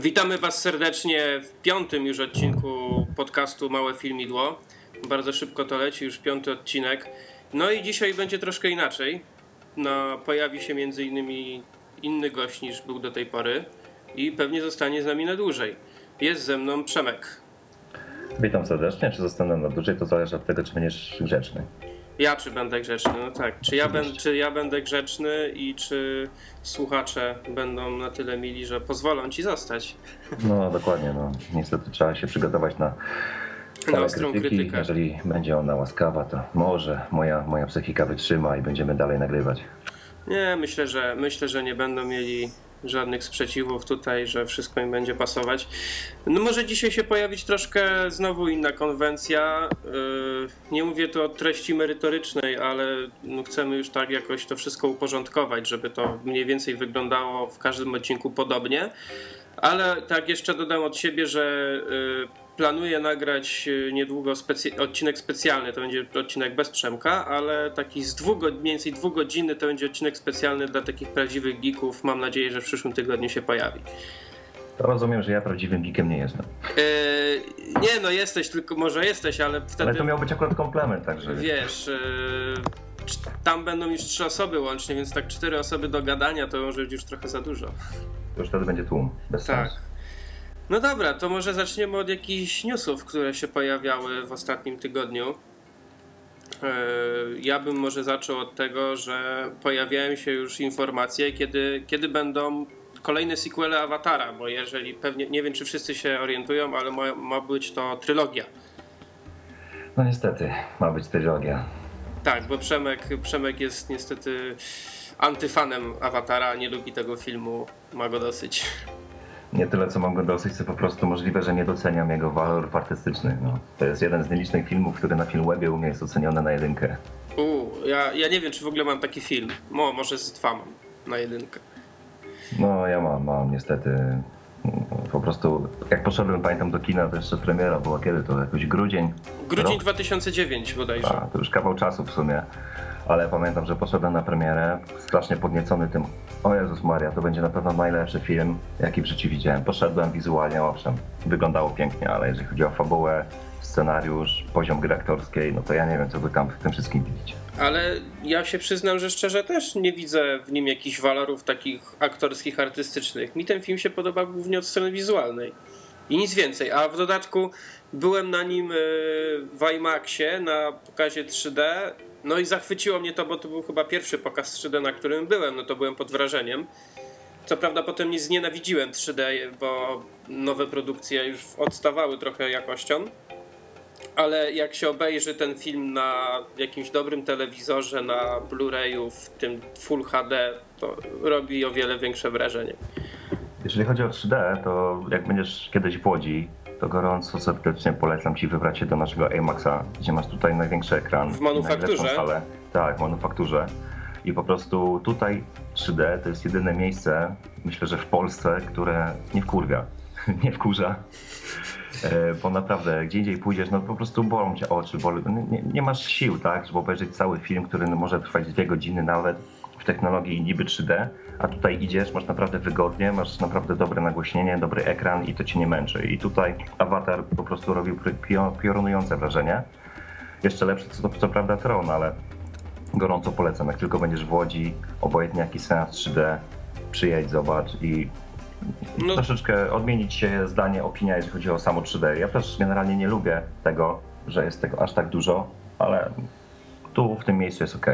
Witamy Was serdecznie w piątym już odcinku podcastu Małe Filmidło. Bardzo szybko to leci, już piąty odcinek. No i dzisiaj będzie troszkę inaczej. No, pojawi się między innymi inny gość niż był do tej pory i pewnie zostanie z nami na dłużej. Jest ze mną Przemek. Witam serdecznie. Czy zostanę na dłużej, to zależy od tego, czy będziesz grzeczny. Ja czy będę grzeczny? No tak. Czy ja, ben, czy ja będę grzeczny i czy słuchacze będą na tyle mili, że pozwolą ci zostać? No dokładnie. No. Niestety trzeba się przygotować na na ostrą krytyki. krytykę. Jeżeli będzie ona łaskawa, to może moja, moja psychika wytrzyma i będziemy dalej nagrywać. Nie, myślę, że myślę, że nie będą mieli żadnych sprzeciwów tutaj, że wszystko im będzie pasować. No może dzisiaj się pojawić troszkę znowu inna konwencja. Yy, Nie mówię tu o treści merytorycznej, ale no chcemy już tak jakoś to wszystko uporządkować, żeby to mniej więcej wyglądało w każdym odcinku podobnie. Ale tak jeszcze dodam od siebie, że yy, planuję nagrać yy, niedługo specy- odcinek specjalny. To będzie odcinek bez Przemka, ale taki z dwóch, mniej więcej dwóch godziny to będzie odcinek specjalny dla takich prawdziwych geeków. Mam nadzieję, że w przyszłym tygodniu się pojawi. To rozumiem, że ja prawdziwym geekiem nie jestem. Yy, nie, no jesteś, tylko może jesteś, ale wtedy Ale to miał być akurat komplement, także wiesz. Yy, cz- tam będą już trzy osoby łącznie, więc tak cztery osoby do gadania to może być już trochę za dużo. to już wtedy będzie tłum. Bez Tak. sensu. No dobra, to może zaczniemy od jakichś newsów, które się pojawiały w ostatnim tygodniu. Yy, Ja bym może zaczął od tego, że pojawiają się już informacje, kiedy, kiedy będą kolejne sequele Awatara, bo jeżeli pewnie, nie wiem czy wszyscy się orientują, ale ma, ma być to trylogia. No niestety, ma być trylogia. Tak, bo Przemek, Przemek jest niestety antyfanem Awatara, nie lubi tego filmu, ma go dosyć. Nie tyle, co mam go dosyć, co po prostu możliwe, że nie doceniam jego walor artystyczny. No, to jest jeden z nielicznych filmów, który na Filmwebie u mnie jest oceniony na jedynkę. Uuu, ja, ja nie wiem czy w ogóle mam taki film. Mo, może z dwa mam na jedynkę. No ja mam, mam niestety. Po prostu jak poszedłem, pamiętam do kina, to jeszcze premiera była kiedy to? Jakoś grudzień? Grudzień Rok? 2009 bodajże. A, to już kawał czasu w sumie. Ale pamiętam, że poszedłem na premierę, strasznie podniecony tym, o Jezus Maria, to będzie na pewno najlepszy film, jaki w życiu widziałem. Poszedłem wizualnie, owszem, wyglądało pięknie, ale jeżeli chodzi o fabułę, scenariusz, poziom gry aktorskiej, no to ja nie wiem, co wy tam w tym wszystkim widzicie. Ale ja się przyznam, że szczerze też nie widzę w nim jakichś walorów takich aktorskich, artystycznych. Mi ten film się podoba głównie od strony wizualnej. I nic więcej. A w dodatku byłem na nim e, w IMAXie na pokazie 3D. No i zachwyciło mnie to, bo to był chyba pierwszy pokaz 3D, na którym byłem. No to byłem pod wrażeniem. Co prawda potem nie znienawidziłem 3D, bo nowe produkcje już odstawały trochę jakością. Ale jak się obejrzy ten film na jakimś dobrym telewizorze, na Blu-rayu, w tym Full HD, to robi o wiele większe wrażenie. Jeżeli chodzi o 3D, to jak będziesz kiedyś w Łodzi, to gorąco serdecznie polecam Ci wybrać się do naszego IMAXa, gdzie masz tutaj największy ekran. W manufakturze? Salę. Tak, w manufakturze. I po prostu tutaj 3D to jest jedyne miejsce, myślę, że w Polsce, które nie wkurwia, nie wkurza. E, Bo naprawdę, gdzie indziej pójdziesz, no po prostu bolą cię oczy, boli, nie, nie, masz sił, tak, żeby obejrzeć cały film, który może trwać dwie godziny nawet technologii niby 3D, a tutaj idziesz, masz naprawdę wygodnie, masz naprawdę dobre nagłośnienie, dobry ekran i to cię nie męczy. I tutaj Avatar po prostu robił pio- piorunujące wrażenie. Jeszcze lepsze co, co prawda Tron, ale gorąco polecam. Jak tylko będziesz w Łodzi, obojętnie jaki seans 3D, przyjedź, zobacz i No, troszeczkę odmienić się zdanie, opinia, jeżeli chodzi o samo 3D. Ja też generalnie nie lubię tego, że jest tego aż tak dużo, ale tu w tym miejscu jest ok.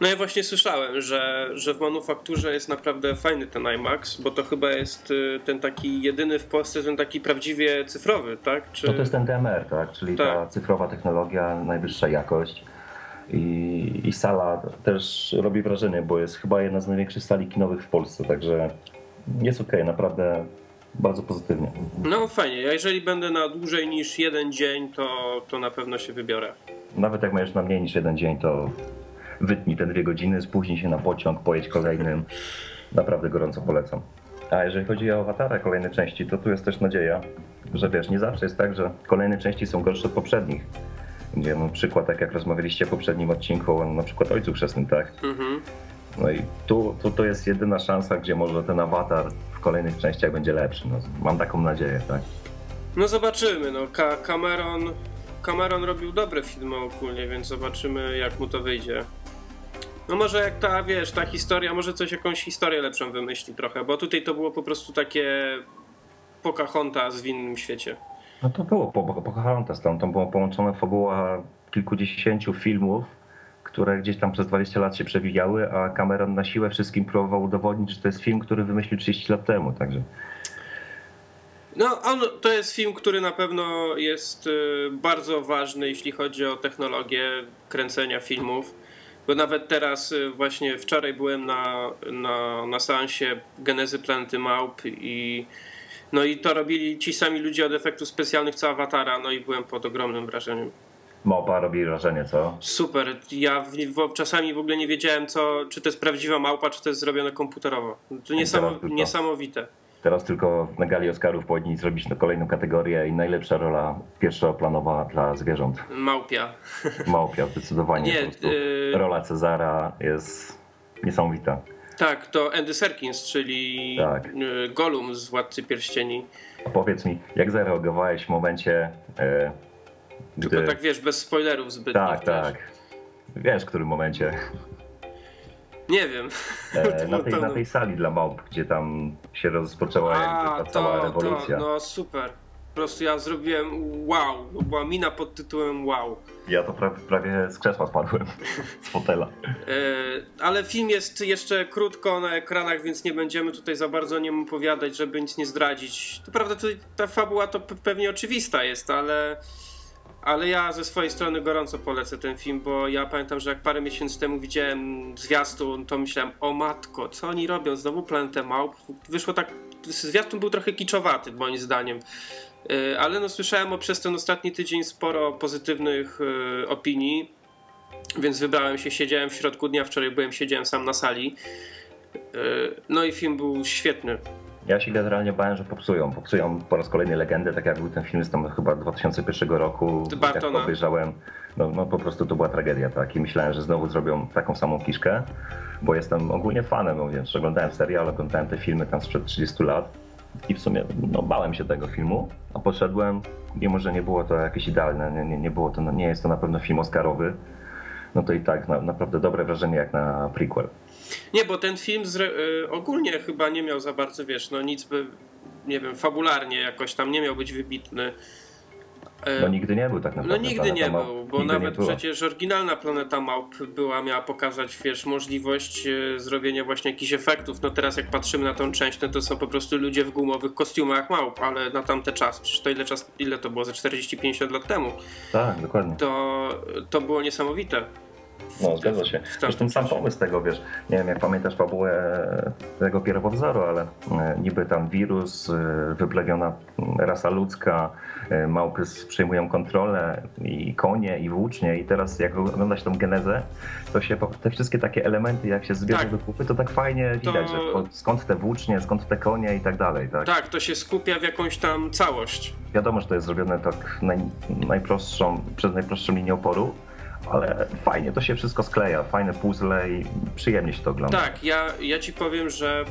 no ja właśnie słyszałem, że, że w manufakturze jest naprawdę fajny ten IMAX, bo to chyba jest y, ten taki jedyny w Polsce, ten taki prawdziwie cyfrowy, tak? Czy... No to jest ten DMR, tak? czyli ta Tak. cyfrowa technologia, najwyższa jakość. I, I sala też robi wrażenie, bo jest chyba jedna z największych sali kinowych w Polsce, także jest ok, naprawdę bardzo pozytywnie. No fajnie, ja jeżeli będę na dłużej niż jeden dzień, to, to na pewno się wybiorę. Nawet jak będziesz na mniej niż jeden dzień, to wytnij te dwie godziny, spóźnij się na pociąg, pojedź kolejnym. Naprawdę gorąco polecam. A jeżeli chodzi o awatara kolejne części, to tu jest też nadzieja, że wiesz, nie zawsze jest tak, że kolejne części są gorsze od poprzednich. Gdzie na przykład, tak jak rozmawialiście w poprzednim odcinku, na przykład Ojcu Chrzestnym, tak? Mhm. No i tu, tu to jest jedyna szansa, gdzie może ten awatar w kolejnych częściach będzie lepszy. No, mam taką nadzieję, tak? No zobaczymy, no Ka Cameron, Cameron robił dobre filmy ogólnie, więc zobaczymy jak mu to wyjdzie. No może jak ta, wiesz, ta historia, może coś, jakąś historię lepszą wymyśli trochę, bo tutaj to było po prostu takie Pocahontas w innym świecie. No to było po, po Pocahontas, tam, tam była połączona fabuła kilkudziesięciu filmów, które gdzieś tam przez 20 lat się przewijały, a Cameron na siłę wszystkim próbował udowodnić, że to jest film, który wymyślił 30 lat temu, także... No, on, to jest film, który na pewno jest y, bardzo ważny, jeśli chodzi o technologię kręcenia filmów. Bo nawet teraz, y, właśnie wczoraj byłem na, na, na seansie Genezy Planety Małp i no i to robili ci sami ludzie od efektów specjalnych co Awatara, no i byłem pod ogromnym wrażeniem. Małpa robi wrażenie, co? Super. Ja w, w, czasami w ogóle nie wiedziałem, co, czy to jest prawdziwa małpa, czy to jest zrobione komputerowo. To niesamo, niesamowite. Teraz tylko na gali Oscarów powinni zrobić na kolejną kategorię i najlepsza rola pierwszoplanowa dla zwierząt. Małpia. Małpia, zdecydowanie. Nie, y... Rola Cezara jest niesamowita. Tak, to Andy Serkins, czyli tak. Y, Gollum z Władcy Pierścieni. A powiedz mi, jak zareagowałeś w momencie... Gdy... Tylko tak wiesz, bez spoilerów zbytnich. Tak, tak. Wiesz, w którym momencie nie wiem. E, na, tej, na tej sali dla małp, gdzie tam się rozpoczęła A, ta cała to, rewolucja. To, no super. Po prostu ja zrobiłem wow. Była mina pod tytułem wow. Ja to prawie, prawie z krzesła spadłem, z fotela. E, ale film jest jeszcze krótko na ekranach, więc nie będziemy tutaj za bardzo o nim opowiadać, żeby nic nie zdradzić. To prawda, ta fabuła to pewnie oczywista jest, ale ale ja ze swojej strony gorąco polecę ten film, bo ja pamiętam, że jak parę miesięcy temu widziałem zwiastun, to myślałem, o matko, co oni robią? Znowu Planetę Małp. Wyszło tak, zwiastun był trochę kiczowaty moim zdaniem. Y, ale no słyszałem o przez ten ostatni tydzień sporo pozytywnych y, opinii, więc wybrałem się, siedziałem w środku dnia, wczoraj byłem, siedziałem sam na sali. Y, no i film był świetny. Ja się generalnie bałem, że popsują. Popsują po raz kolejny legendę, tak jak był ten film z tam chyba 2001 roku. Jak obejrzałem, no, no po prostu to była tragedia, tak? I myślałem, że znowu zrobią taką samą kiszkę, bo jestem ogólnie fanem, no więc oglądałem serial, oglądałem te filmy tam sprzed 30 lat i w sumie no, bałem się tego filmu, a poszedłem, mimo że nie było to jakieś idealne, nie, nie, nie było to, no, nie jest to na pewno film oscarowy, no to i tak na, naprawdę dobre wrażenie jak na prequel. Nie, bo ten film y, ogólnie chyba nie miał za bardzo, wiesz, no nic by, nie wiem, fabularnie jakoś tam nie miał być wybitny. No nigdy nie był tak naprawdę. No nigdy nie był, bo nawet przecież oryginalna Planeta Małp była, miała pokazać, wiesz, możliwość e, zrobienia właśnie jakichś efektów. No teraz jak patrzymy na tą część, no to są po prostu ludzie w gumowych kostiumach małp, ale na tamte czas, przecież to ile, czas, ile to było, ze 40-50 lat temu. Tak, dokładnie. To, to było niesamowite. No, zgadza się. Zresztą sam pomysł tego, wiesz, nie wiem jak pamiętasz fabułę tego pierwowzoru, ale e, niby tam wirus, e, wyplewiona rasa ludzka, e, małpy przejmują kontrolę i konie i włócznie i teraz jak oglądać tą genezę, to się te wszystkie takie elementy, jak się zbierze tak. do kupy, to tak fajnie to... widać, że skąd te włócznie, skąd te konie i tak dalej. Tak? tak, to się skupia w jakąś tam całość. Wiadomo, że to jest zrobione tak naj, najprostszą, przez najprostszą linię oporu, ale fajnie to się wszystko skleja, fajne puzzle i przyjemnie się to ogląda. Tak, ja, ja ci powiem, że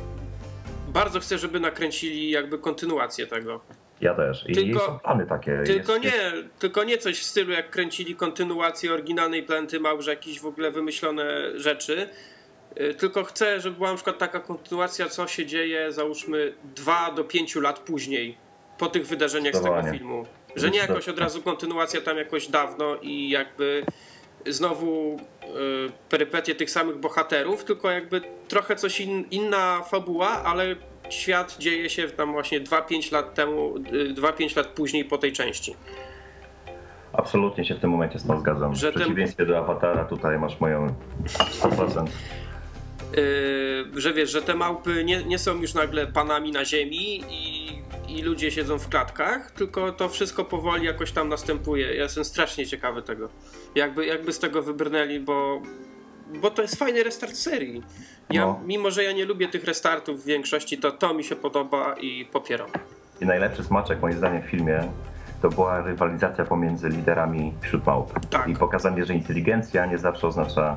bardzo chcę, żeby nakręcili jakby kontynuację tego. Ja też. I tylko, są plany takie. Tylko jest, nie, jest... tylko nie coś w stylu jak kręcili kontynuację oryginalnej Planety Małże, jakieś w ogóle wymyślone rzeczy. Y, tylko chcę, żeby była na przykład taka kontynuacja, co się dzieje, załóżmy, dwa do pięciu lat później, po tych wydarzeniach z tego filmu. Że nie jakoś od razu kontynuacja tam jakoś dawno i jakby znowu y, perypetie tych samych bohaterów, tylko jakby trochę coś in, inna fabuła, ale świat dzieje się tam właśnie 2-5 lat temu, 2-5 lat później po tej części. Absolutnie się w tym momencie z tym zgadzam. Że w przeciwieństwie ten... do Awatara tutaj masz moją 100%. Yy, że wiesz, że te małpy nie, nie są już nagle panami na ziemi i i ludzie siedzą w klatkach, tylko to wszystko powoli jakoś tam następuje. Ja jestem strasznie ciekawy tego. Jakby, jakby z tego wybrnęli, bo, bo to jest fajny restart serii. Ja, no. Mimo, że ja nie lubię tych restartów w większości, to to mi się podoba i popieram. I najlepszy smaczek moim zdaniem w filmie to była rywalizacja pomiędzy liderami wśród małp. Tak. I pokazanie, że inteligencja nie zawsze oznacza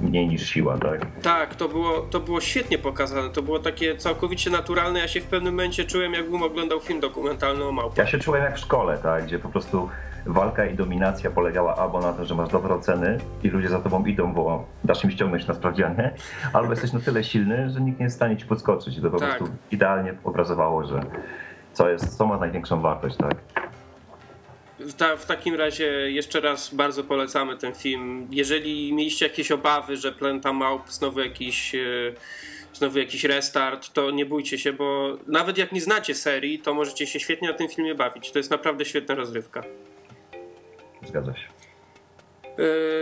mniej niż siła, tak? Tak, to było, to było świetnie pokazane. To było takie całkowicie naturalne. Ja się w pewnym momencie czułem, jakbym oglądał film dokumentalny o małpach. Ja się czułem jak w szkole, tak? Gdzie po prostu walka i dominacja polegała albo na tym, że masz dobre oceny i ludzie za tobą idą, bo dasz im ściągnąć na sprawdzianie, albo jesteś na tyle silny, że nikt nie jest w stanie ci podskoczyć. I to po Tak. prostu idealnie obrazowało, że co jest, co ma największą wartość, tak? W, ta, w takim razie jeszcze raz bardzo polecamy ten film. Jeżeli mieliście jakieś obawy, że Planta Małp znowu jakiś, e, znowu jakiś restart, to nie bójcie się, bo nawet jak nie znacie serii, to możecie się świetnie na tym filmie bawić. To jest naprawdę świetna rozrywka. Zgadza się.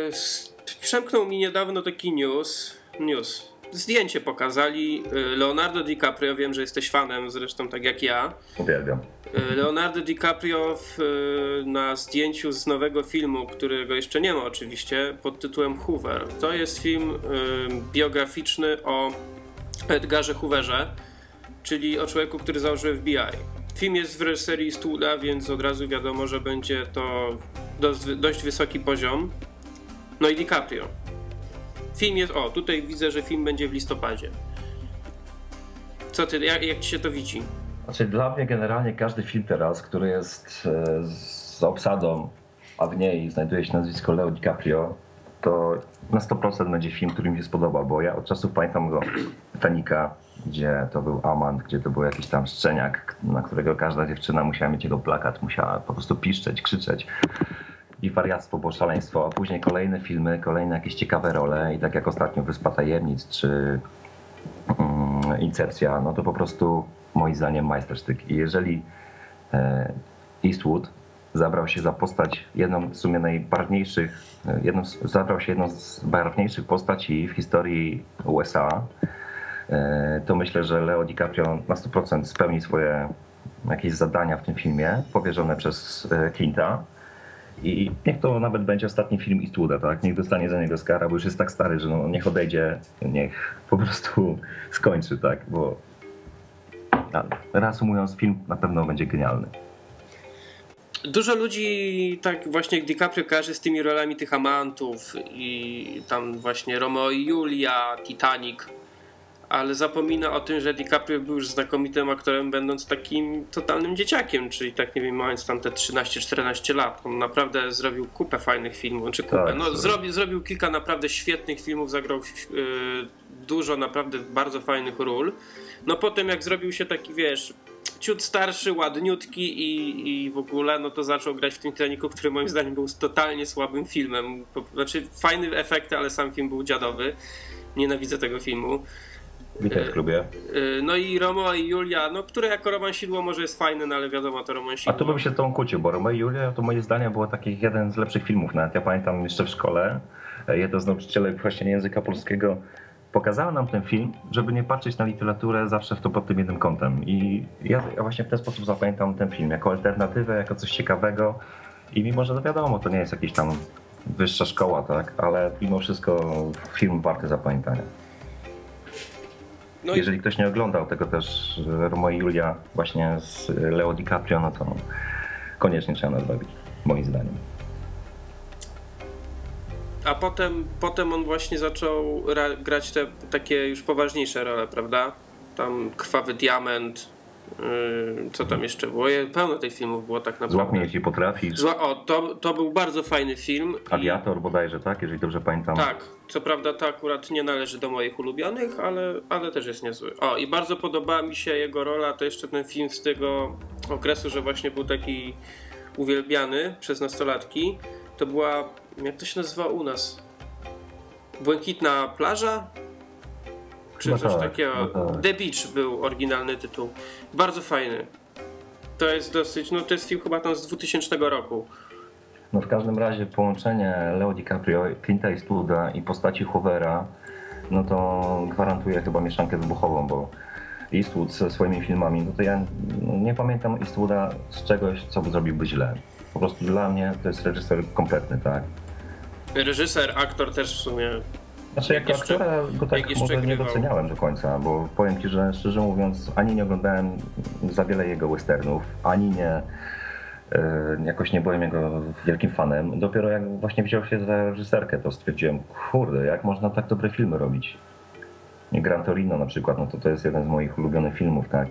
S- Przemknął mi niedawno taki news. News. Zdjęcie pokazali. Yy, Leonardo DiCaprio, wiem, że jesteś fanem, zresztą tak jak ja. Uwielbiam. Yy, Leonardo DiCaprio w, yy, na zdjęciu z nowego filmu, którego jeszcze nie ma oczywiście, pod tytułem Hoover. To jest film yy, biograficzny o Edgarze Hooverze, czyli o człowieku, który założył FBI. Film jest w reżyserii Stula, więc od razu wiadomo, że będzie to dość wysoki poziom. No i DiCaprio. Film jest. O, tutaj widzę, że film będzie w listopadzie. Co ty, jak, jak ci się to widzi? Znaczy dla mnie generalnie każdy film teraz, który jest e, z obsadą, a w niej znajduje się nazwisko Leo DiCaprio, to na 100% będzie film, który mi się spodoba, bo ja od czasów pamiętam go Titanica, gdzie to był amant, gdzie to był jakiś tam szczeniak, na którego każda dziewczyna musiała mieć jego plakat, musiała po prostu piszczeć, krzyczeć. I wariactwo, było szaleństwo, a później kolejne filmy, kolejne jakieś ciekawe role i tak jak ostatnio Wyspa Tajemnic, czy mm, Incepcja, no to po prostu moim zdaniem majstersztyk. I jeżeli e, Eastwood zabrał się za postać jedną z sumie najbarwniejszych, e, jedną zabrał się jedną z barwniejszych postaci w historii USA, e, to myślę, że Leo DiCaprio na 100% spełni swoje jakieś zadania w tym filmie powierzone przez e, Clint'a. I niech to nawet będzie ostatni film Eastwooda, tak? Niech dostanie za niego Oscara, bo już jest tak stary, że no, niech odejdzie, niech po prostu skończy, tak? Bo reasumując, film na pewno będzie genialny. Dużo ludzi tak właśnie jak DiCaprio kojarzy z tymi rolami tych amantów i tam właśnie Romeo i Julia, Titanic, ale zapomina o tym, że DiCaprio był już znakomitym aktorem, będąc takim totalnym dzieciakiem, czyli tak nie wiem, mając tam te 13-14 lat. On naprawdę zrobił kupę fajnych filmów, czy kupę, Tak, no tak. zrobił, zrobił kilka naprawdę świetnych filmów, zagrał yy, dużo naprawdę bardzo fajnych ról. No potem jak zrobił się taki, wiesz, ciut starszy, ładniutki i, i w ogóle, no to zaczął grać w tym Titanicu, który moim zdaniem był totalnie słabym filmem. Znaczy fajny efekty, ale sam film był dziadowy. Nienawidzę tego filmu. Witaj w klubie. Yy, No i Romeo i Julia, no które jako romansidło może jest fajne, no ale wiadomo, to A romansidło. tu bym się z tą kłócił, bo Romeo i Julia to moje zdanie było takich jeden z lepszych filmów. Nawet ja pamiętam jeszcze w szkole, e, jeden z nauczycielek właśnie języka polskiego pokazała nam ten film, żeby nie patrzeć na literaturę zawsze w to pod tym jednym kątem. I ja, właśnie w ten sposób zapamiętam ten film, jako alternatywę, jako coś ciekawego. I mimo, że no wiadomo, to nie jest jakiś tam wyższa szkoła, tak, ale mimo wszystko film warty zapamiętania. No i Jeżeli ktoś nie oglądał tego też e, Romeo i Julia właśnie z Leo DiCaprio, no to koniecznie trzeba nadrobić, moim zdaniem. A potem, potem on właśnie zaczął ra- grać te takie już poważniejsze role, prawda? Tam Krwawy Diament, co tam jeszcze było? Pełno tych filmów było tak Złap naprawdę. mnie, jeśli potrafisz. Zła, o, to, to był bardzo fajny film. i- Aviator bodajże, tak? Jeżeli dobrze pamiętam. Tak, co prawda to akurat nie należy do moich ulubionych, ale, ale też jest niezły. O, i bardzo podobała mi się jego rola, to jeszcze ten film z tego okresu, że właśnie był taki uwielbiany przez nastolatki. To była, jak to się nazywa u nas? Błękitna plaża? Czy No coś tak, takiego? no tak. The Beach był oryginalny tytuł. Bardzo fajny. To jest dosyć, no to jest film chyba tam z 2000 roku. No w każdym razie połączenie Leo DiCaprio, Clint'a Eastwooda i postaci Hoovera, no to gwarantuje chyba mieszankę wybuchową, bo Eastwood ze swoimi filmami, no to ja nie pamiętam Eastwooda z czegoś, co by zrobiłby źle. Po prostu dla mnie to jest reżyser kompletny, tak? Reżyser, aktor też w sumie Znaczy jako jeszcze- aktora go tak jak może nie doceniałem do końca, bo powiem Ci, że szczerze mówiąc ani nie oglądałem za wiele jego westernów, ani nie E, jakoś nie byłem jego wielkim fanem. Dopiero jak właśnie wziął się za reżyserkę, to stwierdziłem, kurde, jak można tak dobre filmy robić. Gran Torino na przykład, no to to jest jeden z moich ulubionych filmów, tak.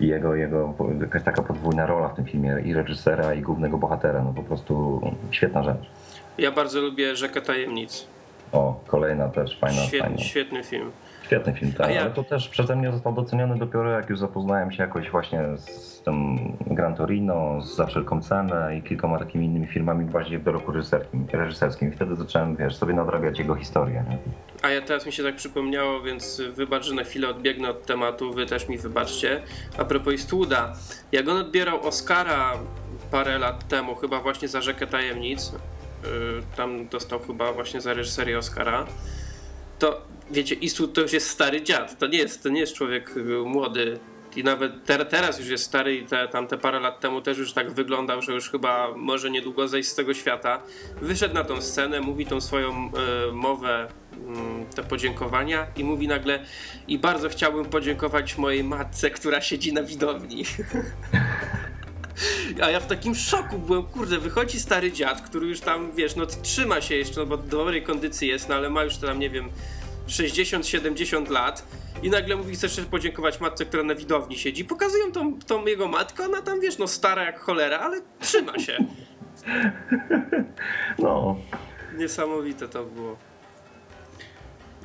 I jego, jego jakaś taka podwójna rola w tym filmie, i reżysera, i głównego bohatera, no po prostu świetna rzecz. Ja bardzo lubię Rzekę Tajemnic. O, kolejna też fajna, Świetny, fajna. świetny film. Świetny film, tak, ja- ale to też przeze mnie został doceniony dopiero jak już zapoznałem się jakoś właśnie z tym Gran Torino, z Za wszelką cenę i kilkoma takimi innymi filmami bardziej w dorobku reżyserskim, reżyserskim. I wtedy zacząłem, wiesz, sobie nadrabiać jego historię. Nie? A ja teraz mi się tak przypomniało, więc wybacz, że na chwilę odbiegnę od tematu, wy też mi wybaczcie. A propos Eastwooda, jak on odbierał Oscara parę lat temu, chyba właśnie za Rzekę Tajemnic, tam dostał chyba właśnie za reżyserię Oscara, to wiecie, Eastwood to już jest stary dziad, to nie jest, to nie jest człowiek yy, młody. I nawet ter, teraz już jest stary i te, tam te parę lat temu też już tak wyglądał, że już chyba może niedługo zejść z tego świata. Wyszedł na tą scenę, mówi tą swoją e, mowę, mm, te podziękowania i mówi nagle i bardzo chciałbym podziękować mojej matce, która siedzi na widowni. A ja w takim szoku byłem, kurde, wychodzi stary dziad, który już tam, wiesz, no trzyma się jeszcze, no bo w dobrej kondycji jest, no ale ma już tam, nie wiem, 60-70 lat i nagle mówi, chcesz podziękować matce, która na widowni siedzi. Pokazują tą, tą jego matkę, ona tam, wiesz, no stara jak cholera, ale trzyma się. No, Niesamowite to było.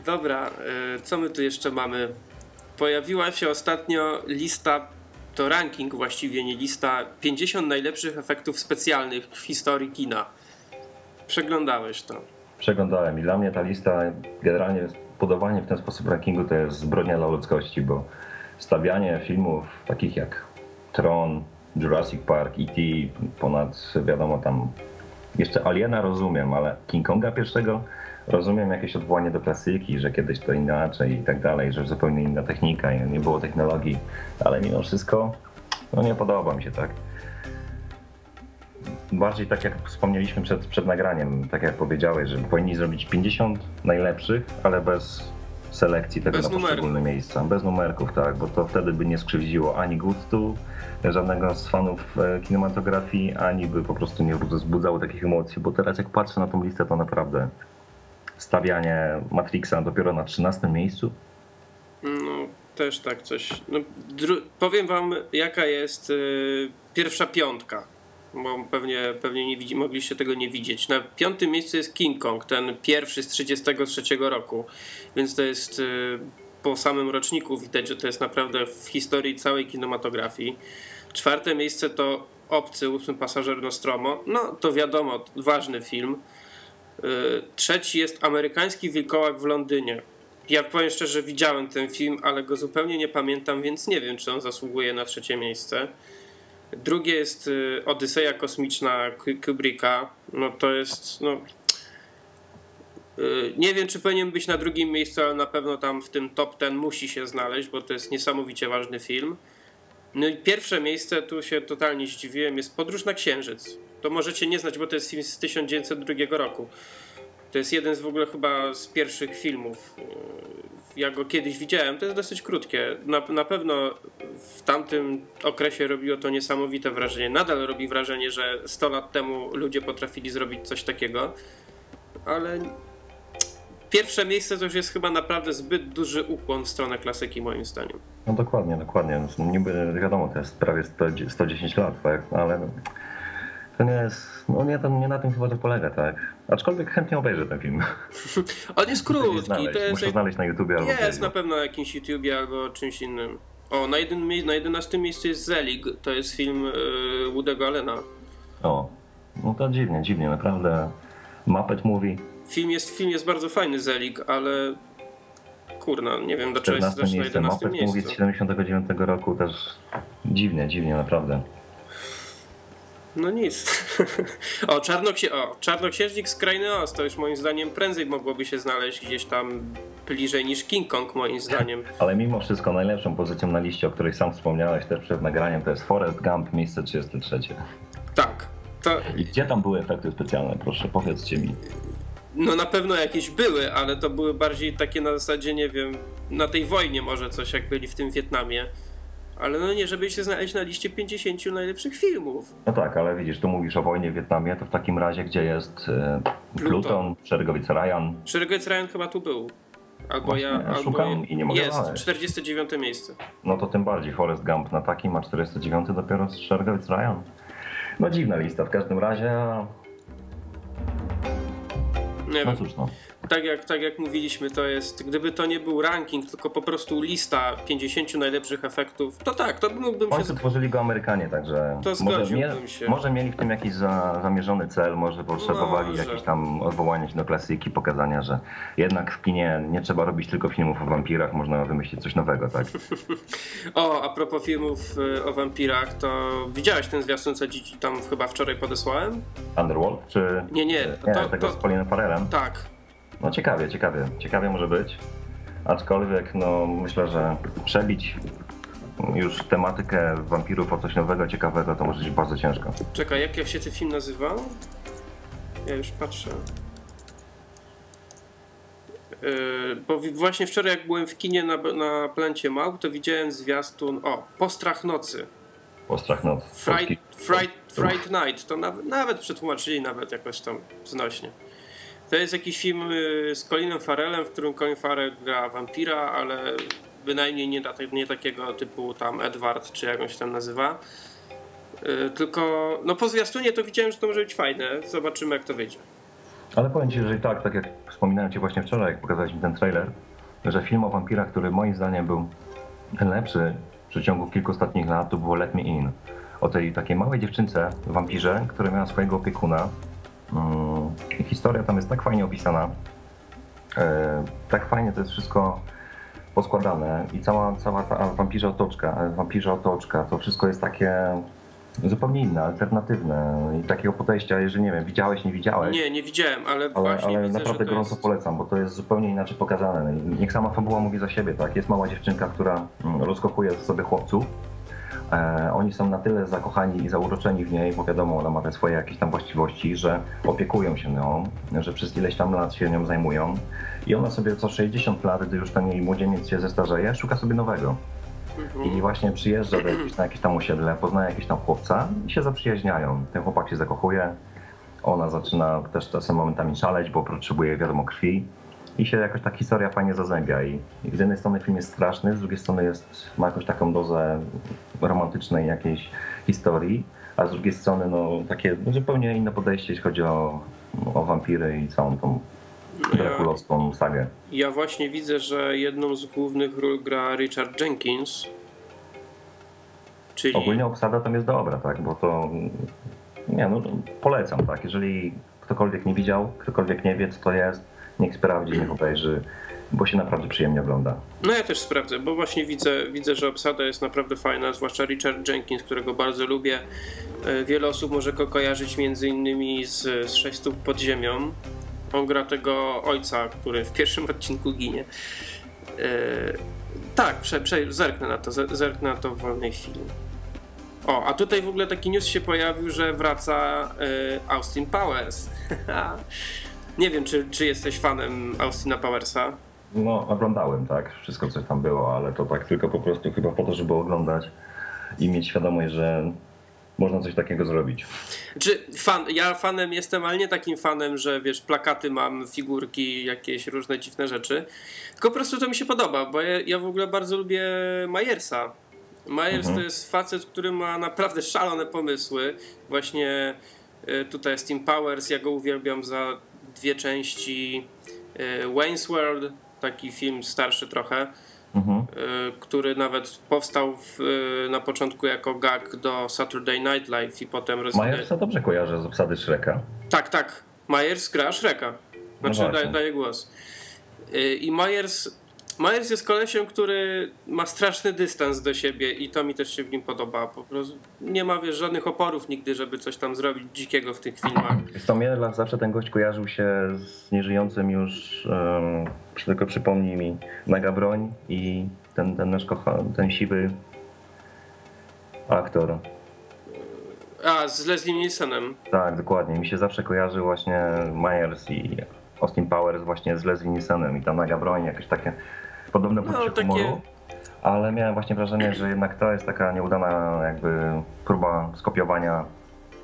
Dobra, y, co my tu jeszcze mamy? Pojawiła się ostatnio lista, to ranking właściwie, nie lista, 50 najlepszych efektów specjalnych w historii kina. Przeglądałeś to. przeglądałem i dla mnie ta lista, generalnie podawanie w ten sposób rankingu to jest zbrodnia dla ludzkości, bo stawianie filmów takich jak Tron, Jurassic Park, E.T., ponad wiadomo tam, jeszcze Aliena rozumiem, ale King Konga pierwszego rozumiem jakieś odwołanie do klasyki, że kiedyś to inaczej i tak dalej, że zupełnie inna technika i nie było technologii, ale mimo wszystko no nie podoba mi się tak. Bardziej tak jak wspomnieliśmy przed, przed nagraniem, tak jak powiedziałeś, że powinni zrobić 50 najlepszych, ale bez selekcji tego Bez na poszczególne miejsca. Bez numerków, tak, bo to wtedy by nie skrzywdziło ani gustu żadnego z fanów e, kinematografii, ani by po prostu nie wzbudzało takich emocji, bo teraz jak patrzę na tą listę, to naprawdę stawianie Matrixa dopiero na 13 miejscu, No, też tak coś. No, powiem wam, jaka jest y, pierwsza piątka. Bo pewnie, pewnie nie widzi, mogliście tego nie widzieć. Na piątym miejscu jest King Kong, ten pierwszy z 33 roku. Więc to jest y, po samym roczniku widać, że to jest naprawdę w historii całej kinematografii. Czwarte miejsce to Obcy, ósmy pasażer Nostromo. No to wiadomo, ważny film. Y, Trzeci jest Amerykański Wilkołak w Londynie. Ja powiem szczerze, widziałem ten film, ale go zupełnie nie pamiętam, więc nie wiem, czy on zasługuje na trzecie miejsce. Drugie jest y, Odyseja Kosmiczna Ku- Kubricka. No to jest, no... y, Nie wiem, czy powinien być na drugim miejscu, ale na pewno tam w tym top ten musi się znaleźć, bo to jest niesamowicie ważny film. No i pierwsze miejsce, tu się totalnie zdziwiłem, jest Podróż na Księżyc. To możecie nie znać, bo to jest film z 1902 roku. To jest jeden z w ogóle chyba z pierwszych filmów. yy, Ja go kiedyś widziałem, to jest dosyć krótkie. Na, na pewno w tamtym okresie robiło to niesamowite wrażenie. Nadal robi wrażenie, że 100 lat temu ludzie potrafili zrobić coś takiego, ale pierwsze miejsce to już jest chyba naprawdę zbyt duży ukłon w stronę klasyki, moim zdaniem. No dokładnie, dokładnie. No, Niby wiadomo, to jest prawie 100, 110 lat, tak? Ale to nie jest, no nie, to nie na tym chyba to polega, tak? Aczkolwiek chętnie obejrzę ten film. On jest krótki, znaleźć, to jest, Muszę znaleźć na YouTubie albo jest gdzieś. na pewno na jakimś YouTubie albo czymś innym. O, na, jeden, mie- na 11 miejscu jest Zelig, to jest film yy, Woody'ego Allena. O, no to dziwnie, dziwnie, naprawdę. Muppet Movie, Film jest, film jest bardzo fajny, Zelig, ale kurna, nie wiem dlaczego jest 14 też na miejsce. 11 Muppet Movie z miejscu. 79 roku też dziwnie, dziwnie, naprawdę. No nic. o, Czarnoksię... o, Czarnoksiężnik z Krainy Oz, to już moim zdaniem prędzej mogłoby się znaleźć gdzieś tam bliżej niż King Kong, moim zdaniem. Ale mimo wszystko najlepszą pozycją na liście, o której sam wspomniałeś też przed nagraniem, to jest Forrest Gump, miejsce 33. Tak. To, I gdzie tam były efekty specjalne, proszę, powiedzcie mi. No na pewno jakieś były, ale to były bardziej takie na zasadzie, nie wiem, na tej wojnie może coś, jak byli w tym Wietnamie. Ale no nie, żeby się znaleźć na liście 50 najlepszych filmów. No tak, ale widzisz, tu mówisz o wojnie w Wietnamie, to w takim razie gdzie jest e, Pluton. Pluton, Szeregowiec Ryan? Szeregowiec Ryan chyba tu był. Albo Właśnie, ja, albo szukam i nie mogę Jest, znaleźć. 49 miejsce. No to tym bardziej Forrest Gump na takim, a 409 dopiero z Szeregowiec Ryan. No dziwna lista w każdym razie, a Nie no wiem. No. Tak jak, tak jak mówiliśmy, to jest, gdyby to nie był ranking, tylko po prostu lista 50 najlepszych efektów, to tak, to mógłbym W się... tworzyli go Amerykanie, także To może, zgodziłbym się. może mieli w tym jakiś za, zamierzony cel, może potrzebowali Może. jakieś tam odwołania się do klasyki, pokazania, że jednak w kinie nie trzeba robić tylko filmów o wampirach, można wymyślić coś nowego, tak? O, a propos filmów y, o wampirach, to widziałeś ten zwiastun, co ci tam chyba wczoraj podesłałem? Underworld, czy... Nie, nie, Nie, to, tego to, z Colinem Farrellem? tak. No ciekawie, ciekawie, ciekawie może być. Aczkolwiek no myślę, że przebić już tematykę wampirów o coś nowego, ciekawego, to może być bardzo ciężko. Czekaj, jak, się ten film nazywał? Ja już patrzę. Yy, bo właśnie wczoraj, jak byłem w kinie na, na Plancie Małp, to widziałem zwiastun. O, Postrach Nocy. Postrach noc. Fright. Fright, Fright Night. To nawet, nawet przetłumaczyli nawet jakoś tam znośnie. To jest jakiś film y, z Colinem Farrellem, w którym Colin Farrell gra wampira, ale bynajmniej nie, ta- nie takiego typu tam Edward, czy jak on się tam nazywa. Y, Tylko, no po zwiastunie to widziałem, że to może być fajne. Zobaczymy jak to wyjdzie. Ale powiem Ci, że i tak, tak jak wspominałem Ci właśnie wczoraj, jak pokazałeś mi ten trailer, że film o wampirach, który moim zdaniem był najlepszy w przeciągu kilku ostatnich lat, to było Let Me In. O tej takiej małej dziewczynce, wampirze, która miała swojego opiekuna. Mm, historia tam jest tak fajnie opisana. E, tak fajnie to jest wszystko poskładane i cała, cała ta wampirza otoczka, wampirza otoczka, to wszystko jest takie zupełnie inne, alternatywne i takiego podejścia, jeżeli nie wiem, widziałeś, nie widziałeś. Nie, nie widziałem, ale, Ale, właśnie ale widzę, naprawdę gorąco jest... polecam, bo to jest zupełnie inaczej pokazane. Niech sama fabuła mówi za siebie, tak? Jest mała dziewczynka, która mm, rozkopuje sobie chłopców. E, oni są na tyle zakochani i zauroczeni w niej, bo wiadomo, ona ma te swoje jakieś tam właściwości, że opiekują się nią, że przez ileś tam lat się nią zajmują. I ona sobie co 60 lat, gdy już ten jej młodzieniec się zestarzeje, szuka sobie nowego. Mhm. I właśnie przyjeżdża do jakiegoś, na jakieś tam osiedle, poznaje jakiegoś tam chłopca i się zaprzyjaźniają. Ten chłopak się zakochuje, ona zaczyna też czasem momentami szaleć, bo potrzebuje wiadomo krwi. I się jakoś ta historia fajnie zazębia. I, I z jednej strony film jest straszny, z drugiej strony jest, ma jakąś taką dozę romantycznej jakiejś historii, a z drugiej strony no, takie zupełnie inne podejście, jeśli chodzi o, o wampiry i całą tą drakulowską sagę. Ja właśnie widzę, że jedną z głównych ról gra Richard Jenkins. Czyli Ogólnie obsada tam jest dobra, tak, bo to nie no, polecam, tak, jeżeli ktokolwiek nie widział, ktokolwiek nie wie co to jest, niech sprawdzi, niech obejrzy, bo się naprawdę przyjemnie ogląda. No ja też sprawdzę, bo właśnie widzę, widzę, że obsada jest naprawdę fajna, zwłaszcza Richard Jenkins, którego bardzo lubię. E, Wiele osób może go kojarzyć między innymi z, z stóp pod ziemią. On gra tego ojca, który w pierwszym odcinku ginie. E, tak, prze, prze, zerknę na to, ze- zerknę na to w wolnej chwili. O, a tutaj w ogóle taki news się pojawił, że wraca e, Austin Powers. Nie wiem, czy, czy jesteś fanem Austina Powersa. No, oglądałem, tak, wszystko co tam było, ale to tak tylko po prostu chyba po to, żeby oglądać i mieć świadomość, że można coś takiego zrobić. Czy fan, ja fanem jestem, ale nie takim fanem, że wiesz, plakaty mam, figurki, jakieś różne dziwne rzeczy. Tylko po prostu to mi się podoba, bo ja, ja w ogóle bardzo lubię Majersa. Majers Mhm. to jest facet, który ma naprawdę szalone pomysły. Właśnie y, tutaj jest Team Powers, ja go uwielbiam za dwie części y, Wayne's World, taki film starszy trochę. Mhm. y, który nawet powstał w, y, na początku jako gag do Saturday Night Live i potem rozwinął. Majersa dobrze kojarzę z obsady Shreka. Tak, tak. Myers gra Shreka. No Znaczy właśnie. daje, daje głos. I Myers, Myers jest kolesiem, który ma straszny dystans do siebie i to mi też się w nim podoba. Po prostu nie ma wiesz, żadnych oporów nigdy, żeby coś tam zrobić dzikiego w tych filmach. Z dla- zawsze ten gość kojarzył się z nieżyjącym już, um, tylko przypomnij mi, Mega Broń i ten, ten nasz kocha, ten siwy aktor. A, z Leslie Nielsenem. Tak, dokładnie. Mi się zawsze kojarzy właśnie Myers i Austin Powers właśnie z Leslie Nielsenem i ta Naga Broń, jakieś takie podobne No, poczucie takie- humoru. ale miałem właśnie wrażenie, że jednak to jest taka nieudana jakby próba skopiowania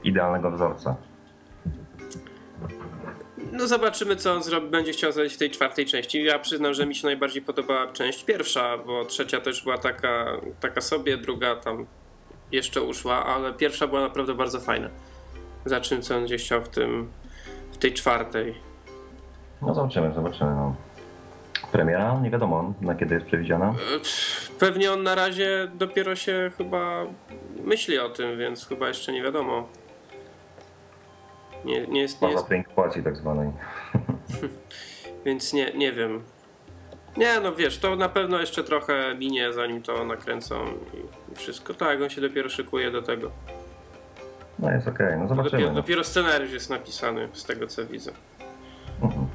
idealnego wzorca. No zobaczymy, co on zrobi, będzie chciał zrobić w tej czwartej części. Ja przyznam, że mi się najbardziej podobała część pierwsza, bo trzecia też była taka, taka sobie, druga tam jeszcze uszła, ale pierwsza była naprawdę bardzo fajna. Za czym, co on będzie chciał w tym, w tej czwartej. No zobaczymy, zobaczymy. No. Premiera, nie wiadomo na kiedy jest przewidziana. E, Pewnie on na razie dopiero się chyba myśli o tym, więc chyba jeszcze nie wiadomo. Nie, nie jest, nie Poza jest inkubacji tak zwanej. Więc nie, nie wiem. Nie, no wiesz, to na pewno jeszcze trochę minie, zanim to nakręcą i- wszystko. Tak, on się dopiero szykuje do tego. No jest okej, no zobaczymy. Dopiero, no. dopiero scenariusz jest napisany, z tego co widzę. Mhm.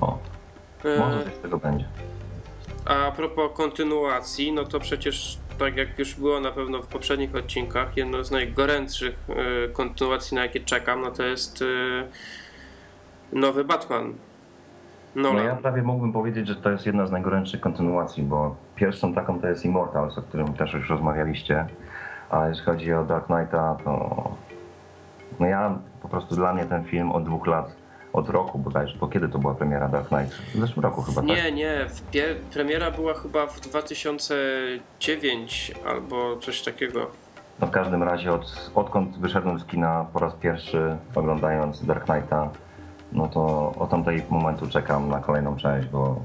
O, może coś z tego będzie. a propos kontynuacji, no to przecież tak jak już było na pewno w poprzednich odcinkach, jedno z najgorętszych e, kontynuacji, na jakie czekam, no to jest e, nowy Batman. No Nolan. ja prawie mógłbym powiedzieć, że to jest jedna z najgorętszych kontynuacji, bo pierwszą taką to jest Immortals, o którym też już rozmawialiście. A jeśli chodzi o Dark Knighta, to no ja po prostu dla mnie ten film od dwóch lat, od roku bodajże, bo kiedy to była premiera Dark Knight? W zeszłym roku chyba, tak? Nie, nie. W pie- premiera była chyba w 2009 albo coś takiego. No w każdym razie od, odkąd wyszedłem z kina po raz pierwszy oglądając Dark Knighta, no to od tamtej momentu czekam na kolejną część, bo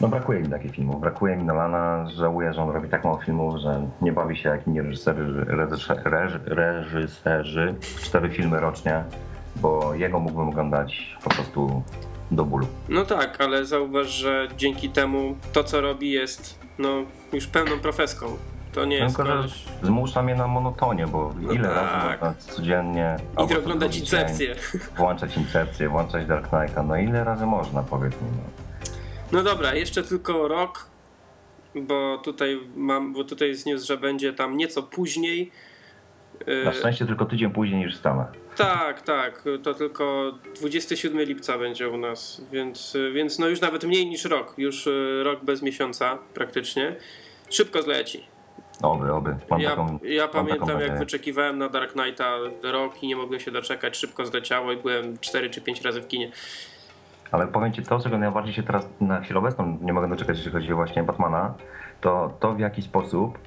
no brakuje mi takich filmów. Brakuje mi Nolana, żałuję, że on robi tak mało filmów, że nie bawi się jak inni reżyserzy, reżyser, reż, reżyserzy cztery filmy rocznie, bo jego mógłbym oglądać po prostu do bólu. No tak, ale zauważ, że dzięki temu to, co robi, jest no, już pełną profeską. To nie jest Tylko, że koleś. zmusza mnie na monotonię, bo No ile tak. razy można codziennie... I oglądać incepcję. Włączać Incepcję, włączać Dark Knighta. No ile razy można, powiedz mi. No. No dobra, jeszcze tylko rok, bo tutaj mam, bo tutaj jest news, że będzie tam nieco później. Na szczęście tylko tydzień później niż w Stanach. Tak, tak, to tylko 27 lipca będzie u nas, więc, więc no już nawet mniej niż rok, już y, rok bez miesiąca praktycznie. Szybko zleci. Oby, oby. Mam Ja, taką, ja mam pamiętam taką jak wyczekiwałem na Dark Knighta rok i nie mogłem się doczekać, szybko zleciało i byłem 4 czy 5 razy w kinie. Ale powiem ci to, czego najbardziej się teraz na chwilę obecną nie mogę doczekać, jeśli chodzi o właśnie Batmana, to to w jaki sposób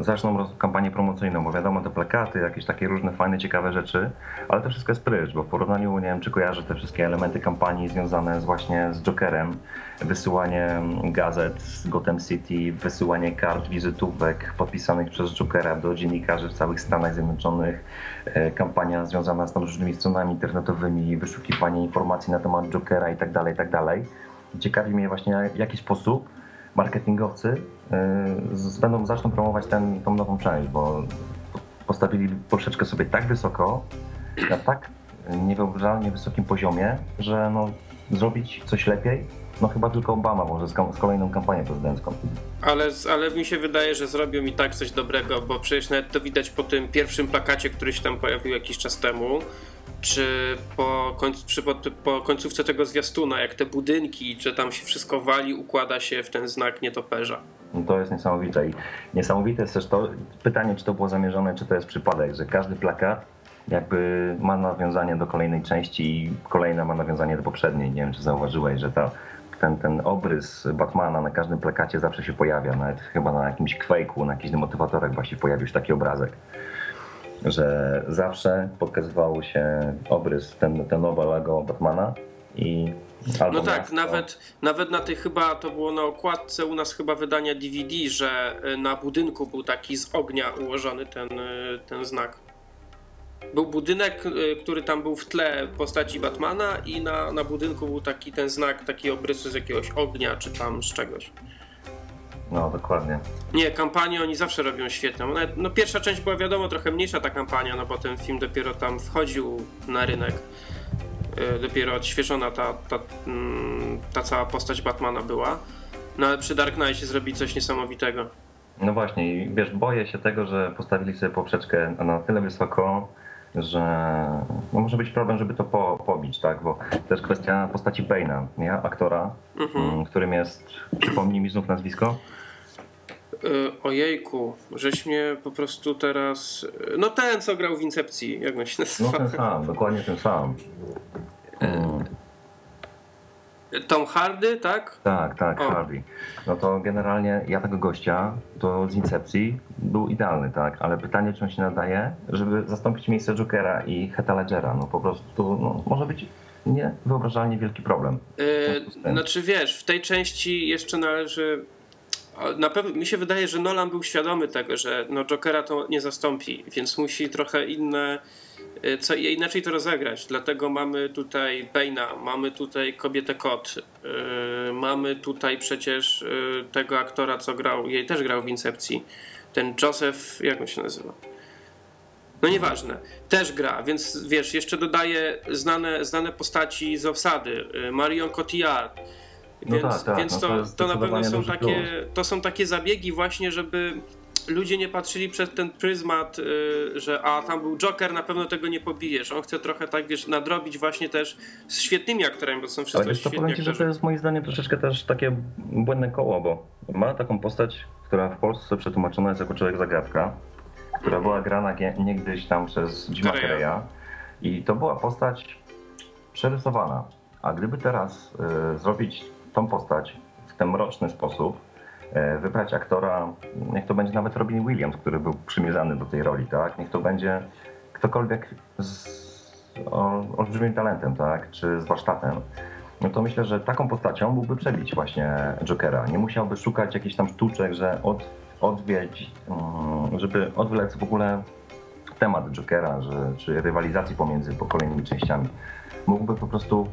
zaczną roz- kampanię promocyjną, bo wiadomo, te plakaty, jakieś takie różne fajne, ciekawe rzeczy, ale to wszystko jest prysz, bo w porównaniu, nie wiem, czy kojarzę te wszystkie elementy kampanii związane z właśnie z Jokerem, wysyłanie gazet z Gotham City, wysyłanie kart, wizytówek podpisanych przez Jokera do dziennikarzy w całych Stanach Zjednoczonych, e, kampania związana z tam różnymi stronami internetowymi, wyszukiwanie informacji na temat Jokera i tak dalej, i tak dalej. Ciekawi mnie właśnie w jaki sposób marketingowcy y, będą zaczną promować tą nową część, bo postawili poprzeczkę sobie tak wysoko, na tak niewyobrażalnie wysokim poziomie, że no, zrobić coś lepiej, no chyba tylko Obama może z, kolejną kampanią prezydencką. Ale, ale mi się wydaje, że zrobią mi tak coś dobrego, bo przecież nawet to widać po tym pierwszym plakacie, który się tam pojawił jakiś czas temu, czy po, po, końcówce tego zwiastuna, jak te budynki, czy tam się wszystko wali, układa się w ten znak nietoperza. No to jest niesamowite i niesamowite jest też to pytanie, czy to było zamierzone, czy to jest przypadek, że każdy plakat jakby ma nawiązanie do kolejnej części i kolejna ma nawiązanie do poprzedniej. Nie wiem, czy zauważyłeś, że ta, ten, ten obrys Batmana na każdym plakacie zawsze się pojawia, nawet chyba na jakimś Quake'u, na jakichś demotywatorach właśnie pojawił się taki obrazek, że zawsze pokazywało się obrys, ten, ten nowe logo Batmana i albo No tak, miasto- nawet, nawet na tej chyba, to było na okładce u nas chyba wydania DVD, że y, na budynku był taki z ognia ułożony ten, y, ten znak. Był budynek, y, który tam był w tle postaci Batmana i na, na budynku był taki ten znak, taki obrysy z jakiegoś ognia czy tam z czegoś. No, dokładnie. Nie, kampanię oni zawsze robią świetną. No pierwsza część była wiadomo trochę mniejsza ta kampania, no bo ten film dopiero tam wchodził na rynek. Y, Dopiero odświeżona ta, ta, mm, ta cała postać Batmana była. No ale przy Dark Knightie zrobi coś niesamowitego. No właśnie, i wiesz, boję się tego, że postawili sobie poprzeczkę na tyle wysoko, że no może być problem, żeby to po, pobić, tak? Bo też kwestia postaci Bane'a, nie? aktora, Mhm. mm, którym jest, przypomnij mi znów nazwisko, ojejku, żeś mnie po prostu teraz... y, No ten, co grał w Incepcji, jak on się No ten sam, dokładnie ten sam. Mm, Tom Hardy, tak? tak, tak, O. Harvey. No to generalnie ja tego gościa, to z Incepcji był idealny, tak? Ale pytanie, czy on się nadaje, żeby zastąpić miejsce Jokera i Heath'a Ledgera. No po prostu, no, może być niewyobrażalnie wielki problem. Yy, znaczy wiesz, w tej części jeszcze należy. Na pewno mi się wydaje, że Nolan był świadomy tego, że no Jokera to nie zastąpi, więc musi trochę inne. yy, Co, inaczej to rozegrać. Dlatego mamy tutaj Bane'a, mamy tutaj kobietę kot, yy, mamy tutaj przecież yy, tego aktora, co grał, jej też grał w Incepcji. Ten Joseph, jak on się nazywa? No nieważne, też gra, więc wiesz, jeszcze dodaję znane, znane postaci z obsady, y, Marion Cotillard. No Więc, tak, tak, więc no to, to to, jest na pewno są takie, to są takie zabiegi właśnie, żeby ludzie nie patrzyli przez ten pryzmat, y, że a tam był Joker, na pewno tego nie pobijesz. On chce trochę tak, wiesz, nadrobić właśnie też z świetnymi aktorami, bo są Ale wszyscy wiesz co, świetni powiem ci, że to jest moim zdaniem troszeczkę też takie błędne koło, bo ma taką postać, która w Polsce przetłumaczona jest jako człowiek zagadka, która była grana niegdyś tam przez Jima. Carreya i to była postać przerysowana. A gdyby teraz y, zrobić tą postać w ten mroczny sposób, y, wybrać aktora, niech to będzie nawet Robin Williams, który był przymierzany do tej roli, tak? Niech to będzie ktokolwiek z olbrzymim talentem, tak? Czy z warsztatem. No to myślę, że taką postacią mógłby przebić właśnie Jokera. Nie musiałby szukać jakichś tam sztuczek, że od, odwiedź, mm, żeby odwlec w ogóle temat Jokera, że, czy rywalizacji pomiędzy kolejnymi częściami. Mógłby po prostu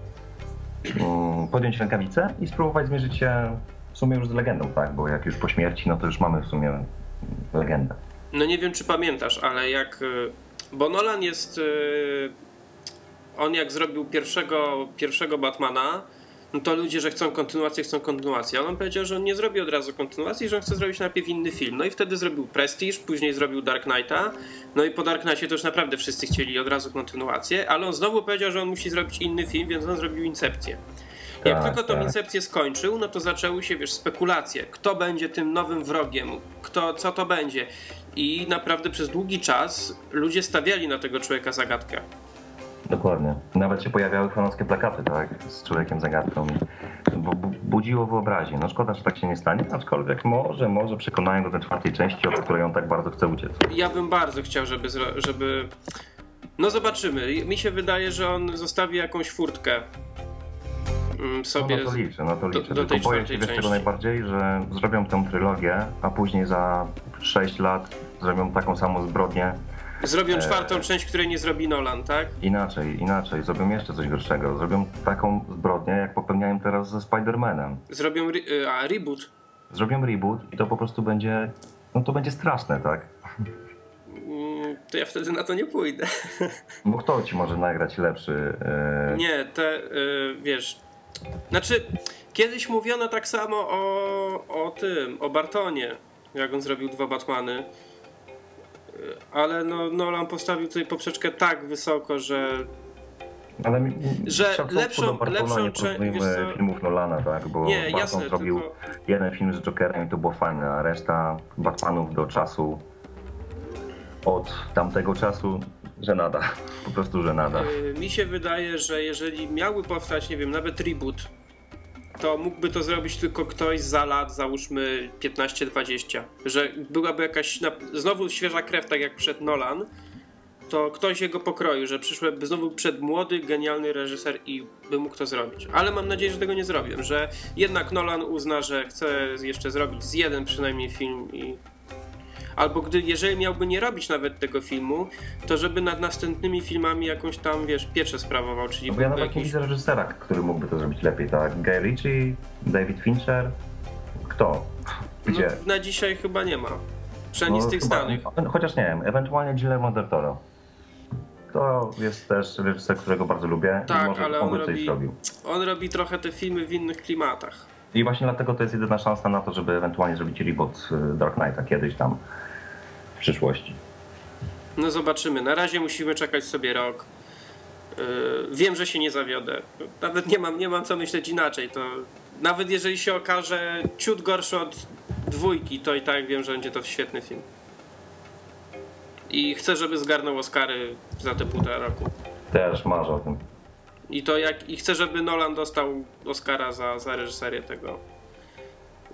podjąć rękawicę i spróbować zmierzyć się w sumie już z legendą, tak? Bo jak już po śmierci, no to już mamy w sumie legendę. No nie wiem, czy pamiętasz, ale jak. y, Bo Nolan jest. y, On jak zrobił pierwszego, pierwszego Batmana, no to ludzie, że chcą kontynuację, chcą kontynuację. A on powiedział, że on nie zrobi od razu kontynuacji, że on chce zrobić najpierw inny film. No i wtedy zrobił Prestige, później zrobił Dark Knighta. No i po Dark Knightie to już naprawdę wszyscy chcieli od razu kontynuację, ale on znowu powiedział, że on musi zrobić inny film, więc on zrobił Incepcję. Jak Tak, tylko tą tak. incepcję skończył, no to zaczęły się, wiesz, spekulacje. Kto będzie tym nowym wrogiem? Kto, co to będzie? I naprawdę przez długi czas ludzie stawiali na tego człowieka zagadkę. Dokładnie. Nawet się pojawiały fanowskie plakaty, tak? Z człowiekiem zagadką. Bo bu- budziło wyobraźnię. No szkoda, że tak się nie stanie, aczkolwiek może, może przekonają do tej czwartej części, od której on tak bardzo chce uciec. Ja bym bardzo chciał, żeby, żeby... No zobaczymy. Mi się wydaje, że on zostawi jakąś furtkę mm, No, sobie. no to liczę, no to do- liczę. do tej Tylko boję się wiesz czego najbardziej, że zrobią tę trylogię, a później za 6 lat zrobią taką samą zbrodnię. Zrobią Eee. czwartą część, której nie zrobi Nolan, tak? Inaczej, inaczej. Zrobią jeszcze coś gorszego. Zrobią taką zbrodnię, jak popełniają teraz ze Spider-Manem. Zrobią re- a, reboot. Zrobią reboot i to po prostu będzie, no to będzie straszne, tak? Mm, To ja wtedy na to nie pójdę. Bo kto ci może nagrać lepszy? e, Nie, te, y, wiesz, znaczy, kiedyś mówiono tak samo o, o tym, o Bartonie, jak on zrobił dwa Batmany, ale no, Nolan postawił tutaj poprzeczkę tak wysoko, że Ale mi- Że lepszą- lepszą co- filmów Nolana, tak? Bo nie, Barton jasne, zrobił tylko jeden film z Jokerem i to było fajne, a reszta Batmanów do czasu od tamtego czasu żenada. Po prostu żenada. y, mi się wydaje, że jeżeli miałby powstać, nie wiem, nawet reboot, to mógłby to zrobić tylko ktoś za lat, załóżmy 15-20. Że byłaby jakaś znowu świeża krew, tak jak przed Nolan, to ktoś jego pokroju, że przyszłyby znowu przed młody, genialny reżyser i by mógł to zrobić. Ale mam nadzieję, że tego nie zrobią, że jednak Nolan uzna, że chce jeszcze zrobić z jeden przynajmniej film i Albo gdy, jeżeli miałby nie robić nawet tego filmu, to żeby nad następnymi filmami jakąś tam, wiesz, pieczę sprawował, czyli No bo ja nawet nie jakiś... widzę reżysera, który mógłby to zrobić lepiej, tak? Guy Ritchie, David Fincher, kto? Gdzie? No, na dzisiaj chyba nie ma. Przynajmniej z tych chyba- znanych. Chociaż nie wiem, ewentualnie Guillermo del Toro. To jest też reżyser, którego bardzo lubię Tak, ale on robi-. On robi trochę te filmy w innych klimatach. I właśnie dlatego to jest jedyna szansa na to, żeby ewentualnie zrobić reboot y, Dark Knighta kiedyś tam w przyszłości. No zobaczymy. Na razie musimy czekać sobie rok. Yy, wiem, że się nie zawiodę. Nawet nie mam, nie mam co myśleć inaczej. To nawet jeżeli się okaże ciut gorszy od dwójki, to i tak wiem, że będzie to świetny film. I chcę, żeby zgarnął Oscary za te półtora roku. Też marzę o tym. I to jak i chcę, żeby Nolan dostał Oscara za, za reżyserię tego.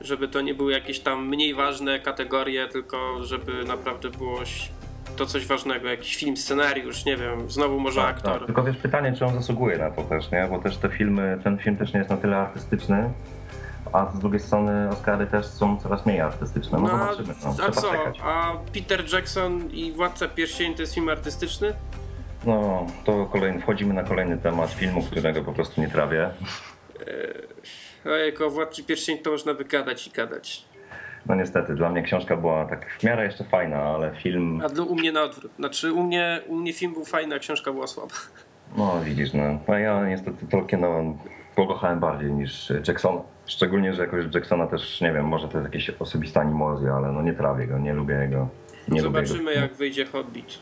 Żeby to nie były jakieś tam mniej ważne kategorie, tylko żeby naprawdę było to coś ważnego, jakiś film, scenariusz, nie wiem, znowu może Tak, aktor. tak. Tylko wiesz, pytanie, czy on zasługuje na to też, nie? Bo też te filmy, ten film też nie jest na tyle artystyczny, a z drugiej strony Oscary też są coraz mniej artystyczne. No, No, zobaczymy, no, a co? czekać. A Peter Jackson i Władca Pierścieni to jest film artystyczny? No, to kolejny, wchodzimy na kolejny temat filmu, którego po prostu nie trawię. Ojejku, o Władcy Pierścieni to można by gadać i gadać. No niestety, dla mnie książka była tak w miarę jeszcze fajna, ale film, A dla, u mnie na odwrót. Znaczy u mnie, u mnie film był fajny, a książka była słaba. no widzisz, no. A ja niestety Tolkiena pokochałem bardziej niż Jacksona. Szczególnie, że jakoś Jacksona też, nie wiem, może to jest jakieś osobista animozja, ale no nie trawię go, nie lubię jego. Nie lubię Zobaczymy jego. jak wyjdzie Hobbit.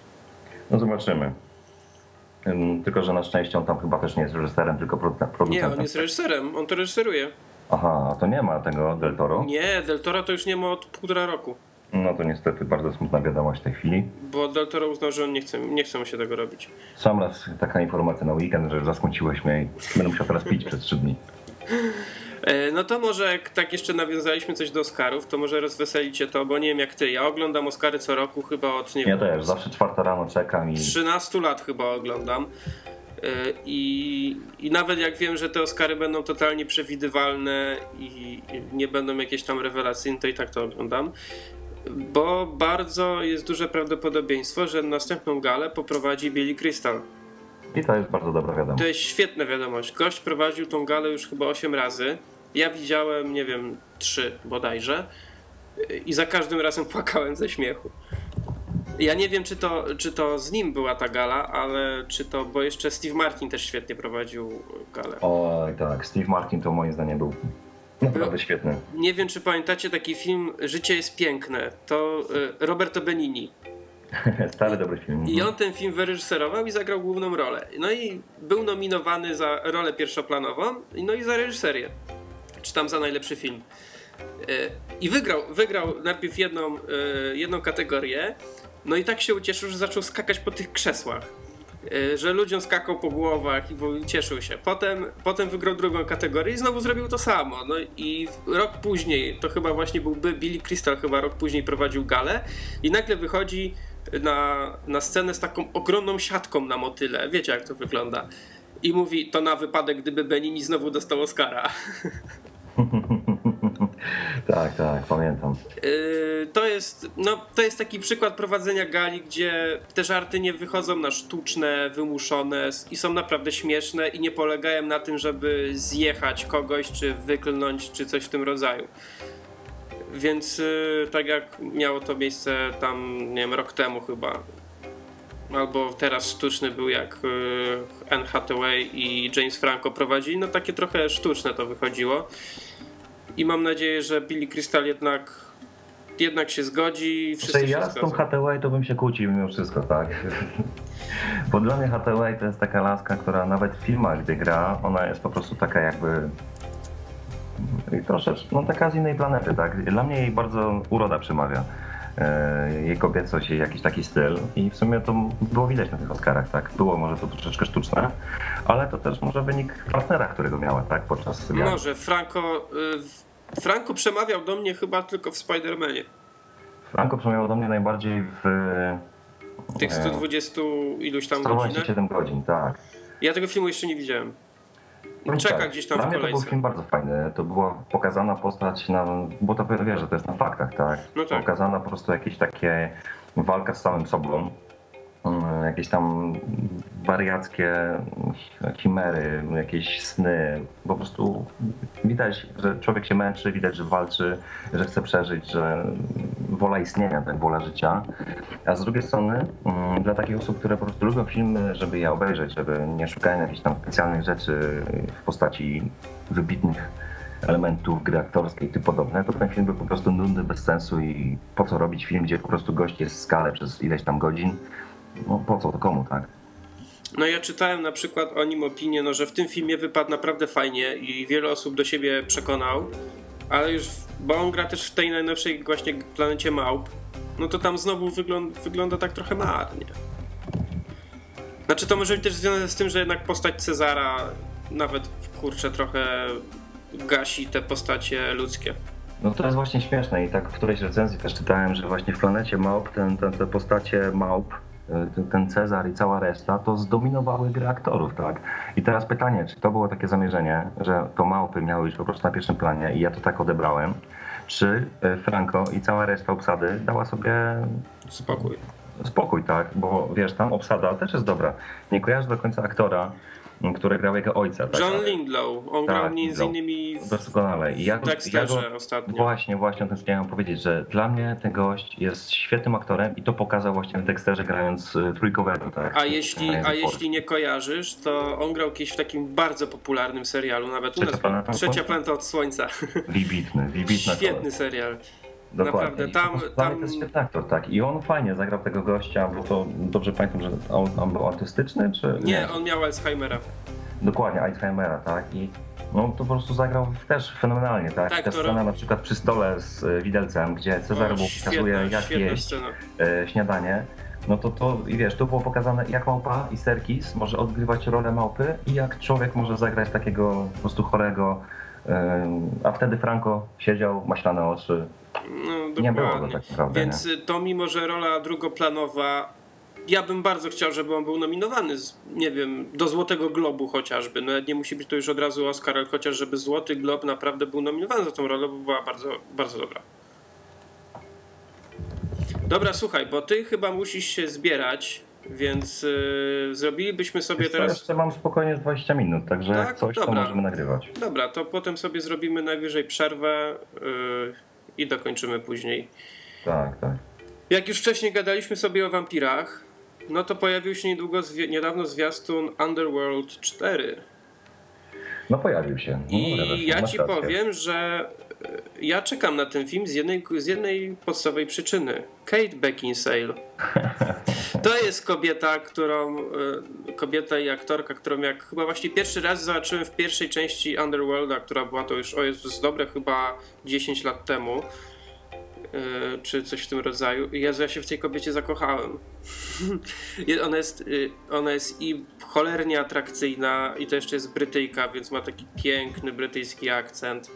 No zobaczymy. Tylko, że na szczęście on tam chyba też nie jest reżyserem, tylko produ- producentem. Nie, on jest reżyserem, on to reżyseruje. Aha, a to nie ma tego Del Toro? Nie, Del Toro to już nie ma od półtora roku. No to niestety bardzo smutna wiadomość w tej chwili. Bo Del Toro uznał, że on nie chce, nie chce mu się tego robić. Sam raz taka informacja na weekend, że zasmuciłeś mnie i będę musiał teraz pić przez trzy dni. E, No to może jak tak jeszcze nawiązaliśmy coś do Oscarów, to może rozweselicie to, bo nie wiem jak ty, ja oglądam Oscary co roku chyba od, nie Ja wiem, też, zawsze czwarta rano czekam i 13 lat chyba oglądam. E, I, I nawet jak wiem, że te Oscary będą totalnie przewidywalne i i nie będą jakieś tam rewelacyjne, to i tak to oglądam. Bo bardzo jest duże prawdopodobieństwo, że następną galę poprowadzi Billy Crystal. i to jest bardzo dobra wiadomość. To jest świetna wiadomość. Gość prowadził tą galę już chyba 8 razy. Ja widziałem, nie wiem, 3 bodajże. I za każdym razem płakałem ze śmiechu. Ja nie wiem, czy to, czy to z nim była ta gala, ale czy to, bo jeszcze Steve Martin też świetnie prowadził galę. Oj tak, Steve Martin to moim zdaniem był naprawdę świetny. Nie wiem, czy pamiętacie taki film Życie jest piękne. To y, Roberto Benini. Stary dobry film. I on ten film wyreżyserował i zagrał główną rolę. No i był nominowany za rolę pierwszoplanową, no i za reżyserię. Czy tam za najlepszy film. E, I wygrał, wygrał najpierw jedną, e, jedną kategorię, no i tak się ucieszył, że zaczął skakać po tych krzesłach. E, Że ludziom skakał po głowach i cieszył się. Potem, potem wygrał drugą kategorię i znowu zrobił to samo. No i rok później, to chyba właśnie był Billy Crystal, chyba rok później prowadził galę i nagle wychodzi na, na scenę z taką ogromną siatką na motyle. Wiecie jak to wygląda. I mówi to na wypadek, gdyby Benini znowu dostał Oscara. tak, tak, pamiętam. Yy, to jest, no, to jest taki przykład prowadzenia gali, gdzie te żarty nie wychodzą na sztuczne, wymuszone i są naprawdę śmieszne i nie polegają na tym, żeby zjechać kogoś, czy wyklnąć, czy coś w tym rodzaju. Więc yy, tak jak miało to miejsce tam, nie wiem, rok temu chyba. Albo teraz sztuczny był jak yy, Anne Hathaway i James Franco prowadzili, no takie trochę sztuczne to wychodziło. I mam nadzieję, że Billy Crystal jednak, jednak się zgodzi i wszyscy ja z tą. Hathaway to bym się kłócił mimo wszystko, tak. Bo dla mnie Hathaway to jest taka laska, która nawet w filmach, gdy gra, ona jest po prostu taka jakby troszeczkę, no taka z innej planety, tak. Dla mnie jej bardzo uroda przemawia. E, Jej kobiecość, jej jakiś taki styl i w sumie to było widać na tych Oscarach, tak. Było może to troszeczkę sztuczne, ale to też może wynik partnera, którego miała, tak, podczas. Może, Franco, y, Franco przemawiał do mnie chyba tylko w Spider-Manie. Franco przemawiał do mnie najbardziej w Tych E, 120 iluś tam godzinach. 127 godzin, tak. Ja tego filmu jeszcze nie widziałem. Powiem Czeka tak, gdzieś tam Dla w mnie to był kolejce. film bardzo fajny. To była pokazana postać, na, bo to wiesz, że to jest na faktach, tak? No tak. Pokazana po prostu jakieś takie walka z samym sobą. Mm, Jakieś tam wariackie chimery, jakieś sny. Po prostu widać, że człowiek się męczy, widać, że walczy, że chce przeżyć, że wola istnienia, tak, wola życia. A z drugiej strony, mm, dla takich osób, które po prostu lubią filmy, żeby je obejrzeć, żeby nie szukają jakichś tam specjalnych rzeczy w postaci wybitnych elementów gry aktorskiej i tym podobne, to ten film był po prostu nudny, bez sensu i po co robić film, gdzie po prostu gość jest w skale przez ileś tam godzin? No po co to komu, tak? No ja czytałem na przykład o nim opinię, no, że w tym filmie wypadł naprawdę fajnie i wiele osób do siebie przekonał, ale już bo on gra też w tej najnowszej właśnie planecie Małp, no to tam znowu wygląda, wygląda tak trochę marnie. Znaczy to może być też związane z tym, że jednak postać Cezara nawet kurczę trochę gasi te postacie ludzkie. No to jest właśnie śmieszne i tak w którejś recenzji też czytałem, że właśnie w planecie Małp ten, ten, te postacie Małp, ten, ten Cezar i cała reszta to zdominowały gry aktorów, tak? I teraz pytanie, czy to było takie zamierzenie, że to małpy miały być po prostu na pierwszym planie i ja to tak odebrałem, czy y, Franco i cała reszta obsady dała sobie Spokój. spokój, tak? Bo wiesz, tam obsada też jest dobra. Nie kojarzę do końca aktora, m, który grał jego ojca. Tak? John Lindlow, on Tak, grał między Lindlow. innymi w Doskonale. I ja, ja go, ostatnio. Właśnie, właśnie o tym chciałem powiedzieć, że dla mnie ten gość jest świetnym aktorem i to pokazał właśnie w Dexterze grając y, trójkowego, tak? A jeśli, a jeśli nie kojarzysz, to on grał kiedyś w takim bardzo popularnym serialu, nawet u Trzecia nas. planeta od Trzecia Słońca? planeta od Słońca. Wybitny, wybitny Świetny serial. Dokładnie. naprawdę, tam- tam- To jest świetny aktor, tak. I on fajnie zagrał tego gościa, bo to dobrze pamiętam, że on, on był artystyczny, czy Nie, on miał Alzheimera. Dokładnie, Alzheimera, tak? I no to po prostu zagrał też fenomenalnie, tak? Tak, Ta to scena na przykład przy stole z y, widelcem, gdzie Cezar mu pokazuje jak jeść e, śniadanie, no to to, i wiesz, tu było pokazane jak małpa i Serkis może odgrywać rolę małpy i jak człowiek może zagrać takiego po prostu chorego, em, a wtedy Franco siedział, maślane oczy, No, nie było go tak naprawdę, Więc y, to mimo, że rola drugoplanowa, ja bym bardzo chciał, żeby on był nominowany, z, nie wiem, do Złotego Globu chociażby. No nie musi być to już od razu Oscar, ale chociaż żeby Złoty Glob naprawdę był nominowany za tą rolę, bo była bardzo, bardzo dobra. Dobra, słuchaj, bo ty chyba musisz się zbierać, więc y, zrobilibyśmy sobie Wiesz teraz... jeszcze mam spokojnie 20 minut, także Tak? jak coś, to Dobra. możemy nagrywać. Dobra, to potem sobie zrobimy najwyżej przerwę y, i dokończymy później. Tak, tak. Jak już wcześniej gadaliśmy sobie o wampirach, no to pojawił się niedługo zwi- niedawno zwiastun Underworld 4. No pojawił się. No, I ja ci rację. powiem, że ja czekam na ten film z jednej, z jednej podstawowej przyczyny. Kate Beckinsale. To jest kobieta, którą e, kobieta i aktorka, którą jak chyba właśnie pierwszy raz zobaczyłem w pierwszej części Underworlda, która była to już o Jezus dobre chyba 10 lat temu. e, Czy coś w tym rodzaju. Jezu, ja się w tej kobiecie zakochałem. Ona jest, y, ona jest i cholernie atrakcyjna, i to jeszcze jest Brytyjka, więc ma taki piękny brytyjski akcent.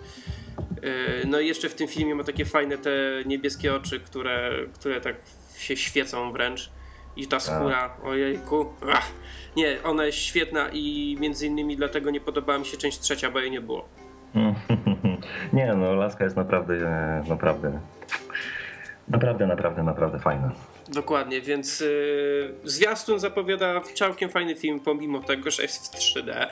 Y, No i jeszcze w tym filmie ma takie fajne te niebieskie oczy, które, które tak się świecą wręcz. I ta skóra, ojejku. Ach. Nie, ona jest świetna i między innymi dlatego nie podobała mi się część trzecia, bo jej nie było. Nie no, Laska jest naprawdę, naprawdę, naprawdę, naprawdę, naprawdę fajna. Dokładnie, więc yy, zwiastun zapowiada całkiem fajny film, pomimo tego, że jest w 3D.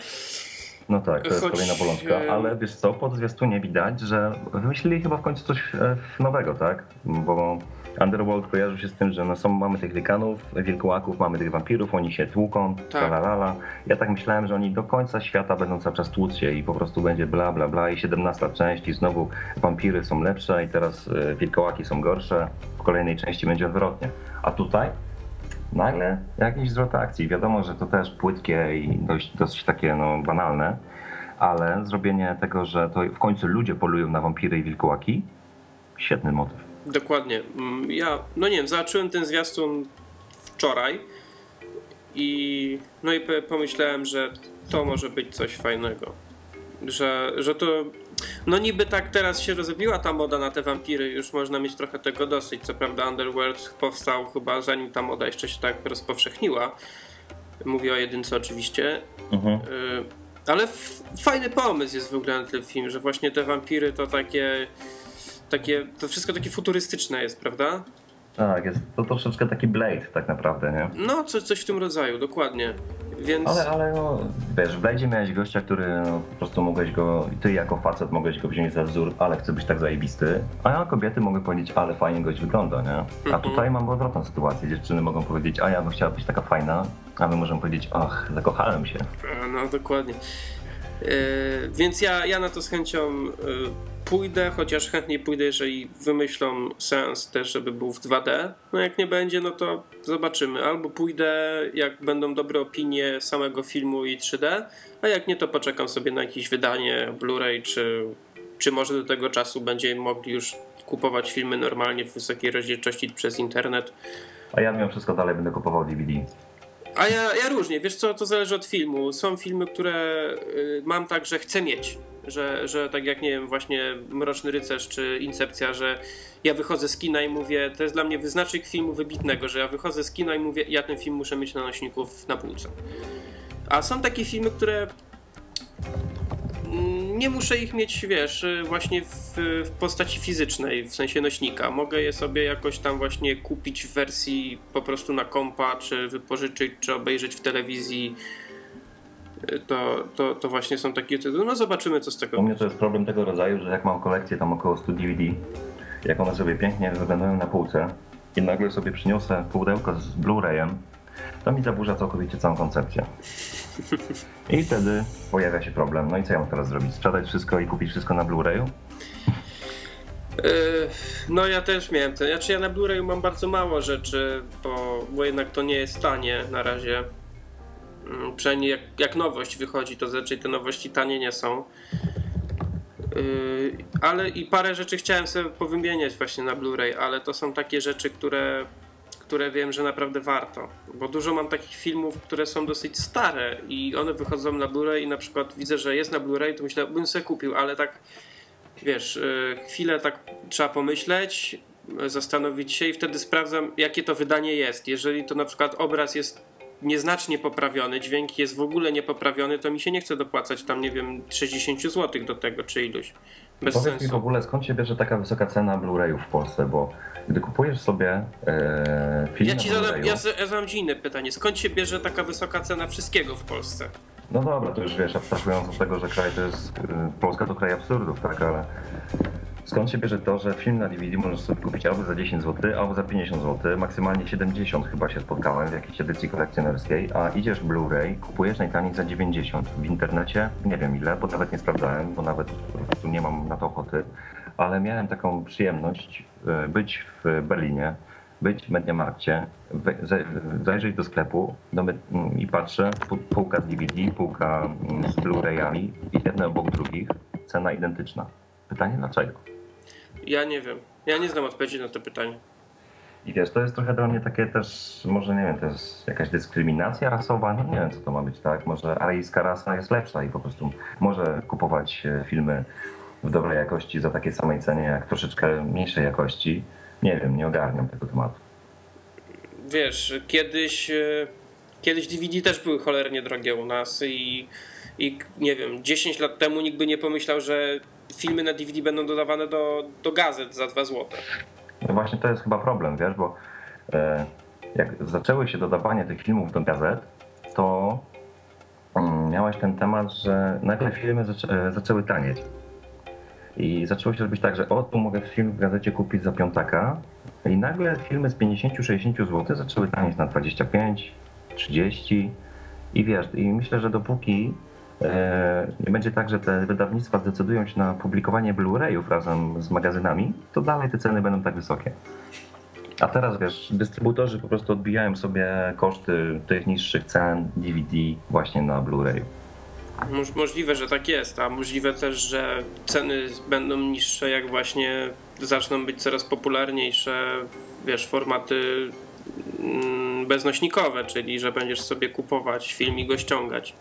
No tak, to jest Choć, kolejna bolączka, e, ale wiesz co, po zwiastunie widać, że wymyślili chyba w końcu coś e, nowego, tak? Bo Underworld kojarzy się z tym, że no są, mamy tych likanów, wilkołaków, mamy tych wampirów, oni się tłuką, Tak. la la la. Ja tak myślałem, że oni do końca świata będą cały czas tłuc się i po prostu będzie bla bla bla i 17 część i znowu wampiry są lepsze i teraz e, wilkołaki są gorsze, w kolejnej części będzie odwrotnie. A tutaj nagle jakiś zwrot akcji. Wiadomo, że to też płytkie i dość, dosyć takie no, banalne, ale zrobienie tego, że to w końcu ludzie polują na wampiry i wilkołaki, świetny motyw. Dokładnie. Mm, Ja, no nie wiem, zobaczyłem ten zwiastun wczoraj i no i pomyślałem, że to może być coś fajnego. Że, że to, no niby tak teraz się rozbiła ta moda na te wampiry, już można mieć trochę tego dosyć. Co prawda Underworld powstał chyba zanim ta moda jeszcze się tak rozpowszechniła. Mówię o jedynce oczywiście. Mhm. Y, Ale fajny pomysł jest w ogóle na ten film, że właśnie te wampiry to takie, takie, to wszystko takie futurystyczne jest, prawda? Tak, jest to troszeczkę taki Blade tak naprawdę, nie? No, coś, coś w tym rodzaju, dokładnie. Więc Ale, ale no, wiesz, w Blade'zie miałeś gościa, który no, po prostu mogłeś go, ty jako facet mogłeś go wziąć za wzór, ale chcę być tak zajebisty, a kobiety mogły powiedzieć, ale fajnie gość wygląda, nie? A Mhm. tutaj mam odwrotną sytuację, dziewczyny mogą powiedzieć, a ja bym chciała być taka fajna, a my możemy powiedzieć, ach, zakochałem się. no dokładnie. E, więc ja, ja na to z chęcią e, pójdę, chociaż chętniej pójdę, jeżeli wymyślą sens też, żeby był w 2D. No jak nie będzie, no to zobaczymy. Albo pójdę, jak będą dobre opinie samego filmu i 3D, a jak nie, to poczekam sobie na jakieś wydanie Blu-ray czy czy może do tego czasu będziemy mogli już kupować filmy normalnie w wysokiej rozdzielczości przez internet. A ja mimo wszystko dalej będę kupował DVD. A ja, ja różnie, wiesz co, to zależy od filmu. Są filmy, które y, mam tak, że chcę mieć. Że, że tak jak nie wiem, właśnie Mroczny Rycerz czy Incepcja, że ja wychodzę z kina i mówię, to jest dla mnie wyznacznik filmu wybitnego, że ja wychodzę z kina i mówię, ja ten film muszę mieć na nośniku na półce. A są takie filmy, które nie muszę ich mieć, wiesz, y, właśnie w, w, postaci fizycznej, w sensie nośnika. Mogę je sobie jakoś tam właśnie kupić w wersji po prostu na kompa, czy wypożyczyć, czy obejrzeć w telewizji. Y, to, to, to właśnie są takie tytuły. No zobaczymy, co z tego U mnie to jest problem tego rodzaju, że jak mam kolekcję tam około 100 DVD, jak one sobie pięknie wyglądają na półce i nagle sobie przyniosę pudełko z Blu-rayem, to mi zaburza całkowicie całą koncepcję. I wtedy pojawia się problem. No i co ja mam teraz zrobić? Sprzedać wszystko i kupić wszystko na Blu-rayu? Yy, no ja też miałem ten. Znaczy ja na Blu-rayu mam bardzo mało rzeczy, bo, bo jednak to nie jest tanie na razie. Mm, Przynajmniej jak, jak nowość wychodzi, to raczej te nowości tanie nie są. Yy, ale i parę rzeczy chciałem sobie powymieniać właśnie na Blu-ray, ale to są takie rzeczy, które, które wiem, że naprawdę warto. Bo dużo mam takich filmów, które są dosyć stare i one wychodzą na Blu-ray i na przykład widzę, że jest na Blu-ray, to myślę, bym sobie kupił, ale tak wiesz, yy, chwilę tak trzeba pomyśleć, yy, zastanowić się i wtedy sprawdzam, jakie to wydanie jest. Jeżeli to na przykład obraz jest nieznacznie poprawiony, dźwięk jest w ogóle niepoprawiony, to mi się nie chce dopłacać tam, nie wiem, 60 zł do tego, czy iluś. Bez Powiedz mi sensu. w ogóle, skąd się bierze taka wysoka cena Blu-rayów w Polsce, bo gdy kupujesz sobie e, film Ja ci zadam, ja, z- ja zadam ci inne pytanie. Skąd się bierze taka wysoka cena wszystkiego w Polsce? No dobra, to już wiesz, abstrahując od tego, że kraj to jest, y, Polska to kraj absurdów, tak, ale skąd się bierze to, że film na DVD możesz sobie kupić albo za 10 zł, albo za 50 zł, maksymalnie 70 chyba się spotkałem w jakiejś edycji kolekcjonerskiej, a idziesz Blu-ray, kupujesz najtaniej za 90 w internecie, nie wiem ile, bo nawet nie sprawdzałem, bo nawet prostu nie mam na to ochoty, ale miałem taką przyjemność y, być w Berlinie, być w Mediamarkcie, zajrzeć do sklepu do mm, i patrzę, półka z DVD, półka mm, z Blu-rayami jedne obok drugich, cena identyczna. Pytanie dlaczego? Ja nie wiem. Ja nie znam odpowiedzi na to pytanie. I wiesz, to jest trochę dla mnie takie też, może nie wiem, to jest jakaś dyskryminacja rasowa, no nie wiem co to ma być, tak? Może aryjska rasa jest lepsza i po prostu może kupować e, filmy w dobrej jakości za takiej samej cenie, jak troszeczkę mniejszej jakości. Nie wiem, nie ogarniam tego tematu. Wiesz, kiedyś, e, kiedyś DVD też były cholernie drogie u nas i, i nie wiem, 10 lat temu nikt by nie pomyślał, że filmy na DVD będą dodawane do, do gazet za 2 zł. No właśnie to jest chyba problem, wiesz, bo e, jak zaczęły się dodawanie tych filmów do gazet, to mm, miałeś ten temat, że nagle filmy zaczę, e, zaczęły tanieć. I zaczęło się robić tak, że o, tu mogę film w gazecie kupić za piątaka i nagle filmy z 50-60 zł zaczęły tanieć na 25, 30 i wiesz, i myślę, że dopóki nie będzie tak, że te wydawnictwa zdecydują się na publikowanie Blu-rayów razem z magazynami, to dalej te ceny będą tak wysokie. A teraz wiesz, dystrybutorzy po prostu odbijają sobie koszty tych niższych cen DVD właśnie na Blu-rayu. Moż, możliwe, że tak jest, a możliwe też, że ceny będą niższe, jak właśnie zaczną być coraz popularniejsze, wiesz, formaty mm, beznośnikowe, czyli że będziesz sobie kupować film i go ściągać.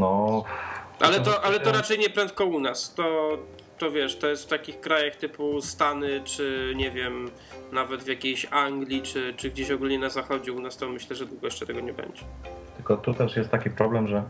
No. Ale to, ale to raczej nie prędko u nas. To, to wiesz, to jest w takich krajach typu Stany, czy nie wiem, nawet w jakiejś Anglii, czy, czy gdzieś ogólnie na zachodzie. U nas to myślę, że długo jeszcze tego nie będzie. Tylko tu też jest taki problem, że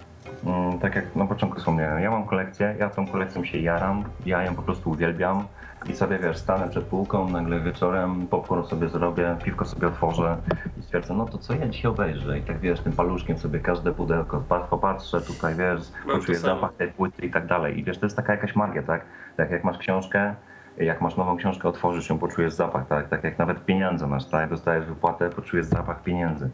mm, tak jak na początku wspomniałem, ja mam kolekcję, ja tą kolekcją się jaram, ja ją po prostu uwielbiam i sobie wiesz, stanę przed półką, nagle wieczorem popcorn sobie zrobię, piwko sobie otworzę i stwierdzę, no to co ja dzisiaj obejrzę i tak wiesz, tym paluszkiem sobie każde pudełko pa- popatrzę, tutaj wiesz, poczuję zapach tej płyty i tak dalej i wiesz, to jest taka jakaś magia, tak? Tak jak masz książkę, jak masz nową książkę, otworzysz ją, poczujesz zapach, tak? Tak jak nawet pieniądze masz, tak? Dostajesz wypłatę, poczujesz zapach pieniędzy.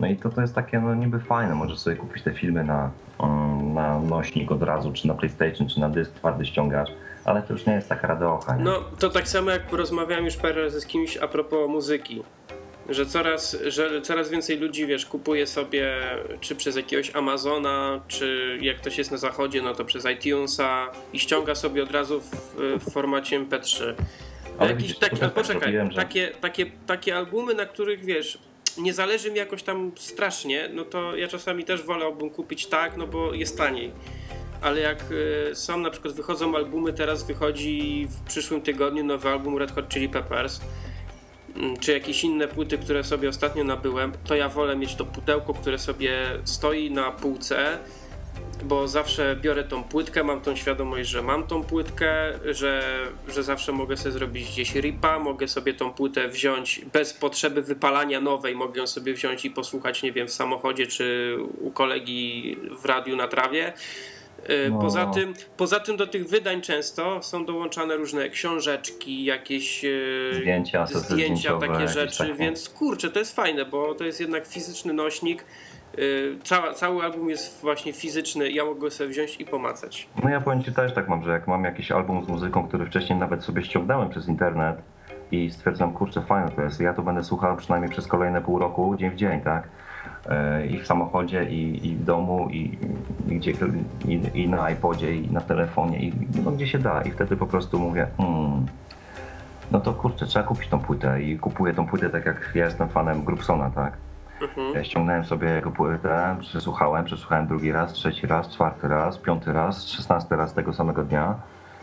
No i to, to jest takie no niby fajne, możesz sobie kupić te filmy na, mm, na nośnik od razu, czy na PlayStation, czy na dysk twardy ściągasz, ale to już nie jest taka radocha, nie? No, to tak samo jak rozmawiałem już parę razy z kimś a propos muzyki. że coraz, że coraz więcej ludzi, wiesz, kupuje sobie czy przez jakiegoś Amazona, czy jak ktoś jest na zachodzie, no to przez iTunesa i ściąga sobie od razu w, w formacie MP3. Ale Jakiś widzisz, taki, też tak poczekaj, robiłem, że- takie, takie, takie albumy, na których wiesz, nie zależy mi jakoś tam strasznie, no to ja czasami też wolałbym kupić tak, no bo jest taniej. Ale jak y, są na przykład wychodzą albumy, teraz wychodzi w przyszłym tygodniu nowy album Red Hot Chili Peppers, mm, czy jakieś inne płyty, które sobie ostatnio nabyłem, to ja wolę mieć to pudełko, które sobie stoi na półce, bo zawsze biorę tą płytkę, mam tą świadomość, że mam tą płytkę, że, że zawsze mogę sobie zrobić gdzieś ripa, mogę sobie tą płytę wziąć bez potrzeby wypalania nowej, mogę ją sobie wziąć i posłuchać, nie wiem, w samochodzie czy u kolegi w radiu na trawie. Yy, No. Poza, tym, poza tym do tych wydań często są dołączane różne książeczki, jakieś yy, Zdjęcia, zdjęcia, takie rzeczy, takie. więc kurczę, to jest fajne, bo to jest jednak fizyczny nośnik. Yy, Cała, cały album jest właśnie fizyczny, ja mogę sobie wziąć i pomacać. No ja powiem Ci też tak mam, że jak mam jakiś album z muzyką, który wcześniej nawet sobie ściągnąłem przez internet i stwierdzam, kurczę, fajne to jest, ja to będę słuchał przynajmniej przez kolejne pół roku, dzień w dzień, tak? E, I w samochodzie, i, i w domu, i, i, gdzie, i, i na iPodzie, i na telefonie, i no, gdzie się da. I wtedy po prostu mówię, hmm, no to kurczę, trzeba kupić tą płytę. I kupuję tą płytę tak jak ja jestem fanem Grubsona, tak? Mhm. Ja ściągnąłem sobie jego płytę, przesłuchałem, przesłuchałem drugi raz, trzeci raz, czwarty raz, piąty raz, szesnasty raz tego samego dnia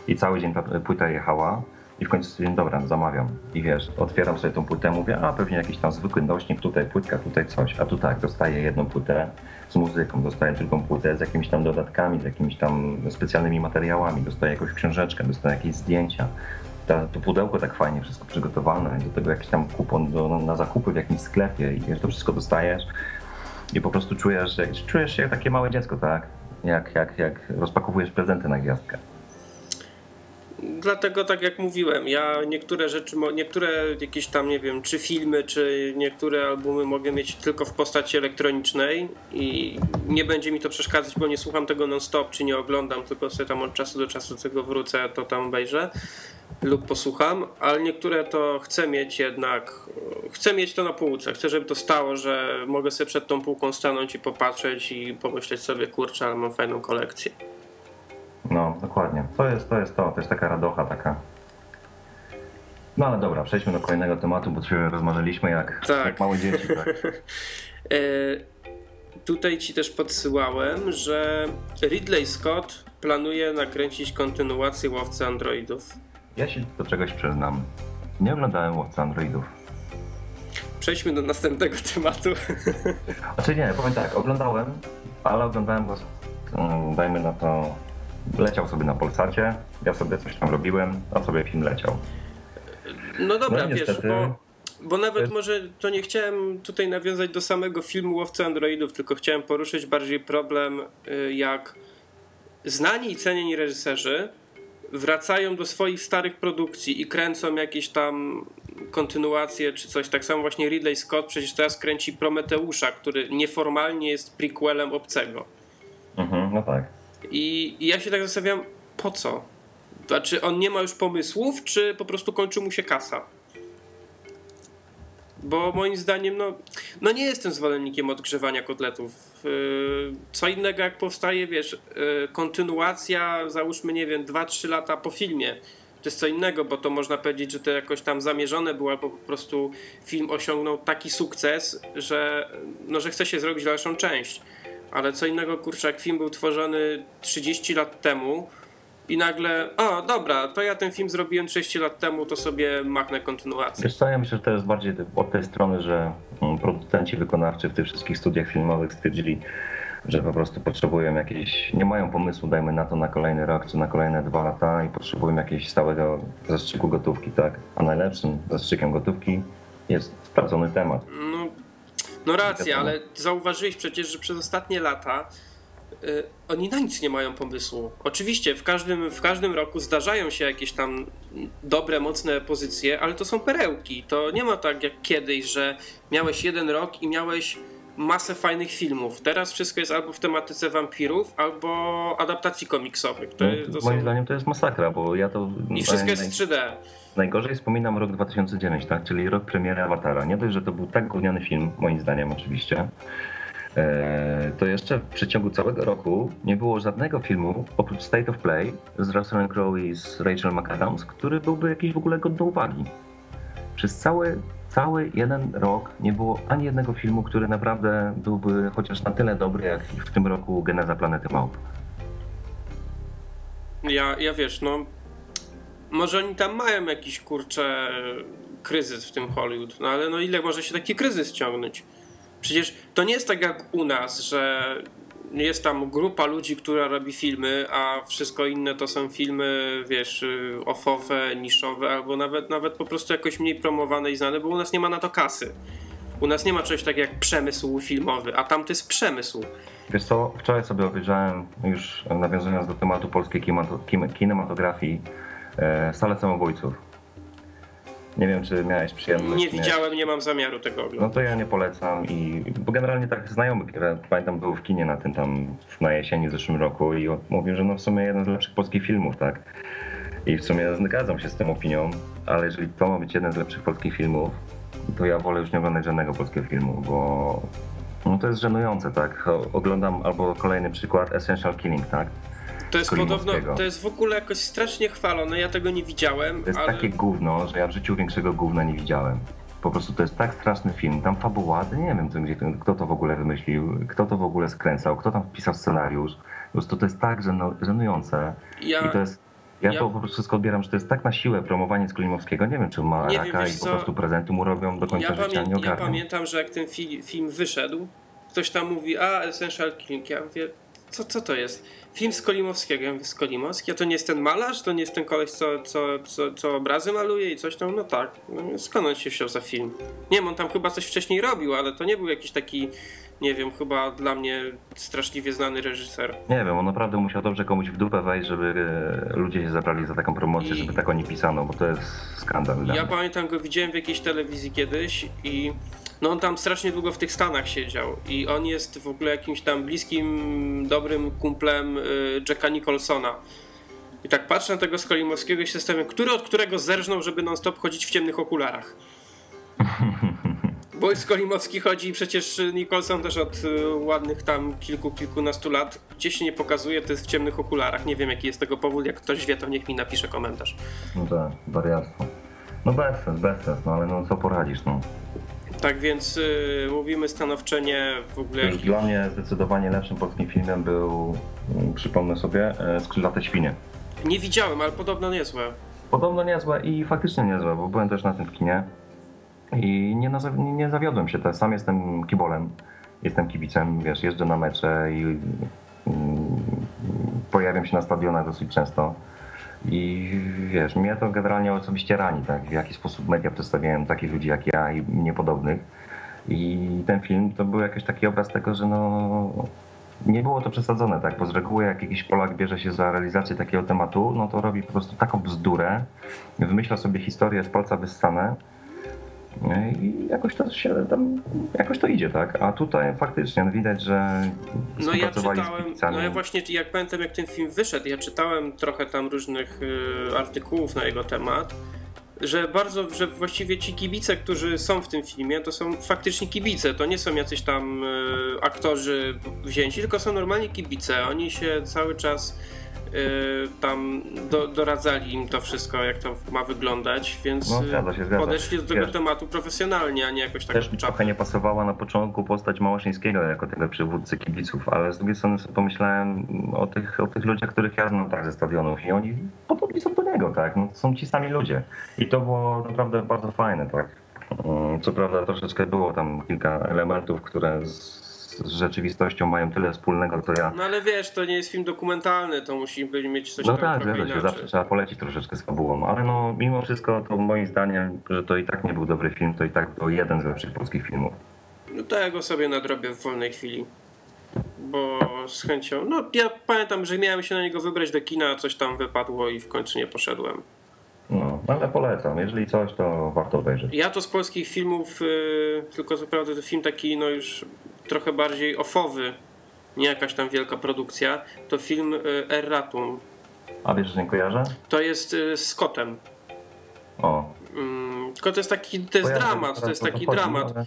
i cały dzień ta płyta jechała i w końcu stwierdziłem, dobra, zamawiam. I wiesz, otwieram sobie tą płytę, mówię, a pewnie jakiś tam zwykły nośnik, tutaj płytka, tutaj coś, a tu tak, dostaję jedną płytę z muzyką, dostaję drugą płytę z jakimiś tam dodatkami, z jakimiś tam specjalnymi materiałami, dostaję jakąś książeczkę, dostaję jakieś zdjęcia. Ta, to pudełko tak fajnie wszystko przygotowane, do tego jakiś tam kupon do, na zakupy w jakimś sklepie i wiesz, to wszystko dostajesz i po prostu czujesz, czujesz się jak takie małe dziecko, tak? Jak, jak, jak rozpakowujesz prezenty na gwiazdkę. Dlatego, tak jak mówiłem, ja niektóre rzeczy, niektóre jakieś tam, nie wiem, czy filmy, czy niektóre albumy mogę mieć tylko w postaci elektronicznej i nie będzie mi to przeszkadzać, bo nie słucham tego non-stop, czy nie oglądam, tylko sobie tam od czasu do czasu tego wrócę, to tam obejrzę lub posłucham, ale niektóre to chcę mieć jednak, chcę mieć to na półce, chcę, żeby to stało, że mogę sobie przed tą półką stanąć i popatrzeć i pomyśleć sobie, kurczę, ale mam fajną kolekcję. No, dokładnie. To jest to, jest to, to jest taka radocha taka. No ale dobra, przejdźmy do kolejnego tematu, bo się rozmarzyliśmy jak, Tak. jak małe dzieci. Tak? E, tutaj ci też podsyłałem, że Ridley Scott planuje nakręcić kontynuację łowcy androidów. Ja się do czegoś przyznam. Nie oglądałem łowcy androidów. Przejdźmy do następnego tematu. Znaczy nie, powiem tak, oglądałem, ale oglądałem go, mm, dajmy na to, leciał sobie na Polsacie, ja sobie coś tam robiłem, a sobie film leciał. No dobra, No i wiesz, niestety- bo, bo nawet może to nie chciałem tutaj nawiązać do samego filmu Łowcy Androidów, tylko chciałem poruszyć bardziej problem, y, jak znani i cenieni reżyserzy wracają do swoich starych produkcji i kręcą jakieś tam kontynuacje czy coś. Tak samo właśnie Ridley Scott przecież teraz kręci Prometeusza, który nieformalnie jest prequelem Obcego. Mhm, no tak. I, I ja się tak zastanawiam, po co? Znaczy, on nie ma już pomysłów, czy po prostu kończy mu się kasa? Bo moim zdaniem, no, no nie jestem zwolennikiem odgrzewania kotletów. Yy, Co innego, jak powstaje, wiesz, yy, kontynuacja, załóżmy, nie wiem, 2-3 lata po filmie. To jest co innego, bo to można powiedzieć, że to jakoś tam zamierzone było, albo po prostu film osiągnął taki sukces, że, no, że chce się zrobić dalszą część. Ale co innego, kurczę, jak film był tworzony 30 lat temu i nagle, o dobra, to ja ten film zrobiłem 30 lat temu, to sobie machnę kontynuację. Wiesz co, ja myślę, że to jest bardziej od tej strony, że mm, producenci wykonawczy w tych wszystkich studiach filmowych stwierdzili, że po prostu potrzebują jakieś, nie mają pomysłu, dajmy na to na kolejny rok czy na kolejne dwa lata i potrzebują jakiegoś stałego zastrzyku gotówki, tak? A najlepszym zastrzykiem gotówki jest sprawdzony temat. No, no racja, ale zauważyłeś przecież, że przez ostatnie lata y, oni na nic nie mają pomysłu. Oczywiście w każdym, w każdym roku zdarzają się jakieś tam dobre, mocne pozycje, ale to są perełki. To nie ma tak jak kiedyś, że miałeś jeden rok i miałeś masę fajnych filmów. Teraz wszystko jest albo w tematyce wampirów, albo adaptacji komiksowych. To, No, to moim są... zdaniem to jest masakra, bo ja to... I wszystko jest w 3D. Najgorzej wspominam rok 2009, tak? czyli rok premiery Awatara. Nie dość, że to był tak gówniany film, moim zdaniem oczywiście, e, to jeszcze w przeciągu całego roku nie było żadnego filmu, oprócz State of Play z Russellem Crowe i z Rachel McAdams, który byłby jakiś w ogóle godny uwagi. Przez cały, cały jeden rok nie było ani jednego filmu, który naprawdę byłby chociaż na tyle dobry, jak w tym roku Geneza Planety Małp. Ja, ja wiesz, no. Może oni tam mają jakiś kurczę kryzys w tym Hollywood, no ale no ile może się taki kryzys ciągnąć? Przecież to nie jest tak jak u nas, że jest tam grupa ludzi, która robi filmy, a wszystko inne to są filmy, wiesz, offowe, niszowe, albo nawet, nawet po prostu jakoś mniej promowane i znane, bo u nas nie ma na to kasy. U nas nie ma czegoś takiego jak przemysł filmowy, a tam to jest przemysł. Wiesz co, wczoraj sobie obejrzałem, już nawiązując do tematu polskiej kinematografii, Salę Samobójców. Nie wiem, czy miałeś przyjemność. Nie widziałem, nie mam zamiaru tego oglądać. No to ja nie polecam i bo generalnie tak znajomy, pamiętam był w kinie na tym tam na jesieni w zeszłym roku i mówił, że no w sumie jeden z lepszych polskich filmów, tak? I w sumie zgadzam się z tą opinią, ale jeżeli to ma być jeden z lepszych polskich filmów, to ja wolę już nie oglądać żadnego polskiego filmu, bo no to jest żenujące, tak? Oglądam albo kolejny przykład Essential Killing, tak? To jest podobno, to jest w ogóle jakoś strasznie chwalone, ja tego nie widziałem. To jest ale... takie gówno, że ja w życiu większego gówna nie widziałem. Po prostu to jest tak straszny film, tam fabuła, nie wiem gdzie, kto to w ogóle wymyślił, kto to w ogóle skręcał, kto tam wpisał scenariusz. Po prostu to jest tak żenujące ja... i to jest ja, ja, to po prostu wszystko odbieram, że to jest tak na siłę promowanie Skolimowskiego. Nie wiem, czy ma nie raka wiem, i po prostu prezenty mu robią do końca ja życia, pamię- nie Ja pamiętam, że jak ten fi- film wyszedł, ktoś tam mówi, a Essential Killing. Ja mówię, co, co to jest? Film Skolimowskiego. Ja mówię, Skolimowski? A to nie jest ten malarz? To nie jest ten koleś, co, co, co, co obrazy maluje i coś tam? No tak. No, skąd on się wziął za film? Nie wiem, on tam chyba coś wcześniej robił, ale to nie był jakiś taki nie wiem, chyba dla mnie straszliwie znany reżyser. Nie wiem, on naprawdę musiał dobrze komuś w dupę wejść, żeby e, ludzie się zabrali za taką promocję, I... żeby tak o nie pisano, bo to jest skandal. Ja pamiętam go, widziałem w jakiejś telewizji kiedyś i no on tam strasznie długo w tych Stanach siedział i on jest w ogóle jakimś tam bliskim, dobrym kumplem y, Jacka Nicholsona. I tak patrzę na tego Skolimowskiego i się zastanawiam, który od którego zerżnął, żeby non-stop chodzić w ciemnych okularach. Bo Skolimowski chodzi przecież Nicholson też od y, ładnych tam kilku, kilkunastu lat gdzieś się nie pokazuje, to jest w ciemnych okularach. Nie wiem jaki jest tego powód, jak ktoś wie, to niech mi napisze komentarz. No tak, wariactwo. No bez sens, bez sens, no ale no co poradzisz, no. Tak więc y, mówimy stanowczenie w ogóle. Już dla mnie zdecydowanie lepszym polskim filmem był, mm, przypomnę sobie, e, Skrzydlate Świnie. Nie widziałem, ale podobno niezłe. Podobno niezłe i faktycznie niezłe, bo byłem też na tym w kinie i nie, nie, nie zawiodłem się. Sam jestem kibolem, jestem kibicem, wiesz, jeżdżę na mecze i mm, pojawiam się na stadionach dosyć często. I wiesz, mnie to generalnie osobiście rani, tak? W jaki sposób media przedstawiają takich ludzi jak ja i mnie podobnych. I ten film to był jakiś taki obraz tego, że no nie było to przesadzone, tak? Bo z reguły jak jakiś Polak bierze się za realizację takiego tematu, no to robi po prostu taką bzdurę, wymyśla sobie historię z palca wyssane, i jakoś to się tam, jakoś to idzie, tak? A tutaj faktycznie no widać, że no ja czytałem, no ja właśnie jak pamiętam jak ten film wyszedł, ja czytałem trochę tam różnych y, artykułów na jego temat, że bardzo, że właściwie ci kibice, którzy są w tym filmie, to są faktycznie kibice, to nie są jacyś tam y, aktorzy wzięci, tylko są normalnie kibice. Oni się cały czas tam do, doradzali im to wszystko, jak to ma wyglądać, więc no, zgadza się, zgadza. podeszli do tego Wiesz, tematu profesjonalnie, a nie jakoś tak Też mi trochę nie pasowała na początku postać Małaszyńskiego jako tego przywódcy kibiców, ale z drugiej strony sobie pomyślałem o tych, o tych ludziach, których ja znam tak ze stadionów i oni podobni są do niego, tak, no, są ci sami ludzie i to było naprawdę bardzo fajne, tak. Mm, co prawda troszeczkę było tam kilka elementów, które z z rzeczywistością mają tyle wspólnego, co ja. No ale wiesz, to nie jest film dokumentalny, to musi mieć coś No tak, zgadza się, zawsze trzeba polecić troszeczkę z fabułą, ale no mimo wszystko to moim zdaniem, że to i tak nie był dobry film, to i tak był jeden z lepszych polskich filmów. No to ja go sobie nadrobię w wolnej chwili. Bo z chęcią. No ja pamiętam, że miałem się na niego wybrać do kina, coś tam wypadło i w końcu nie poszedłem. No, ale polecam. Jeżeli coś, to warto obejrzeć. Ja to z polskich filmów, yy, tylko co prawda to film taki, no już trochę bardziej ofowy, nie jakaś tam wielka produkcja, to film y, Erratum. A wiesz, że nie kojarzę? To jest y, z kotem. O, Tylko to jest taki, to jest Kojarzę, dramat, to jest taki chodzi, dramat. ale-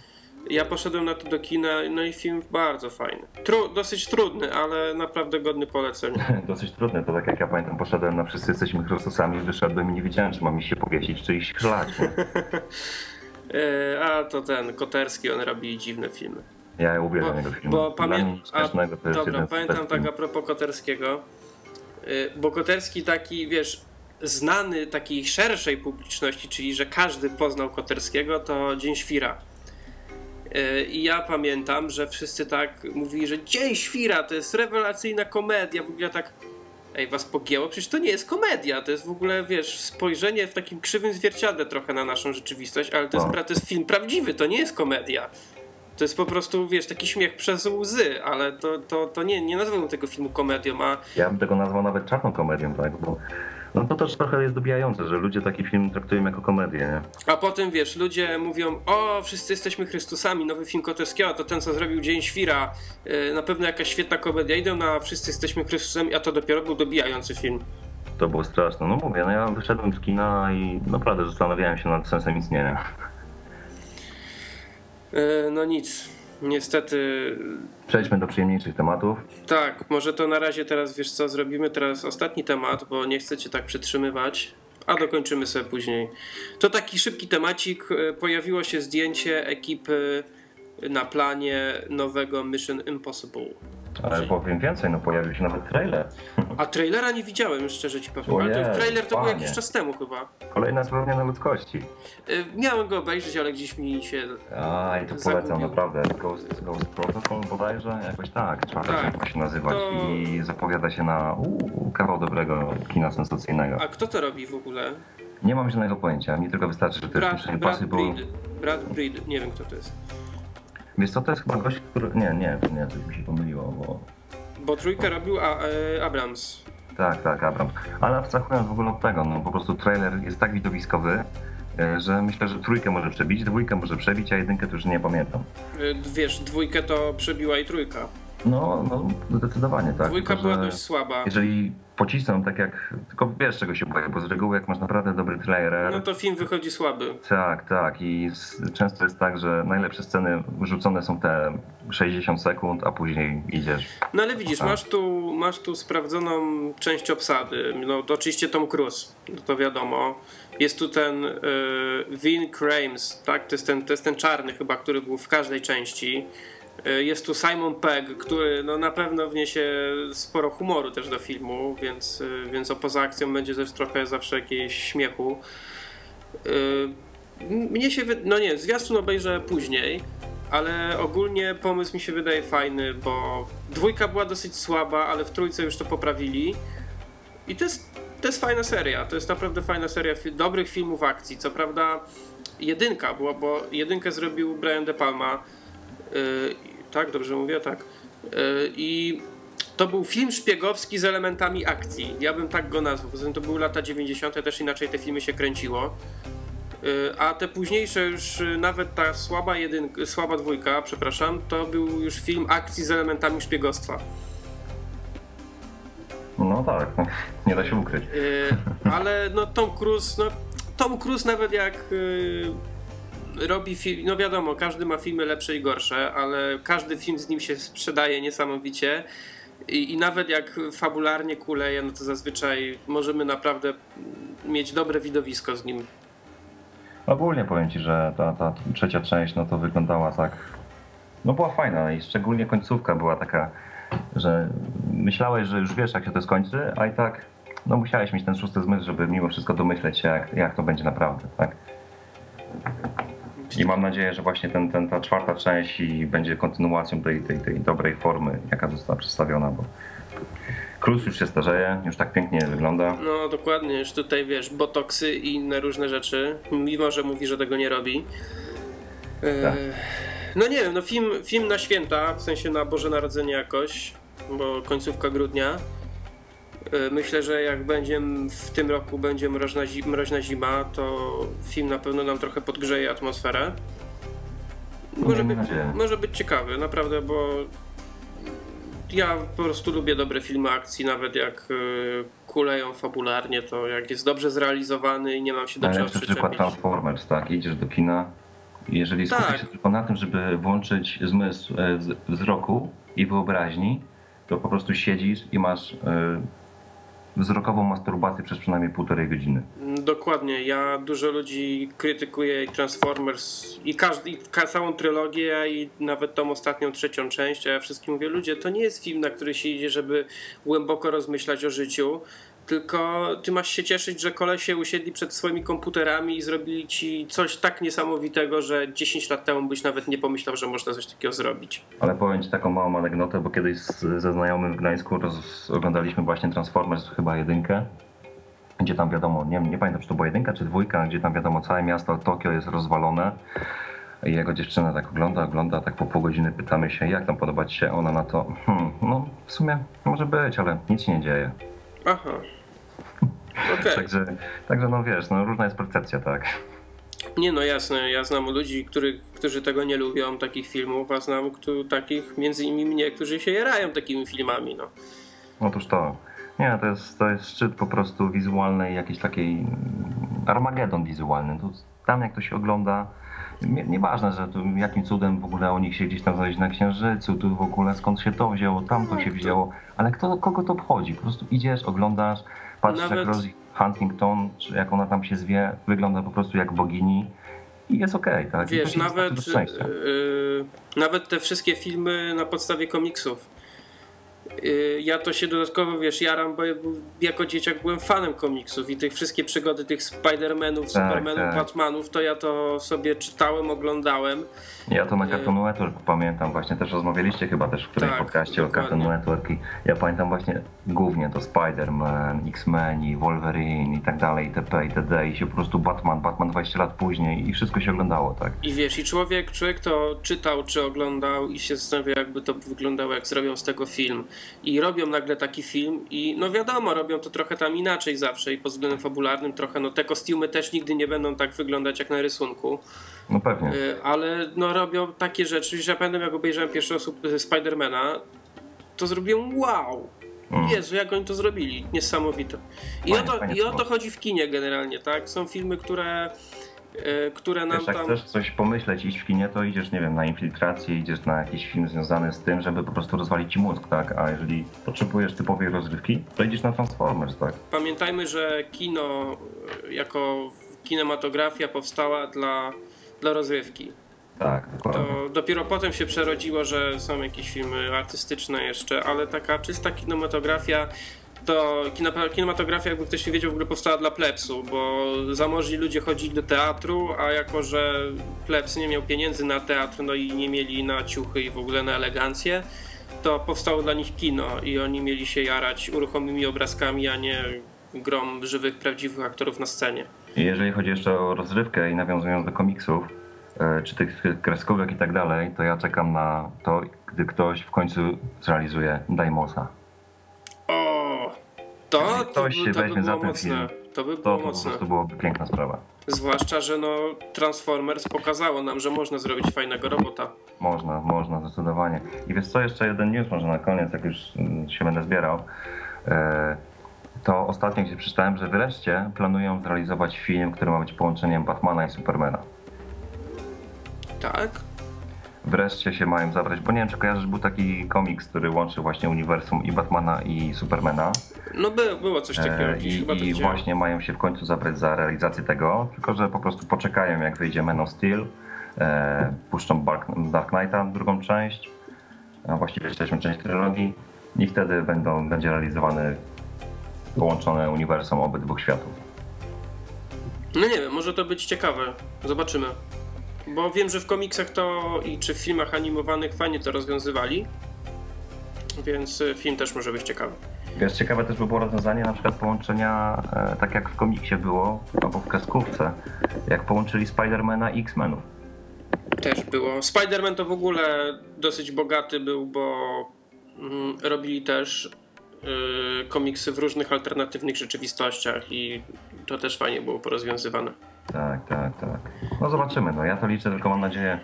Ja poszedłem na to do kina, no i film bardzo fajny. Tru, dosyć trudny, ale naprawdę godny polecenia. Dosyć trudne, to tak jak ja pamiętam, poszedłem na Wszyscy Jesteśmy Chrystusami, wyszedłem i nie wiedziałem, czy mam mi się powiesić, czy iść chlać. E, a to ten, Koterski, on robi dziwne filmy. Ja uwielbiam Bo- jego filmy. bo pamię- śmiesznego to jest Dobra, pamiętam tak a propos Koterskiego, y, bo Koterski taki, wiesz, znany takiej szerszej publiczności, czyli że każdy poznał Koterskiego, to Dzień Świra. Y, I ja pamiętam, że wszyscy tak mówili, że Dzień Świra to jest rewelacyjna komedia. W ogóle tak, ej, was pogięło? Przecież to nie jest komedia, to jest w ogóle, wiesz, spojrzenie w takim krzywym zwierciadle trochę na naszą rzeczywistość, ale to jest, No. to jest film prawdziwy, to nie jest komedia. To jest po prostu, wiesz, taki śmiech przez łzy, ale to, to, to nie, nie nazwałbym tego filmu komedią, a Ja bym tego nazwał nawet czarną komedią, tak? Bo no to też trochę jest dobijające, że ludzie taki film traktują jako komedię, nie? A potem wiesz, ludzie mówią, o, wszyscy jesteśmy Chrystusami, nowy film Koterskiego, to ten, co zrobił Dzień Świra, yy, na pewno jakaś świetna komedia. Idą na Wszyscy jesteśmy Chrystusami, a to dopiero był dobijający film. To było straszne. No mówię, no ja wyszedłem z kina i naprawdę zastanawiałem się nad sensem istnienia. Yy, no nic, niestety, Przejdźmy do przyjemniejszych tematów. tak, może to na razie teraz, wiesz co, zrobimy teraz ostatni temat, bo nie chcę cię tak przytrzymywać. A dokończymy sobie później. To taki szybki temacik. yy, Pojawiło się zdjęcie ekipy na planie nowego Mission Impossible. Ale powiem więcej, no pojawił się nawet trailer. A trailera nie widziałem, szczerze ci powiem. Ale ten trailer to był jakiś czas temu chyba. Kolejna spełniona ludzkości. Y, Miałem go obejrzeć, ale gdzieś mi się. Aj, to polecam Zagubił. naprawdę. Ghost, Ghost Protocol bodajże, jakoś tak, czwarta Tak. się nazywać To- i zapowiada się na uu, kawał dobrego kina sensacyjnego. A kto to robi w ogóle? Nie mam żadnego pojęcia, mi tylko wystarczy, że to jest Brad, Impossible. Breed. Brad Breed, nie wiem kto to jest. Wiesz co, to jest chyba gość, który... Nie, nie, nie, coś mi się pomyliło, bo... Bo trójkę robił a, e, Abrams. Tak, tak, Abram. Ale abstrahując w ogóle od tego, no po prostu trailer jest tak widowiskowy, e, że myślę, że trójkę może przebić, dwójkę może przebić, a jedynkę to już nie pamiętam. Y, Wiesz, dwójkę to przebiła i trójka. No, no zdecydowanie tak. Dwójka była dość słaba. Jeżeli pocisną tak jak... Tylko wiesz czego się boję, bo z reguły jak masz naprawdę dobry trailer... No to film wychodzi słaby. Tak, tak. I często jest tak, że najlepsze sceny wrzucone są te 60 sekund, a później idziesz. No ale widzisz, Tak. masz tu, masz tu sprawdzoną część obsady. No to oczywiście Tom Cruise, no to wiadomo. Jest tu ten y, Vin Crames, tak? To jest, ten, to jest ten czarny chyba, który był w każdej części. Y, Jest tu Simon Pegg, który no, na pewno wniesie sporo humoru też do filmu, więc, y, więc poza akcją będzie też trochę zawsze jakiegoś śmiechu. Y, Mnie się, no nie, zwiastun obejrzę później, ale ogólnie pomysł mi się wydaje fajny, bo dwójka była dosyć słaba, ale w trójce już to poprawili. I to jest, to jest fajna seria, to jest naprawdę fajna seria fi- dobrych filmów akcji. Co prawda jedynka była, bo jedynkę zrobił Brian De Palma. Yy, tak, dobrze mówię, tak. Yy, I to był film szpiegowski z elementami akcji. Ja bym tak go nazwał. Poza tym to były lata 90., też inaczej te filmy się kręciło. Y, A te późniejsze już y, nawet ta słaba jedynka, słaba dwójka, przepraszam, to był już film akcji z elementami szpiegostwa. No tak, nie da się ukryć. Y, Ale no Tom Cruise, no Tom Cruise nawet jak y, robi film, no wiadomo, każdy ma filmy lepsze i gorsze, ale każdy film z nim się sprzedaje niesamowicie. I, I nawet jak fabularnie kuleje, no to zazwyczaj możemy naprawdę mieć dobre widowisko z nim. Ogólnie powiem ci, że ta, ta trzecia część, no to wyglądała tak. No była fajna i szczególnie końcówka była taka, że myślałeś, że już wiesz, jak się to skończy, a i tak, no musiałeś mieć ten szósty zmysł, żeby mimo wszystko domyśleć się, jak, jak to będzie naprawdę, tak? I mam nadzieję, że właśnie ten, ten, ta czwarta część i będzie kontynuacją tej, tej, tej dobrej formy, jaka została przedstawiona, bo Cruz już się starzeje, już tak pięknie wygląda. No dokładnie, już tutaj wiesz, botoksy i inne różne rzeczy, mimo że mówi, że tego nie robi. E, Tak. No nie wiem, no film, film na święta, w sensie na Boże Narodzenie jakoś, bo końcówka grudnia. E, Myślę, że jak będzie w tym roku będzie mroźna, mroźna zima, to film na pewno nam trochę podgrzeje atmosferę. Może być, może być ciekawy, naprawdę, bo ja po prostu lubię dobre filmy akcji, nawet jak y, kuleją fabularnie, to jak jest dobrze zrealizowany i nie mam się do czego Najlepszy przykład przyczepić. Transformers, tak? Idziesz do kina i jeżeli skupisz Tak. się tylko na tym, żeby włączyć zmysł e, wz- wzroku i wyobraźni, to po prostu siedzisz i masz e, wzrokową masturbację przez przynajmniej półtorej godziny. Mm, Dokładnie, ja dużo ludzi krytykuje i Transformers i, każdy, i całą trylogię i nawet tą ostatnią, trzecią część, a ja wszystkim mówię, ludzie, to nie jest film, na który się idzie, żeby głęboko rozmyślać o życiu, tylko ty masz się cieszyć, że kolesie usiedli przed swoimi komputerami i zrobili ci coś tak niesamowitego, że 10 lat temu byś nawet nie pomyślał, że można coś takiego zrobić. Ale powiem Ci taką małą anegdotę, bo kiedyś ze znajomym w Gdańsku roz, oglądaliśmy właśnie Transformers, chyba jedynkę, gdzie tam wiadomo, nie, nie pamiętam czy to była jedynka czy dwójka, gdzie tam wiadomo całe miasto Tokio jest rozwalone i jego dziewczyna tak ogląda, ogląda, tak po pół godziny pytamy się, jak tam podoba Ci się, ona na to, hmm, no w sumie może być, ale nic się nie dzieje. Aha. Okej. Także, także no wiesz, no różna jest percepcja, tak. Nie no jasne, ja znam ludzi, który, którzy tego nie lubią, takich filmów, a znam któ- takich, między innymi mnie, którzy się jarają takimi filmami, no. Otóż to. Nie, to jest, to jest szczyt po prostu wizualnej, jakiejś takiej mm, Armagedon wizualny. To, tam jak to się ogląda, nie- nieważne, że tu jakim cudem w ogóle o nich się gdzieś tam znaleźć na księżycu, tu w ogóle skąd się to wzięło, tamto się wzięło, ale kto, kogo to obchodzi? Po prostu idziesz, oglądasz, patrzysz Nawet- jak Rosie Huntington, czy jak ona tam się zwie, wygląda po prostu jak bogini i jest okej, tak? I to Wiesz, nawet, yy, nawet te wszystkie filmy na podstawie komiksów. Yy, ja to się dodatkowo, wiesz, jaram, bo ja jako dzieciak byłem fanem komiksów i tych wszystkie przygody tych Spider-Manów, Supermanów, tak. Batmanów, to ja to sobie czytałem, oglądałem. Ja to na Nie. Cartoon Network pamiętam właśnie, też rozmawialiście chyba też w którymś Tak, podcaście o dokładnie. Cartoon Network i ja pamiętam właśnie głównie to Spider-Man, X-Men i Wolverine i tak dalej, itp. itd. i się po prostu Batman, Batman 20 lat później i wszystko się oglądało, tak? I wiesz, i człowiek, człowiek to czytał czy oglądał i się zastanawiał, jakby to wyglądało, jak zrobią z tego film. I robią nagle taki film i no wiadomo, robią to trochę tam inaczej zawsze i pod względem fabularnym trochę, no te kostiumy też nigdy nie będą tak wyglądać jak na rysunku, No pewnie. Y, ale no robią takie rzeczy, że ja pamiętam jak obejrzałem pierwszy osób y, Spidermana, to zrobiłem wow! Mm. Jezu, jak oni to zrobili. Niesamowite. I, Fajnie, o, to, I o to chodzi w kinie generalnie, tak? Są filmy, które, y, które nam Wiesz, jak tam... chcesz coś pomyśleć, iść w kinie, to idziesz, nie wiem, na infiltrację, idziesz na jakiś film związany z tym, żeby po prostu rozwalić ci mózg, tak? A jeżeli potrzebujesz typowej rozrywki, to idziesz na Transformers, tak? Pamiętajmy, że kino y, jako kinematografia powstała dla, dla rozrywki. Tak, dokładnie. To dopiero potem się przerodziło, że są jakieś filmy artystyczne jeszcze, ale taka czysta kinematografia to kinematografia, jakby ktoś nie wiedział, w ogóle powstała dla plebsu, bo zamożni ludzie chodzili do teatru, a jako, że plebs nie miał pieniędzy na teatr, no i nie mieli na ciuchy i w ogóle na elegancję, to powstało dla nich kino i oni mieli się jarać uruchomymi obrazkami, a nie grom żywych, prawdziwych aktorów na scenie. Jeżeli chodzi jeszcze o rozrywkę i nawiązując do komiksów, czy tych kreskówek i tak dalej, to ja czekam na to, gdy ktoś w końcu zrealizuje Daimosa. O! To, to, ktoś by, się to by weźmie za było mocne. film, To by To, było to po mocne. prostu byłoby piękna sprawa. Zwłaszcza, że no Transformers pokazało nam, że można zrobić fajnego robota. Można, można, zdecydowanie. I wiesz co, jeszcze jeden news może na koniec, jak już mm, się będę zbierał. E, To ostatnio gdzieś przeczytałem, że wreszcie planują zrealizować film, który ma być połączeniem Batmana i Supermana. Tak? Wreszcie się mają zabrać, bo nie wiem, czy kojarzysz, był taki komiks, który łączy właśnie uniwersum i Batmana i Supermana. No by, było coś takiego. E, I, i właśnie mają się w końcu zabrać za realizację tego, tylko że po prostu poczekają jak wyjdzie Man of Steel, e, puszczą Dark, Dark Knighta, drugą część, a właściwie jesteśmy część trylogii i wtedy będą, będzie realizowany połączone uniwersum obydwu światów. No nie wiem, może to być ciekawe. Zobaczymy. Bo wiem, że w komiksach to i czy w filmach animowanych fajnie to rozwiązywali. Więc y, film też może być ciekawy. Wiesz, ciekawe też by było rozwiązanie na przykład połączenia, e, tak jak w komiksie było, albo w kreskówce, jak połączyli Spidermana i X-Menów. Też było. Spider-Man to w ogóle dosyć bogaty był, bo mm, robili też y, komiksy w różnych alternatywnych rzeczywistościach i to też fajnie było porozwiązywane. Tak, tak, tak. No zobaczymy. No ja to liczę, tylko mam nadzieję,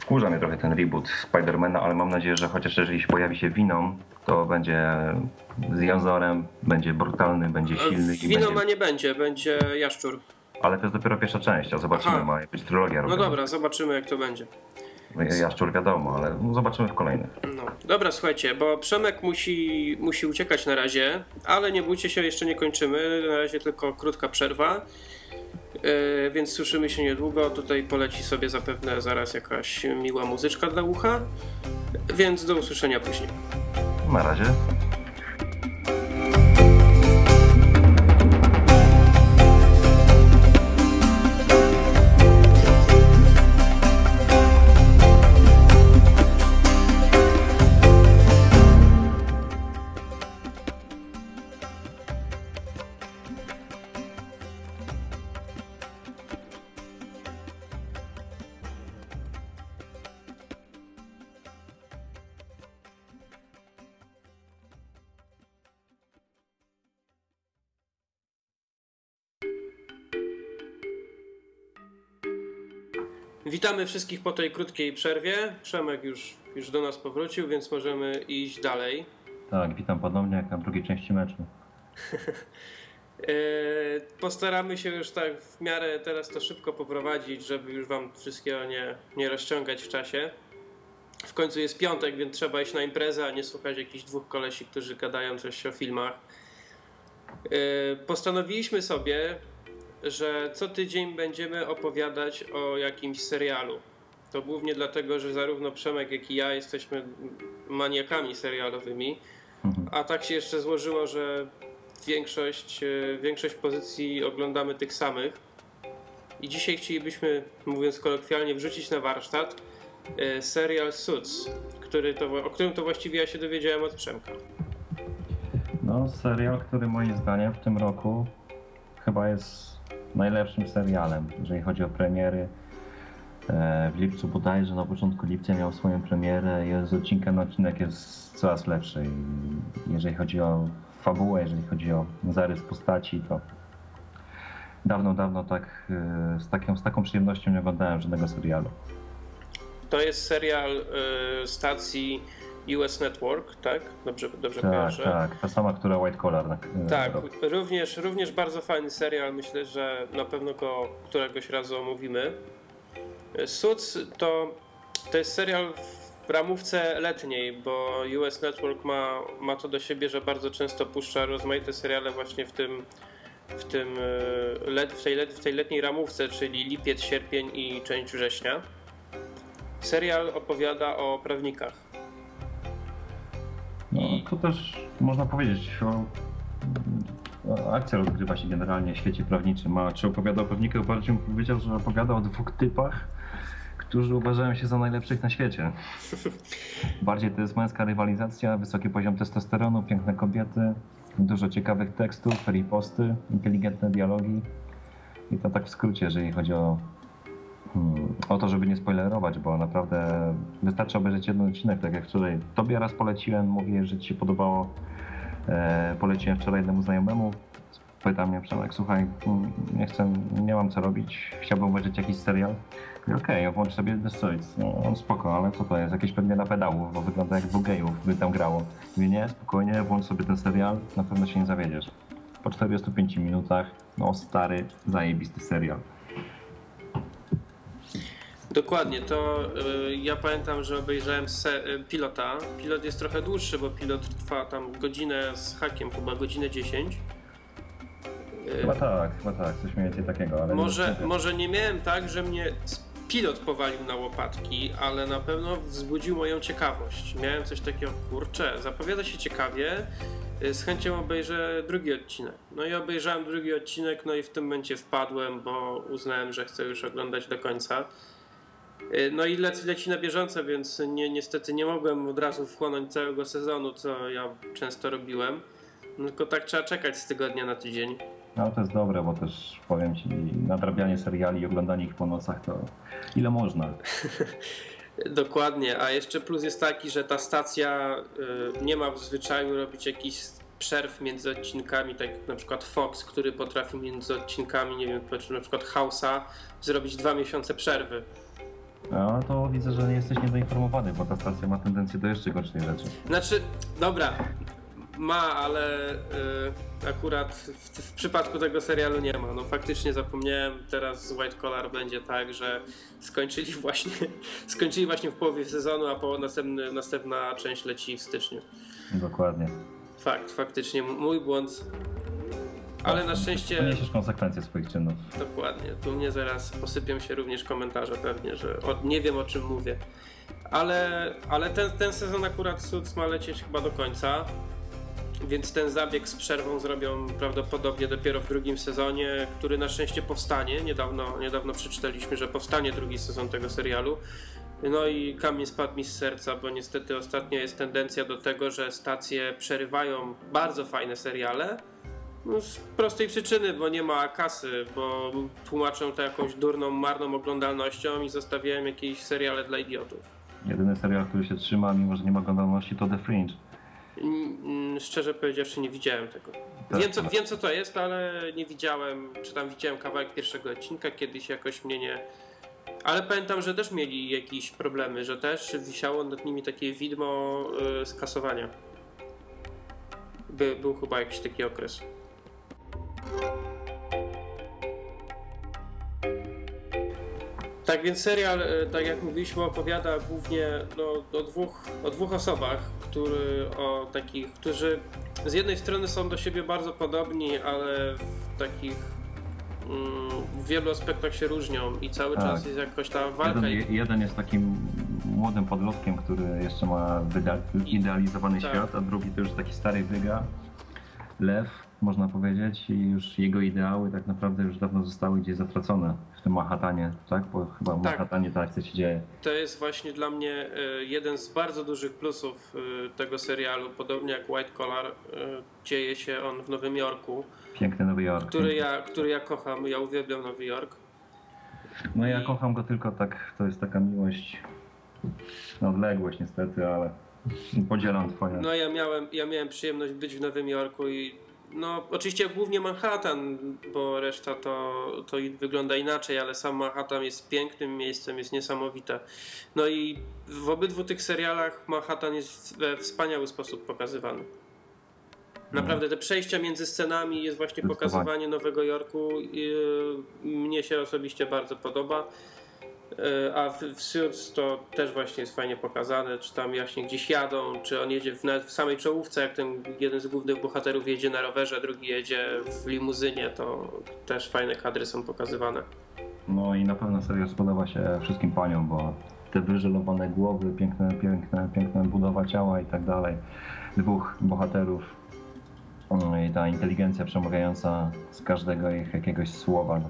Wkurza mnie trochę ten reboot Spidermana, ale mam nadzieję, że chociaż jeżeli się pojawi się Venom, to będzie z Jazorem, będzie brutalny, będzie silny i Winoma będzie... nie będzie, będzie Jaszczur. Ale to jest dopiero pierwsza część, a zobaczymy, Aha. ma być trylogia No dobra, zobaczymy jak to będzie. Jaszczur wiadomo, ale no zobaczymy w kolejnych. No. Dobra, słuchajcie, bo Przemek musi, musi uciekać na razie, ale nie bójcie się, jeszcze nie kończymy. Na razie tylko krótka przerwa. Yy, więc słyszymy się niedługo. Tutaj poleci sobie zapewne zaraz jakaś miła muzyczka dla ucha. Więc do usłyszenia później. Na razie. Witamy wszystkich po tej krótkiej przerwie. Przemek już, już do nas powrócił, więc możemy iść dalej. Tak, witam ponownie jak na drugiej części meczu. Yy, Postaramy się już tak w miarę teraz to szybko poprowadzić, żeby już wam wszystkiego nie, nie rozciągać w czasie. W końcu jest piątek, więc trzeba iść na imprezę, a nie słuchać jakichś dwóch kolesi, którzy gadają coś o filmach. Yy, Postanowiliśmy sobie, że co tydzień będziemy opowiadać o jakimś serialu. To głównie dlatego, że zarówno Przemek, jak i ja jesteśmy maniakami serialowymi. Mhm. A tak się jeszcze złożyło, że większość, e, większość pozycji oglądamy tych samych. I dzisiaj chcielibyśmy, mówiąc kolokwialnie, wrzucić na warsztat e, serial Suits, który to, o którym to właściwie ja się dowiedziałem od Przemka. No, serial, który moim zdaniem w tym roku chyba jest najlepszym serialem, jeżeli chodzi o premiery. E, W lipcu bodajże, na początku lipca miał swoją premierę i z odcinka na odcinek jest coraz lepszy. Jeżeli chodzi o fabułę, jeżeli chodzi o zarys postaci, to dawno, dawno tak e, z taką, z taką przyjemnością nie oglądałem żadnego serialu. To jest serial e, stacji US Network, tak? Dobrze, dobrze Tak, kojarzę? tak, ta sama, która White Collar. e, Tak, również, również bardzo fajny serial. Myślę, że na pewno go któregoś razu omówimy. Suits to, to jest serial w ramówce letniej, bo US Network ma, ma to do siebie, że bardzo często puszcza rozmaite seriale właśnie w tym, w, tym e, let, w, tej let, w tej letniej ramówce, czyli lipiec, sierpień i część września. Serial opowiada o prawnikach. To też można powiedzieć o akcja rozgrywa się generalnie w świecie prawniczym. A czy opowiada o prawnikach? Bardziej bym powiedział, że opowiada o dwóch typach, którzy uważają się za najlepszych na świecie. Bardziej to jest męska rywalizacja, wysoki poziom testosteronu, piękne kobiety, dużo ciekawych tekstów, riposty, inteligentne dialogi. I to tak w skrócie, jeżeli chodzi o, o to, żeby nie spoilerować, bo naprawdę wystarczy obejrzeć jeden odcinek, tak jak wczoraj. Tobie raz poleciłem, mówię, że ci się podobało. E, poleciłem wczoraj jednemu znajomemu. Pyta mnie Przemek, słuchaj, mm, nie chcę, nie mam co robić, chciałbym obejrzeć jakiś serial. Okej, włącz sobie The Suits. No on spoko, ale co to jest? Jakieś pewnie na pedału, bo wygląda jak dwóch by tam grało. Mówię, nie, spokojnie, włącz sobie ten serial, na pewno się nie zawiedziesz. Po 45 minutach, no stary, zajebisty serial. Dokładnie, to y, ja pamiętam, że obejrzałem se, y, pilota. Pilot jest trochę dłuższy, bo pilot trwa tam godzinę z hakiem, chyba godzinę 10. Y, Chyba tak, chyba tak, coś mniej więcej takiego, ale... może, może nie miałem tak, że mnie s- pilot powalił na łopatki, ale na pewno wzbudził moją ciekawość. Miałem coś takiego, kurczę, zapowiada się ciekawie, y, z chęcią obejrzę drugi odcinek. No i obejrzałem drugi odcinek, no i w tym momencie wpadłem, bo uznałem, że chcę już oglądać do końca. Y, No i leci, leci na bieżąco, więc nie, niestety nie mogłem od razu wchłonąć całego sezonu, co ja często robiłem. No Tylko tak trzeba czekać z tygodnia na tydzień. No to jest dobre, bo też powiem ci, nadrabianie seriali i oglądanie ich po nocach to ile można. Dokładnie, a jeszcze plus jest taki, że ta stacja y, nie ma w zwyczaju robić jakichś przerw między odcinkami, tak jak na przykład Fox, który potrafił między odcinkami, nie wiem, na przykład House'a, zrobić dwa miesiące przerwy. No to widzę, że jesteś niedoinformowany, bo ta stacja ma tendencję do jeszcze gorszej rzeczy. Znaczy, dobra, ma, ale y, akurat w, w, przypadku tego serialu nie ma. No faktycznie zapomniałem, teraz z White Collar będzie tak, że skończyli właśnie, skończyli właśnie w połowie sezonu, a po następny, następna część leci w styczniu. Dokładnie. Fakt, faktycznie, mój błąd. Ale na szczęście. Poniesiesz konsekwencje swoich czynów. Dokładnie. Tu mnie zaraz posypią się również komentarze pewnie, że o, nie wiem o czym mówię. Ale, ale ten, ten sezon akurat Suits ma lecieć chyba do końca. Więc ten zabieg z przerwą zrobią prawdopodobnie dopiero w drugim sezonie, który na szczęście powstanie. Niedawno, niedawno przeczytaliśmy, że powstanie drugi sezon tego serialu. No i kamień spadł mi z serca, bo niestety ostatnio jest tendencja do tego, że stacje przerywają bardzo fajne seriale. No z prostej przyczyny, bo nie ma kasy, bo tłumaczą to jakąś durną, marną oglądalnością i zostawiałem jakieś seriale dla idiotów. Jedyny serial, który się trzyma, mimo że nie ma oglądalności, to The Fringe. Szczerze powiedziawszy, nie widziałem tego. Tak. Wiem co, wiem, co to jest, ale nie widziałem, czy tam widziałem kawałek pierwszego odcinka, kiedyś jakoś mnie nie. Ale pamiętam, że też mieli jakieś problemy, że też wisiało nad nimi takie widmo yy, skasowania. By, był chyba jakiś taki okres. Tak więc serial, e, tak jak mówiliśmy, opowiada głównie no, o, dwóch, o dwóch osobach, który, o takich, którzy z jednej strony są do siebie bardzo podobni, ale w takich mm, w wielu aspektach się różnią i cały tak. czas jest jakoś ta walka. Jeden, jeden, jest takim młodym podlotkiem, który jeszcze ma wyidealizowany tak. świat, a drugi to już taki stary wyga, lew, można powiedzieć, i już jego ideały tak naprawdę już dawno zostały gdzieś zatracone w tym Manhattanie, tak? Bo chyba w tak. Manhattanie ta akcja się dzieje. To jest właśnie dla mnie e, jeden z bardzo dużych plusów e, tego serialu, podobnie jak White Collar, e, dzieje się on w Nowym Jorku. Piękny Nowy Jork. Który ja, który ja kocham, ja uwielbiam Nowy Jork. No ja kocham go tylko tak, to jest taka miłość na odległość niestety, ale podzielam twoje. No ja miałem, ja miałem przyjemność być w Nowym Jorku i no, oczywiście głównie Manhattan, bo reszta to, to wygląda inaczej, ale sam Manhattan jest pięknym miejscem, jest niesamowite. No i w obydwu tych serialach Manhattan jest we wspaniały sposób pokazywany. Naprawdę te przejścia między scenami jest właśnie pokazywanie Nowego Jorku. Mnie się osobiście bardzo podoba. E, a w, w Suits to też właśnie jest fajnie pokazane, czy tam właśnie gdzieś jadą, czy on jedzie w, nawet w samej czołówce, jak ten jeden z głównych bohaterów jedzie na rowerze, drugi jedzie w limuzynie, to też fajne kadry są pokazywane. No i na pewno serial spodoba się wszystkim paniom, bo te wyżelowane głowy, piękne, piękne, piękne budowa ciała i tak dalej. Dwóch bohaterów no i ta inteligencja przemawiająca z każdego ich jakiegoś słowa. No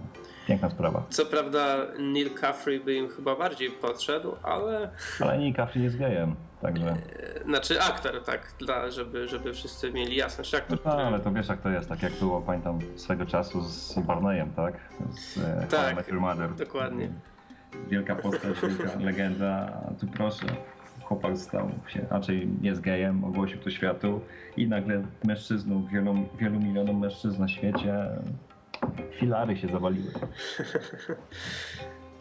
Piękna sprawa. Co prawda Neil Caffrey by im chyba bardziej podszedł, ale... Ale Neil Caffrey jest gejem, także... E, znaczy aktor, tak, dla, żeby, żeby wszyscy mieli jasność. Aktor, no, który... ale to wiesz jak to jest, tak jak było, pamiętam, swego czasu z Barneyem, tak? Z e, tak, Mother. dokładnie. Wielka postać, wielka legenda, a tu proszę, chłopak stał się, raczej jest gejem, ogłosił to światu i nagle mężczyzną, wielu, wielu milionom mężczyzn na świecie filary się zawaliły.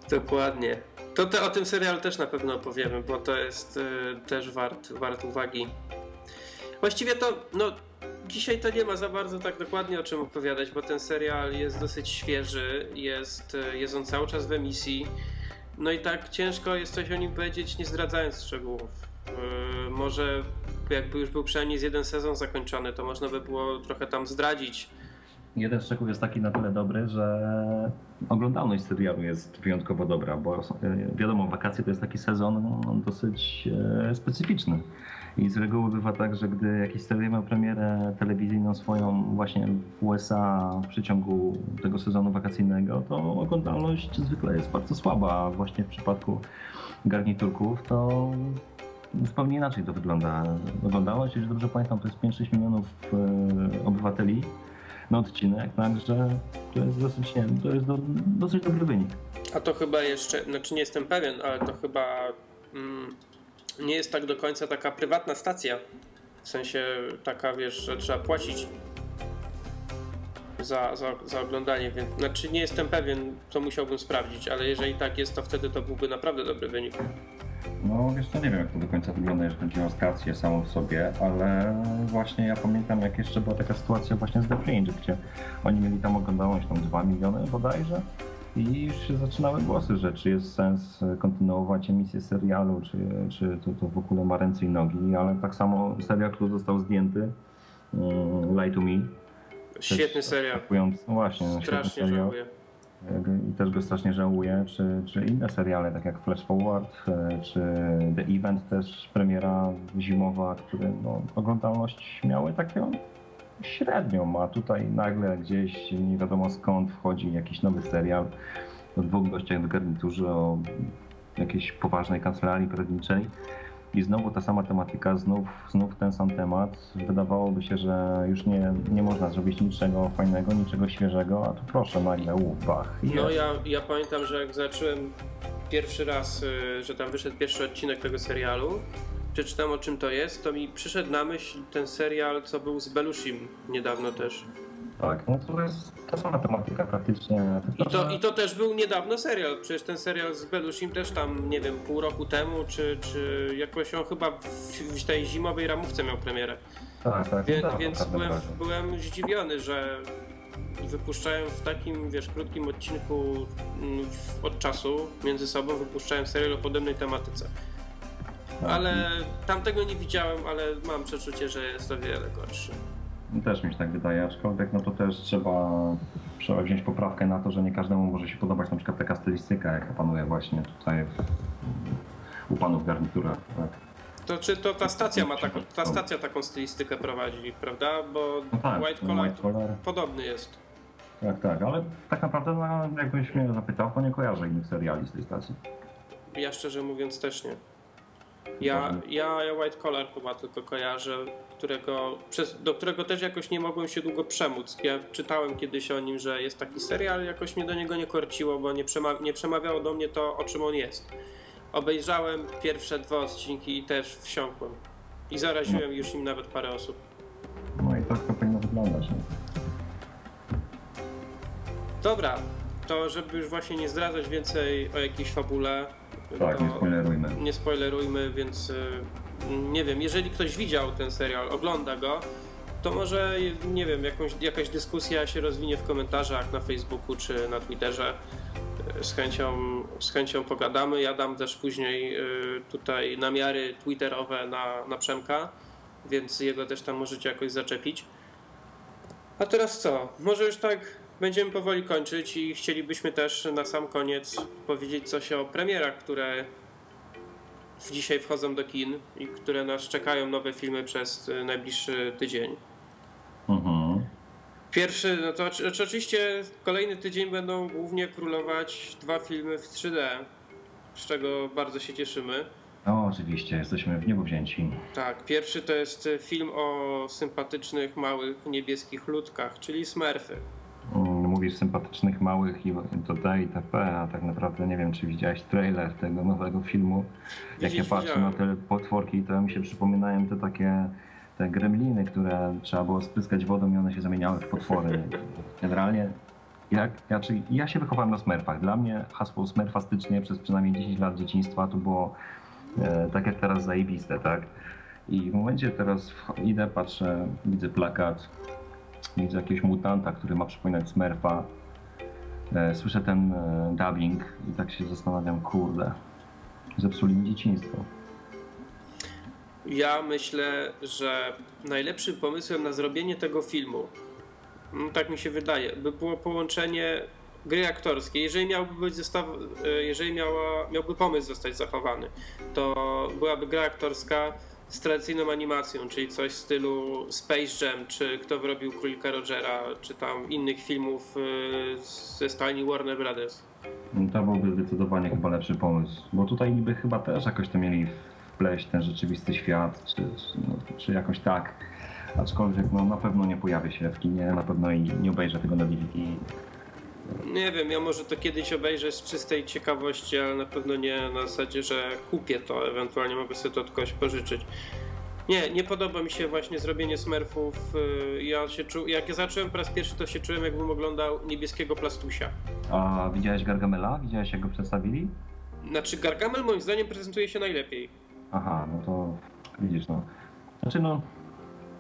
Dokładnie. To te, o tym serialu też na pewno opowiemy, bo to jest y, też wart, wart uwagi. Właściwie to, no, dzisiaj to nie ma za bardzo tak dokładnie o czym opowiadać, bo ten serial jest dosyć świeży, jest, y, jest on cały czas w emisji. No i tak ciężko jest coś o nim powiedzieć, nie zdradzając szczegółów. Yy, może jakby już był przynajmniej z jeden sezon zakończony, to można by było trochę tam zdradzić jeden szczegół jest taki na tyle dobry, że oglądalność serialu jest wyjątkowo dobra, bo e, wiadomo, wakacje to jest taki sezon no, dosyć e, specyficzny. I z reguły bywa tak, że gdy jakiś serial ma premierę telewizyjną swoją właśnie w USA w przeciągu tego sezonu wakacyjnego, to oglądalność zwykle jest bardzo słaba, a właśnie w przypadku garniturków to zupełnie inaczej to wygląda. Oglądalność, jeśli dobrze pamiętam, to jest 5-6 milionów e, obywateli na odcinek, także to jest dosyć, nie to jest do, dosyć dobry wynik. A to chyba jeszcze, znaczy nie jestem pewien, ale to chyba mm, nie jest tak do końca taka prywatna stacja. W sensie taka, wiesz, że trzeba płacić za, za, za oglądanie, więc znaczy nie jestem pewien, co musiałbym sprawdzić, ale jeżeli tak jest, to wtedy to byłby naprawdę dobry wynik. No wiesz co, nie wiem jak to do końca wygląda, jeżeli chodzi o stację samą w sobie, ale właśnie ja pamiętam jak jeszcze była taka sytuacja właśnie z The Fringe, gdzie oni mieli tam oglądalność tam 2 miliony bodajże i już się zaczynały głosy, że czy jest sens kontynuować emisję serialu, czy, czy to, to w ogóle ma ręce i nogi, ale tak samo serial, który został zdjęty, um, Lie to Me. Świetny serial. No właśnie, świetny Strasznie żałuję. I też go strasznie żałuję, czy, czy inne seriale, tak jak Flash Forward, e, czy The Event też premiera zimowa, które no, oglądalność miały taką średnią, a tutaj nagle gdzieś nie wiadomo skąd wchodzi jakiś nowy serial o dwóch gościach w garniturze, o jakiejś poważnej kancelarii prawniczej. I znowu ta sama tematyka, znów, znów ten sam temat. Wydawałoby się, że już nie, nie można zrobić niczego fajnego, niczego świeżego, a tu proszę nagle, uff, bach. No ja, ja pamiętam, że jak zacząłem pierwszy raz, y, że tam wyszedł pierwszy odcinek tego serialu, przeczytałem o czym to jest, to mi przyszedł na myśl ten serial, co był z Belushim niedawno też. Tak, no to jest ta sama tematyka praktycznie. I to, I to też był niedawno serial. Przecież ten serial z Belushim też tam, nie wiem, pół roku temu, czy, czy jakoś on chyba w, w tej zimowej ramówce miał premierę. Tak, tak. Wie, tak, więc tak, byłem, tak. byłem zdziwiony, że wypuszczają w takim, wiesz, krótkim odcinku mm, od czasu między sobą, wypuszczają serial o podobnej tematyce. Tak. Ale tamtego nie widziałem, ale mam przeczucie, że jest o wiele gorszy. Też mi się tak wydaje, aczkolwiek no to też trzeba, trzeba wziąć poprawkę na to, że nie każdemu może się podobać na przykład taka stylistyka, jaka panuje właśnie tutaj w, u panów w garniturach. Tak. To czy to ta stacja ma taką, ta stacja taką stylistykę prowadzi, prawda? Bo No tak, White Collar White Collar. podobny jest. Tak, tak, ale tak naprawdę no, jakbyś mnie zapytał, to nie kojarzę innych seriali z tej stacji. Ja szczerze mówiąc też nie. Ja, ja, ja White Collar chyba tylko kojarzę, którego, przez, do którego też jakoś nie mogłem się długo przemóc. Ja czytałem kiedyś o nim, że jest taki serial, jakoś mnie do niego nie korciło, bo nie, przema- nie przemawiało do mnie to, o czym on jest. Obejrzałem pierwsze dwa odcinki i też wsiąkłem. I zaraziłem już im nawet parę osób. No i tak to powinno wyglądać. Nie? Dobra, to żeby już właśnie nie zdradzać więcej o jakiejś fabule, Tak, nie spoilerujmy. nie spoilerujmy, więc y, nie wiem, jeżeli ktoś widział ten serial, ogląda go, to może, nie wiem, jakąś, jakaś dyskusja się rozwinie w komentarzach na Facebooku czy na Twitterze. Y, Z chęcią, z chęcią pogadamy. Ja dam też później y, tutaj namiary twitterowe na, na Przemka, więc jego też tam możecie jakoś zaczepić. A teraz co? Może już tak będziemy powoli kończyć i chcielibyśmy też na sam koniec powiedzieć coś o premierach, które dzisiaj wchodzą do kin i które nas czekają nowe filmy przez y, najbliższy tydzień. Mhm. Pierwszy, no to oczy- oczywiście kolejny tydzień będą głównie królować dwa filmy w 3D, z czego bardzo się cieszymy. No oczywiście, jesteśmy w niebo wzięci. Tak, pierwszy to jest film o sympatycznych, małych, niebieskich ludkach, czyli Smurfy. Mówisz sympatycznych, małych i to D i TP, a tak naprawdę nie wiem, czy widziałeś trailer tego nowego filmu. Jak ja patrzę na te potworki, to mi się przypominają te takie te gremliny, które trzeba było spryskać wodą i one się zamieniały w potwory. Generalnie jak, ja, czyli ja się wychowałem na smurfach. Dla mnie hasło smurfastycznie przez przynajmniej 10 lat dzieciństwa to było e, tak jak teraz zajebiste, tak? I w momencie teraz idę, patrzę, widzę plakat, widzę jakiegoś mutanta, który ma przypominać Smurfa. E, słyszę ten e, dubbing i tak się zastanawiam, kurde, zepsuli mi dzieciństwo. Ja myślę, że najlepszym pomysłem na zrobienie tego filmu, no tak mi się wydaje, by było połączenie gry aktorskiej. Jeżeli miałby być zestaw, e, jeżeli miała, miałby pomysł zostać zachowany, to byłaby gra aktorska z tradycyjną animacją, czyli coś w stylu Space Jam, czy kto wyrobił Królika Rogera, czy tam innych filmów e, ze stajni Warner Brothers. To byłby zdecydowanie chyba lepszy pomysł, bo tutaj niby chyba też jakoś to mieli wpleść ten rzeczywisty świat, czy, czy, no, czy jakoś tak. Aczkolwiek no, na pewno nie pojawi się w kinie, na pewno i nie obejrzę tego na DVD. Nie wiem, ja może to kiedyś obejrzę z czystej ciekawości, ale na pewno nie na zasadzie, że kupię to, ewentualnie mogę sobie to od kogoś pożyczyć. Nie, nie podoba mi się właśnie zrobienie Smurfów. y, Ja się czu... Jak ja zacząłem po raz pierwszy, to się czułem, jakbym oglądał niebieskiego plastusia. A widziałeś Gargamela? Widziałeś jak go przedstawili? Znaczy, Gargamel moim zdaniem prezentuje się najlepiej. Aha, no to widzisz, no. Znaczy, no,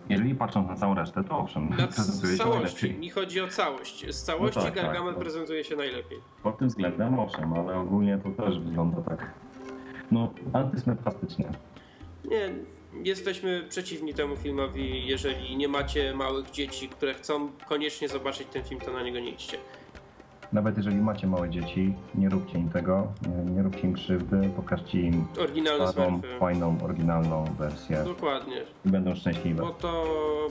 jeżeli patrząc na całą resztę, to owszem, Na prezentuje z się całości. najlepiej. Mi chodzi o całość. Z całości No tak, tak, Gargamel no. prezentuje się najlepiej. Pod tym względem owszem, ale ogólnie to też wygląda tak, no, antysmetrastycznie. Nie, jesteśmy przeciwni temu filmowi. Jeżeli nie macie małych dzieci, które chcą koniecznie zobaczyć ten film, to na niego nie idźcie. Nawet jeżeli macie małe dzieci, nie róbcie im tego, nie, nie róbcie im krzywdy, pokażcie im Oryginalne Smurfy. fajną, oryginalną wersję Dokładnie. i będą szczęśliwe Bo to,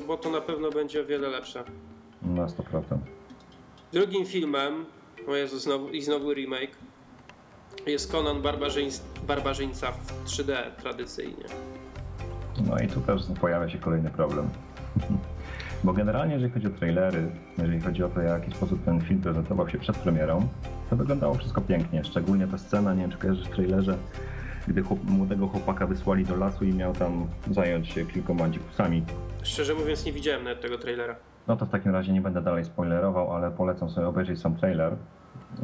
bo to na pewno będzie o wiele lepsze. na 100%. Drugim filmem, o Jezu, znowu, i znowu remake, jest Conan Barbarzyńc, Barbarzyńca w 3D tradycyjnie. No i tu też pojawia się kolejny problem. Bo generalnie, jeżeli chodzi o trailery, jeżeli chodzi o to, w jaki sposób ten film prezentował się przed premierą, to wyglądało wszystko pięknie. Szczególnie ta scena, nie wiem czy kojarzysz w trailerze, gdy chłop, młodego chłopaka wysłali do lasu i miał tam zająć się kilkoma dzikusami. Szczerze mówiąc, nie widziałem nawet tego trailera. No to w takim razie nie będę dalej spoilerował, ale polecam sobie obejrzeć sam trailer.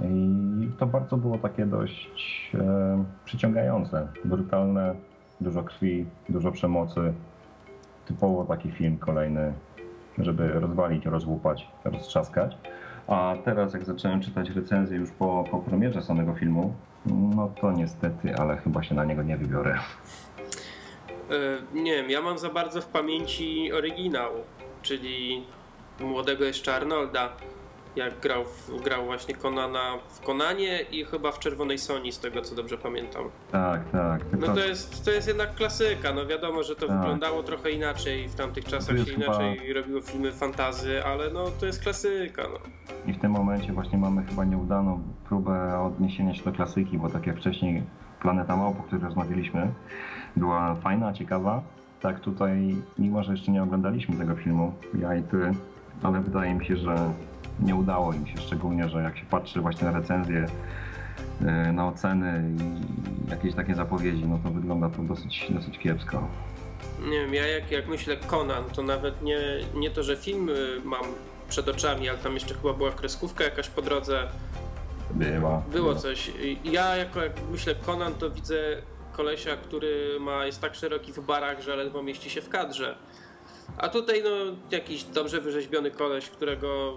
I to bardzo było takie dość e, przyciągające, brutalne, dużo krwi, dużo przemocy. Typowo taki film kolejny, żeby rozwalić, rozłupać, roztrzaskać. A teraz jak zacząłem czytać recenzję już po, po premierze samego filmu, no to niestety, ale chyba się na niego nie wybiorę. E, nie wiem, ja mam za bardzo w pamięci oryginał, czyli młodego jeszcze Arnolda, jak grał, w, grał właśnie Conana w Konanie i chyba w Czerwonej Soni, z tego co dobrze pamiętam. Tak, tak. No to jest, to jest jednak klasyka, no wiadomo, że to Tak. wyglądało trochę inaczej, w tamtych czasach się chyba- inaczej robiło filmy fantazy, ale no to jest klasyka, no. I w tym momencie właśnie mamy chyba nieudaną próbę odniesienia się do klasyki, bo tak jak wcześniej Planeta Małp, o której rozmawialiśmy, była fajna, ciekawa. Tak tutaj, mimo że jeszcze nie oglądaliśmy tego filmu, ja i ty, ale wydaje mi się, że nie udało im się, szczególnie, że jak się patrzy właśnie na recenzje, yy, na oceny i jakieś takie zapowiedzi, no to wygląda to dosyć, dosyć kiepsko. Nie wiem, ja jak, jak myślę Conan, to nawet nie, nie to, że film y, mam przed oczami, ale tam jeszcze chyba była kreskówka jakaś po drodze, Była. było coś. Ja jako jak myślę Conan, to widzę kolesia, który ma, jest tak szeroki w barach, że ledwo mieści się w kadrze. A tutaj no jakiś dobrze wyrzeźbiony koleś, którego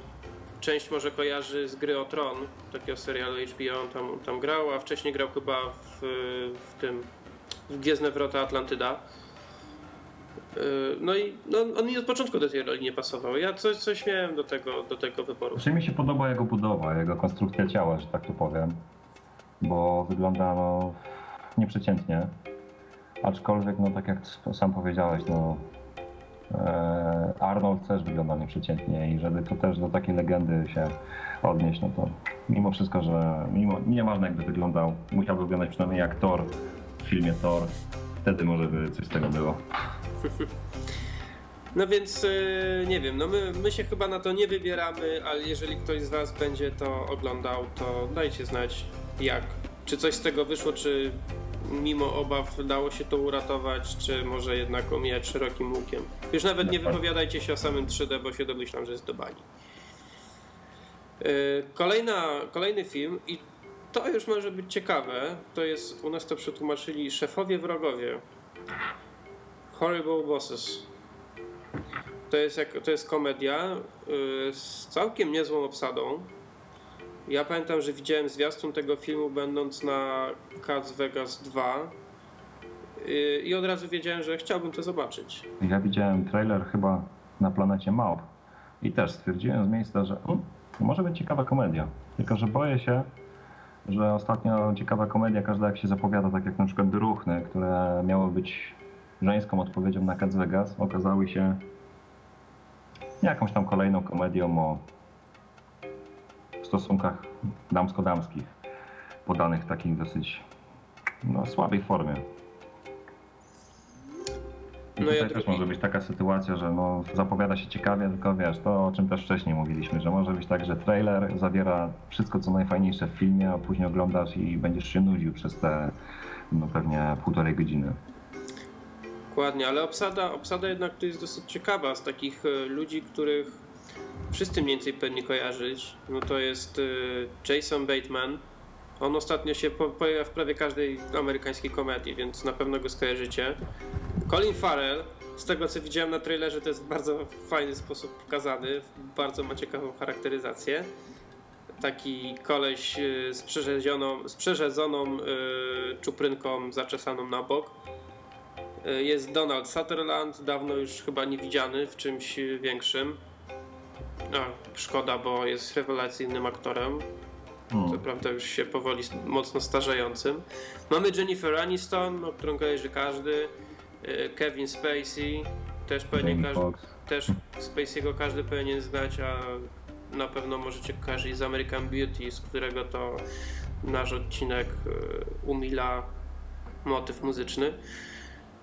część może kojarzy z gry o Tron, takiego serialu HBO, on tam, tam grał, a wcześniej grał chyba w, w tym w Gwiezdne Wrota Atlantyda. Yy, No i no, on mi od początku do tej roli nie pasował. Ja coś, coś miałem do tego, do tego wyboru. Znaczy mi się podoba jego budowa, jego konstrukcja ciała, że tak tu powiem, bo wygląda no nieprzeciętnie, aczkolwiek no tak jak sam powiedziałeś, no Arnold też wygląda nieprzeciętnie i żeby tu też do takiej legendy się odnieść, no to mimo wszystko, że mimo, nieważne jakby wyglądał, musiałby wyglądać przynajmniej jak Thor w filmie Thor, wtedy może by coś z tego było. No więc yy, nie wiem, no my, my się chyba na to nie wybieramy, ale jeżeli ktoś z Was będzie to oglądał, to dajcie znać jak. Czy coś z tego wyszło, czy mimo obaw dało się to uratować, czy może jednak omijać szerokim łukiem. Już nawet nie wypowiadajcie się o samym 3D, bo się domyślam, że jest do bani. Yy, Kolejna, kolejny film i to już może być ciekawe, to jest, u nas to przetłumaczyli szefowie wrogowie. Horrible Bosses. To jest, jak, to jest komedia y, z całkiem niezłą obsadą. Ja pamiętam, że widziałem zwiastun tego filmu będąc na Cats Vegas 2 y, i od razu wiedziałem, że chciałbym to zobaczyć. Ja widziałem trailer chyba na planecie Małp i też stwierdziłem z miejsca, że hmm, może być ciekawa komedia. Tylko, że boję się, że ostatnio ciekawa komedia, każda jak się zapowiada, tak jak na przykład Druchny, które miały być żeńską odpowiedzią na Cats Vegas, okazały się jakąś tam kolejną komedią o stosunkach damsko-damskich, podanych w takiej dosyć no, słabej formie. I No tutaj ja też drugi- może być taka sytuacja, że no, zapowiada się ciekawie, tylko wiesz, to o czym też wcześniej mówiliśmy, że może być tak, że trailer zawiera wszystko co najfajniejsze w filmie, a później oglądasz i będziesz się nudził przez te no pewnie półtorej godziny. Dokładnie, ale obsada, obsada jednak tu jest dosyć ciekawa z takich e, ludzi, których wszyscy mniej więcej pewnie kojarzyć. No to jest e, Jason Bateman. On ostatnio się po- pojawia w prawie każdej amerykańskiej komedii, więc na pewno go skojarzycie. Colin Farrell, z tego co widziałem na trailerze, to jest w bardzo fajny sposób pokazany, bardzo ma ciekawą charakteryzację. Taki koleś e, z przerzedzioną, z przerzedzoną e, czuprynką zaczesaną na bok. Jest Donald Sutherland, dawno już chyba nie widziany w czymś większym. A, szkoda, bo jest rewelacyjnym aktorem. Co Hmm. prawda już się powoli mocno starzejącym. Mamy Jennifer Aniston, o którą kojarzy każdy. E, Kevin Spacey, też pewnie każdy, też Spacey'ego każdy powinien znać, a na pewno możecie kojarzyć z American Beauty, z którego to nasz odcinek e, umila motyw muzyczny.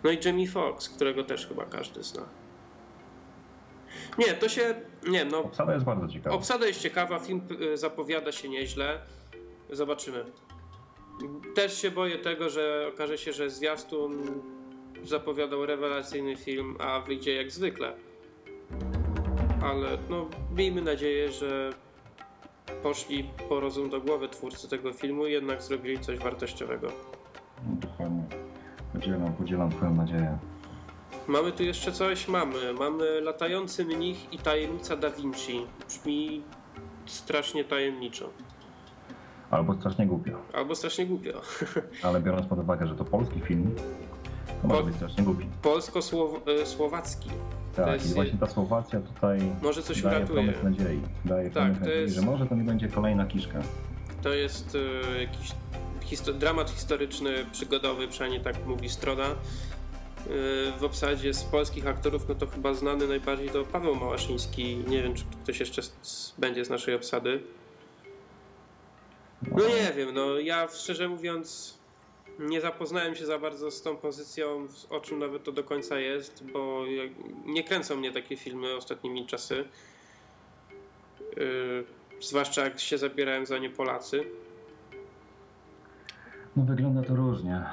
No i Jamie Foxx, którego też chyba każdy zna. Nie, to się. Nie, no. Obsada jest bardzo ciekawa. Obsada jest ciekawa, film y, zapowiada się nieźle. Zobaczymy. Też się boję tego, że okaże się, że zwiastun zapowiadał rewelacyjny film, a wyjdzie jak zwykle. Ale no, miejmy nadzieję, że poszli po rozum do głowy twórcy tego filmu i jednak zrobili coś wartościowego. No, Dokładnie. Podzielam, podzielam twoją nadzieję. Mamy tu jeszcze coś? Mamy. Mamy latający mnich i tajemnica Da Vinci. Brzmi strasznie tajemniczo. Albo strasznie głupio. Albo strasznie głupio. Ale biorąc pod uwagę, że to polski film, to może Po- być strasznie głupi. Polsko-słowacki. To Tak, jest- i właśnie ta Słowacja tutaj Może coś daje uratuje. promyk nadziei. Daje Tak, promyk to nadziei, jest- że może to nie będzie kolejna kiszka. To jest e, jakiś histo- dramat historyczny, przygodowy, przynajmniej tak mówi strona. W obsadzie z polskich aktorów, no to chyba znany najbardziej to Paweł Małaszyński. Nie wiem, czy ktoś jeszcze będzie z naszej obsady. No nie wiem, no ja szczerze mówiąc nie zapoznałem się za bardzo z tą pozycją, o czym nawet to do końca jest, bo nie kręcą mnie takie filmy ostatnimi czasy. Yy, zwłaszcza jak się zabierałem za nie Polacy. No wygląda to różnie.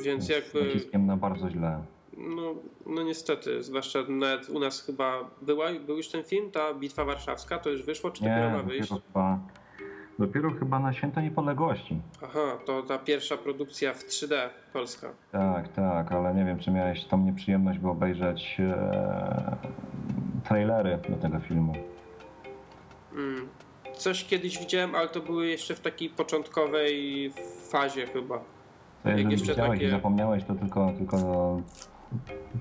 Więc jakby, naciskiem na bardzo źle. no, no niestety, zwłaszcza nawet u nas chyba była, był już ten film, ta Bitwa Warszawska, to już wyszło, czy dopiero Nie, ma wyjść? dopiero chyba, dopiero chyba na Święto Niepodległości. Aha, to ta pierwsza produkcja w 3D polska. Tak, tak, ale nie wiem, czy miałeś tą nieprzyjemność, by obejrzeć e, trailery do tego filmu. Mm. Coś kiedyś widziałem, ale to były jeszcze w takiej początkowej fazie chyba. To jeżeli jeszcze widziałeś takie- i zapomniałeś, to tylko, tylko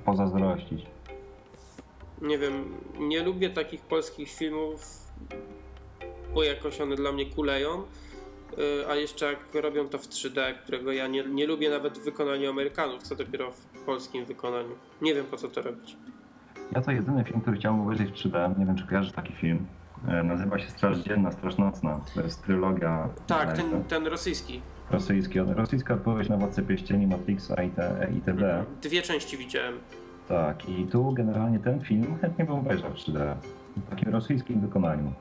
pozazdrościć. Nie wiem, nie lubię takich polskich filmów, bo jakoś one dla mnie kuleją. Y, A jeszcze jak robią to w 3D, którego ja nie, nie lubię nawet w wykonaniu Amerykanów, co dopiero w polskim wykonaniu. Nie wiem po co to robić. Ja to jedyny film, który chciałbym obejrzeć w 3D, nie wiem czy kojarzysz taki film, e, nazywa się Straż Dzienna, Straż Nocna. To jest trylogia Tak, ten, ten rosyjski. Rosyjski, rosyjska odpowiedź na Władcę Pierścieni, Matrixa i te- itd. Dwie części widziałem. Tak, i tu generalnie ten film chętnie bym obejrzał w 3D. W takim rosyjskim wykonaniu.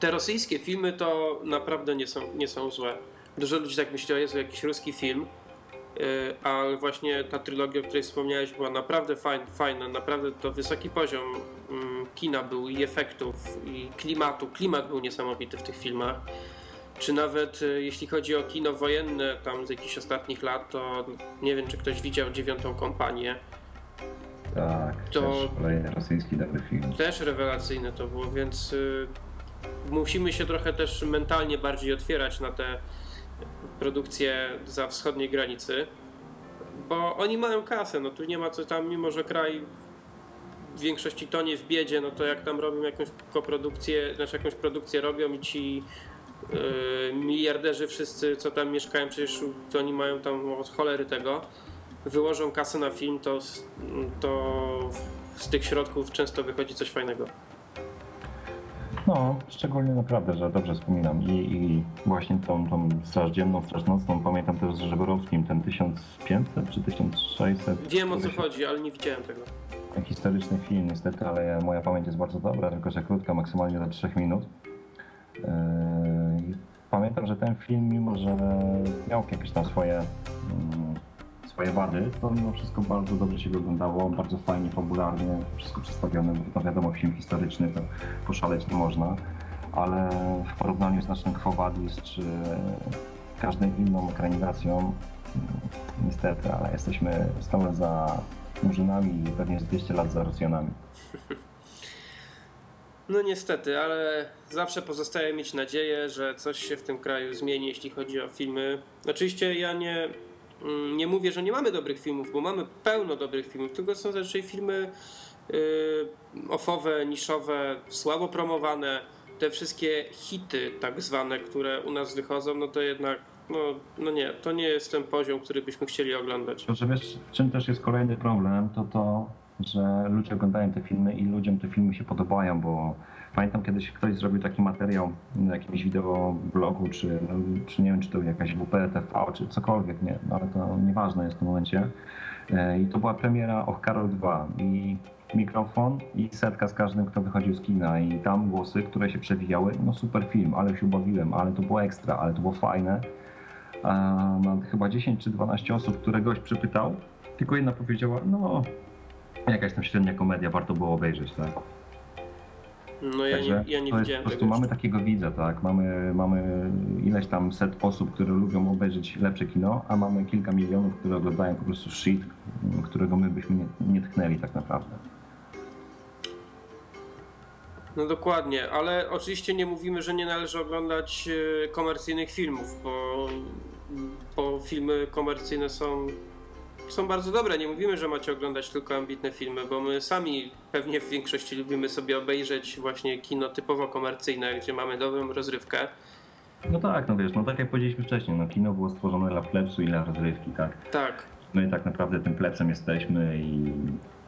Te rosyjskie filmy to naprawdę nie są, nie są złe. Dużo ludzi tak myśli, Jezu, jakiś ruski film, yy, ale właśnie ta trylogia, o której wspomniałeś, była naprawdę fajna, fajna naprawdę to wysoki poziom mm, kina był i efektów, i klimatu. Klimat był niesamowity w tych filmach. Czy nawet y, jeśli chodzi o kino wojenne tam z jakichś ostatnich lat, to nie wiem, czy ktoś widział dziewiątą kompanię. Tak, To- też kolejny rosyjski dobry film. Też rewelacyjne to było, więc y, musimy się trochę też mentalnie bardziej otwierać na te produkcje za wschodniej granicy, bo oni mają kasę, no tu nie ma co tam, mimo że kraj w większości tonie w biedzie, no to jak tam robią jakąś koprodukcję, znaczy jakąś produkcję robią i ci miliarderzy wszyscy, co tam mieszkają, przecież to oni mają tam od cholery tego, wyłożą kasę na film, to, z- to z tych środków często wychodzi coś fajnego. No, szczególnie naprawdę, że dobrze wspominam. I, i właśnie tą, tą Straż Dzienną, Straż Nocną pamiętam też z Żebrowskim, ten 1500 czy 1600. Wiem o co chodzi, ale nie widziałem tego. Historyczny film niestety, ale moja pamięć jest bardzo dobra, tylko że krótka, maksymalnie do 3 minut. Yy, Pamiętam, że ten film, mimo że miał jakieś tam swoje, mm, swoje wady, to mimo wszystko bardzo dobrze się oglądało, bardzo fajnie, fabularnie, wszystko przedstawione, bo no wiadomo, film historyczny to poszaleć nie można, ale w porównaniu z naszym Quo czy każdą inną ekranizacją, mm, niestety, ale jesteśmy stale za Murzynami i pewnie z 200 lat za Rosjanami. No niestety, ale zawsze pozostaje mieć nadzieję, że coś się w tym kraju zmieni, jeśli chodzi o filmy. Oczywiście ja nie, mm, nie mówię, że nie mamy dobrych filmów, bo mamy pełno dobrych filmów, tylko są zazwyczaj filmy yy, ofowe, niszowe, słabo promowane. Te wszystkie hity tak zwane, które u nas wychodzą, no to jednak no, no nie, to nie jest ten poziom, który byśmy chcieli oglądać. Że wiesz, czym też jest kolejny problem, to to, że ludzie oglądają te filmy i ludziom te filmy się podobają, bo pamiętam kiedyś ktoś zrobił taki materiał na jakimś wideoblogu, czy, no, czy nie wiem, czy to jakaś WPTV, czy cokolwiek, nie, no, ale to nieważne jest w tym momencie. E, I to była premiera Och Karol 2 i mikrofon i setka z każdym, kto wychodził z kina i tam głosy, które się przewijały, no super film, ale się ubawiłem, ale to było ekstra, ale to było fajne. A chyba 10 czy 12 osób, które gość przypytał, tylko jedna powiedziała, no jakaś tam średnia komedia, warto było obejrzeć, tak? No ja Także nie, ja nie to jest widziałem po prostu mamy takiego widza, tak? Mamy, mamy ileś tam set osób, które lubią obejrzeć lepsze kino, a mamy kilka milionów, które oglądają po prostu shit, którego my byśmy nie, nie tknęli tak naprawdę. No dokładnie, ale oczywiście nie mówimy, że nie należy oglądać e, komercyjnych filmów, bo, bo filmy komercyjne są, są bardzo dobre. Nie mówimy, że macie oglądać tylko ambitne filmy, bo my sami pewnie w większości lubimy sobie obejrzeć właśnie kino typowo komercyjne, gdzie mamy dobrą rozrywkę. No tak, no wiesz, no tak jak powiedzieliśmy wcześniej, no kino było stworzone dla plebsu i dla rozrywki, tak? Tak, My tak naprawdę tym plebsem jesteśmy i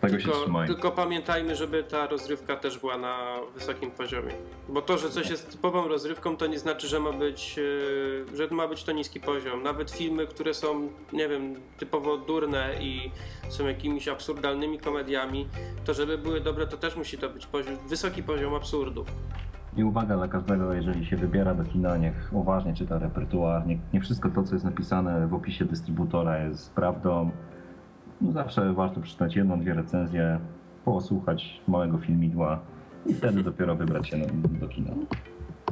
tego się tylko, trzymajmy. tylko pamiętajmy, żeby ta rozrywka też była na wysokim poziomie. Bo to, że coś jest typową rozrywką, to nie znaczy, że ma być, e, że ma być to niski poziom. Nawet filmy, które są, nie wiem, typowo durne i są jakimiś absurdalnymi komediami, to żeby były dobre, to też musi to być poziom, wysoki poziom absurdu. I uwaga dla każdego, jeżeli się wybiera do kina, niech uważnie czyta repertuar. Nie, nie wszystko to, co jest napisane w opisie dystrybutora jest prawdą. No zawsze warto przeczytać jedną, dwie recenzje, posłuchać małego filmidła i wtedy dopiero wybrać się do kina.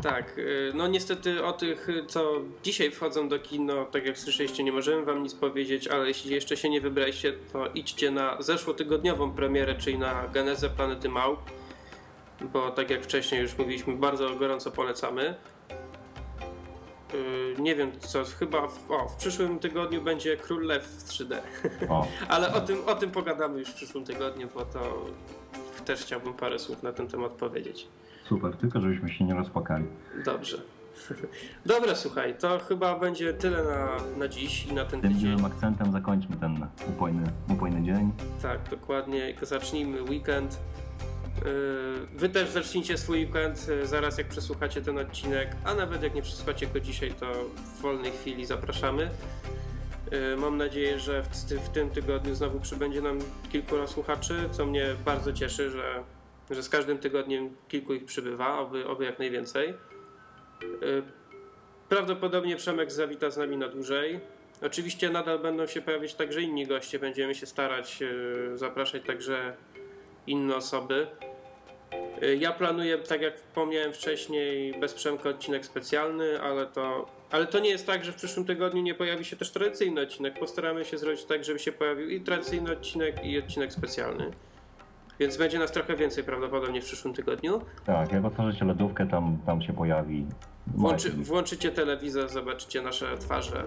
Tak, y, no niestety o tych, co dzisiaj wchodzą do kino, tak jak słyszeliście, nie możemy wam nic powiedzieć, ale jeśli jeszcze się nie wybraliście, to idźcie na zeszłotygodniową premierę, czyli na Genezę Planety Małp, bo tak jak wcześniej już mówiliśmy, bardzo gorąco polecamy. Y, Nie wiem co, chyba w, o, w przyszłym tygodniu będzie Król Lew w 3D, O, ale o tym, o tym pogadamy już w przyszłym tygodniu, bo to też chciałbym parę słów na ten temat powiedzieć. super, tylko żebyśmy się nie rozpłakali. Dobrze. Dobra, słuchaj, to chyba będzie tyle na, na dziś i na ten Tym tydzień. miłym akcentem zakończmy ten upojny, upojny dzień. Tak, dokładnie. Zacznijmy weekend. Yy, Wy też zacznijcie swój weekend yy, zaraz jak przesłuchacie ten odcinek, a nawet jak nie przesłuchacie go dzisiaj, to w wolnej chwili zapraszamy. Yy, Mam nadzieję, że w, ty- w tym tygodniu znowu przybędzie nam kilku słuchaczy, co mnie bardzo cieszy, że, że z każdym tygodniem kilku ich przybywa, oby, oby jak najwięcej. Prawdopodobnie Przemek zawita z nami na dłużej. Oczywiście nadal będą się pojawiać także inni goście. Będziemy się starać zapraszać także inne osoby. Yy, Ja planuję, tak jak wspomniałem wcześniej, bez Przemka odcinek specjalny, ale to, ale to nie jest tak, że w przyszłym tygodniu nie pojawi się też tradycyjny odcinek. Postaramy się zrobić tak, żeby się pojawił i tradycyjny odcinek, i odcinek specjalny. Więc będzie nas trochę więcej prawdopodobnie w przyszłym tygodniu. Tak, jak otworzycie lodówkę, tam, tam się pojawi. Włączy, włączycie telewizor, zobaczycie nasze twarze.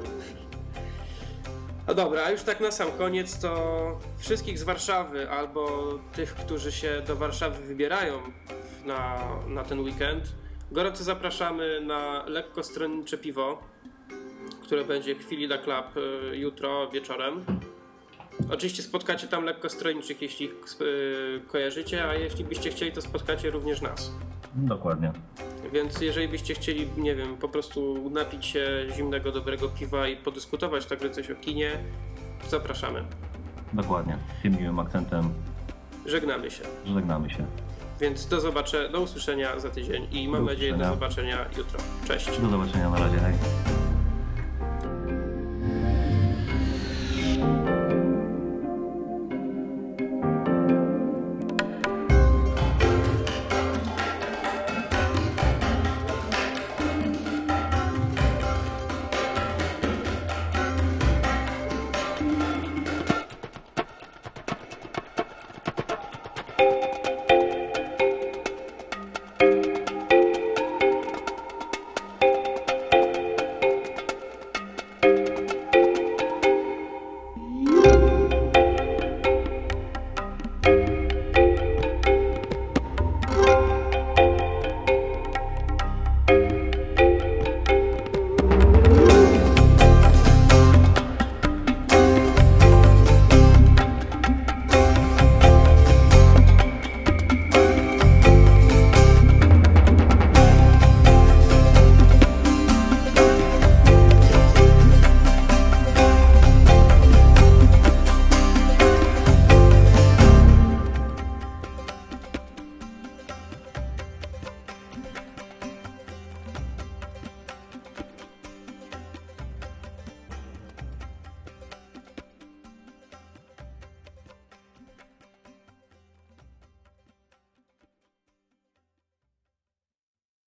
No dobra, a już tak na sam koniec to wszystkich z Warszawy albo tych, którzy się do Warszawy wybierają na, na ten weekend, gorąco zapraszamy na lekko stronnicze piwo, które będzie Chwilida Club y, jutro wieczorem. Oczywiście spotkacie tam lekkostrojniczych, jeśli ich y, kojarzycie, a jeśli byście chcieli, to spotkacie również nas. Dokładnie. Więc jeżeli byście chcieli, nie wiem, po prostu napić się zimnego, dobrego piwa i podyskutować także coś o kinie, zapraszamy. Dokładnie. Tym miłym akcentem. Żegnamy się. Żegnamy się. Więc do zobaczenia, do usłyszenia za tydzień i mam nadzieję do zobaczenia jutro. Cześć. Do zobaczenia na razie. Hej.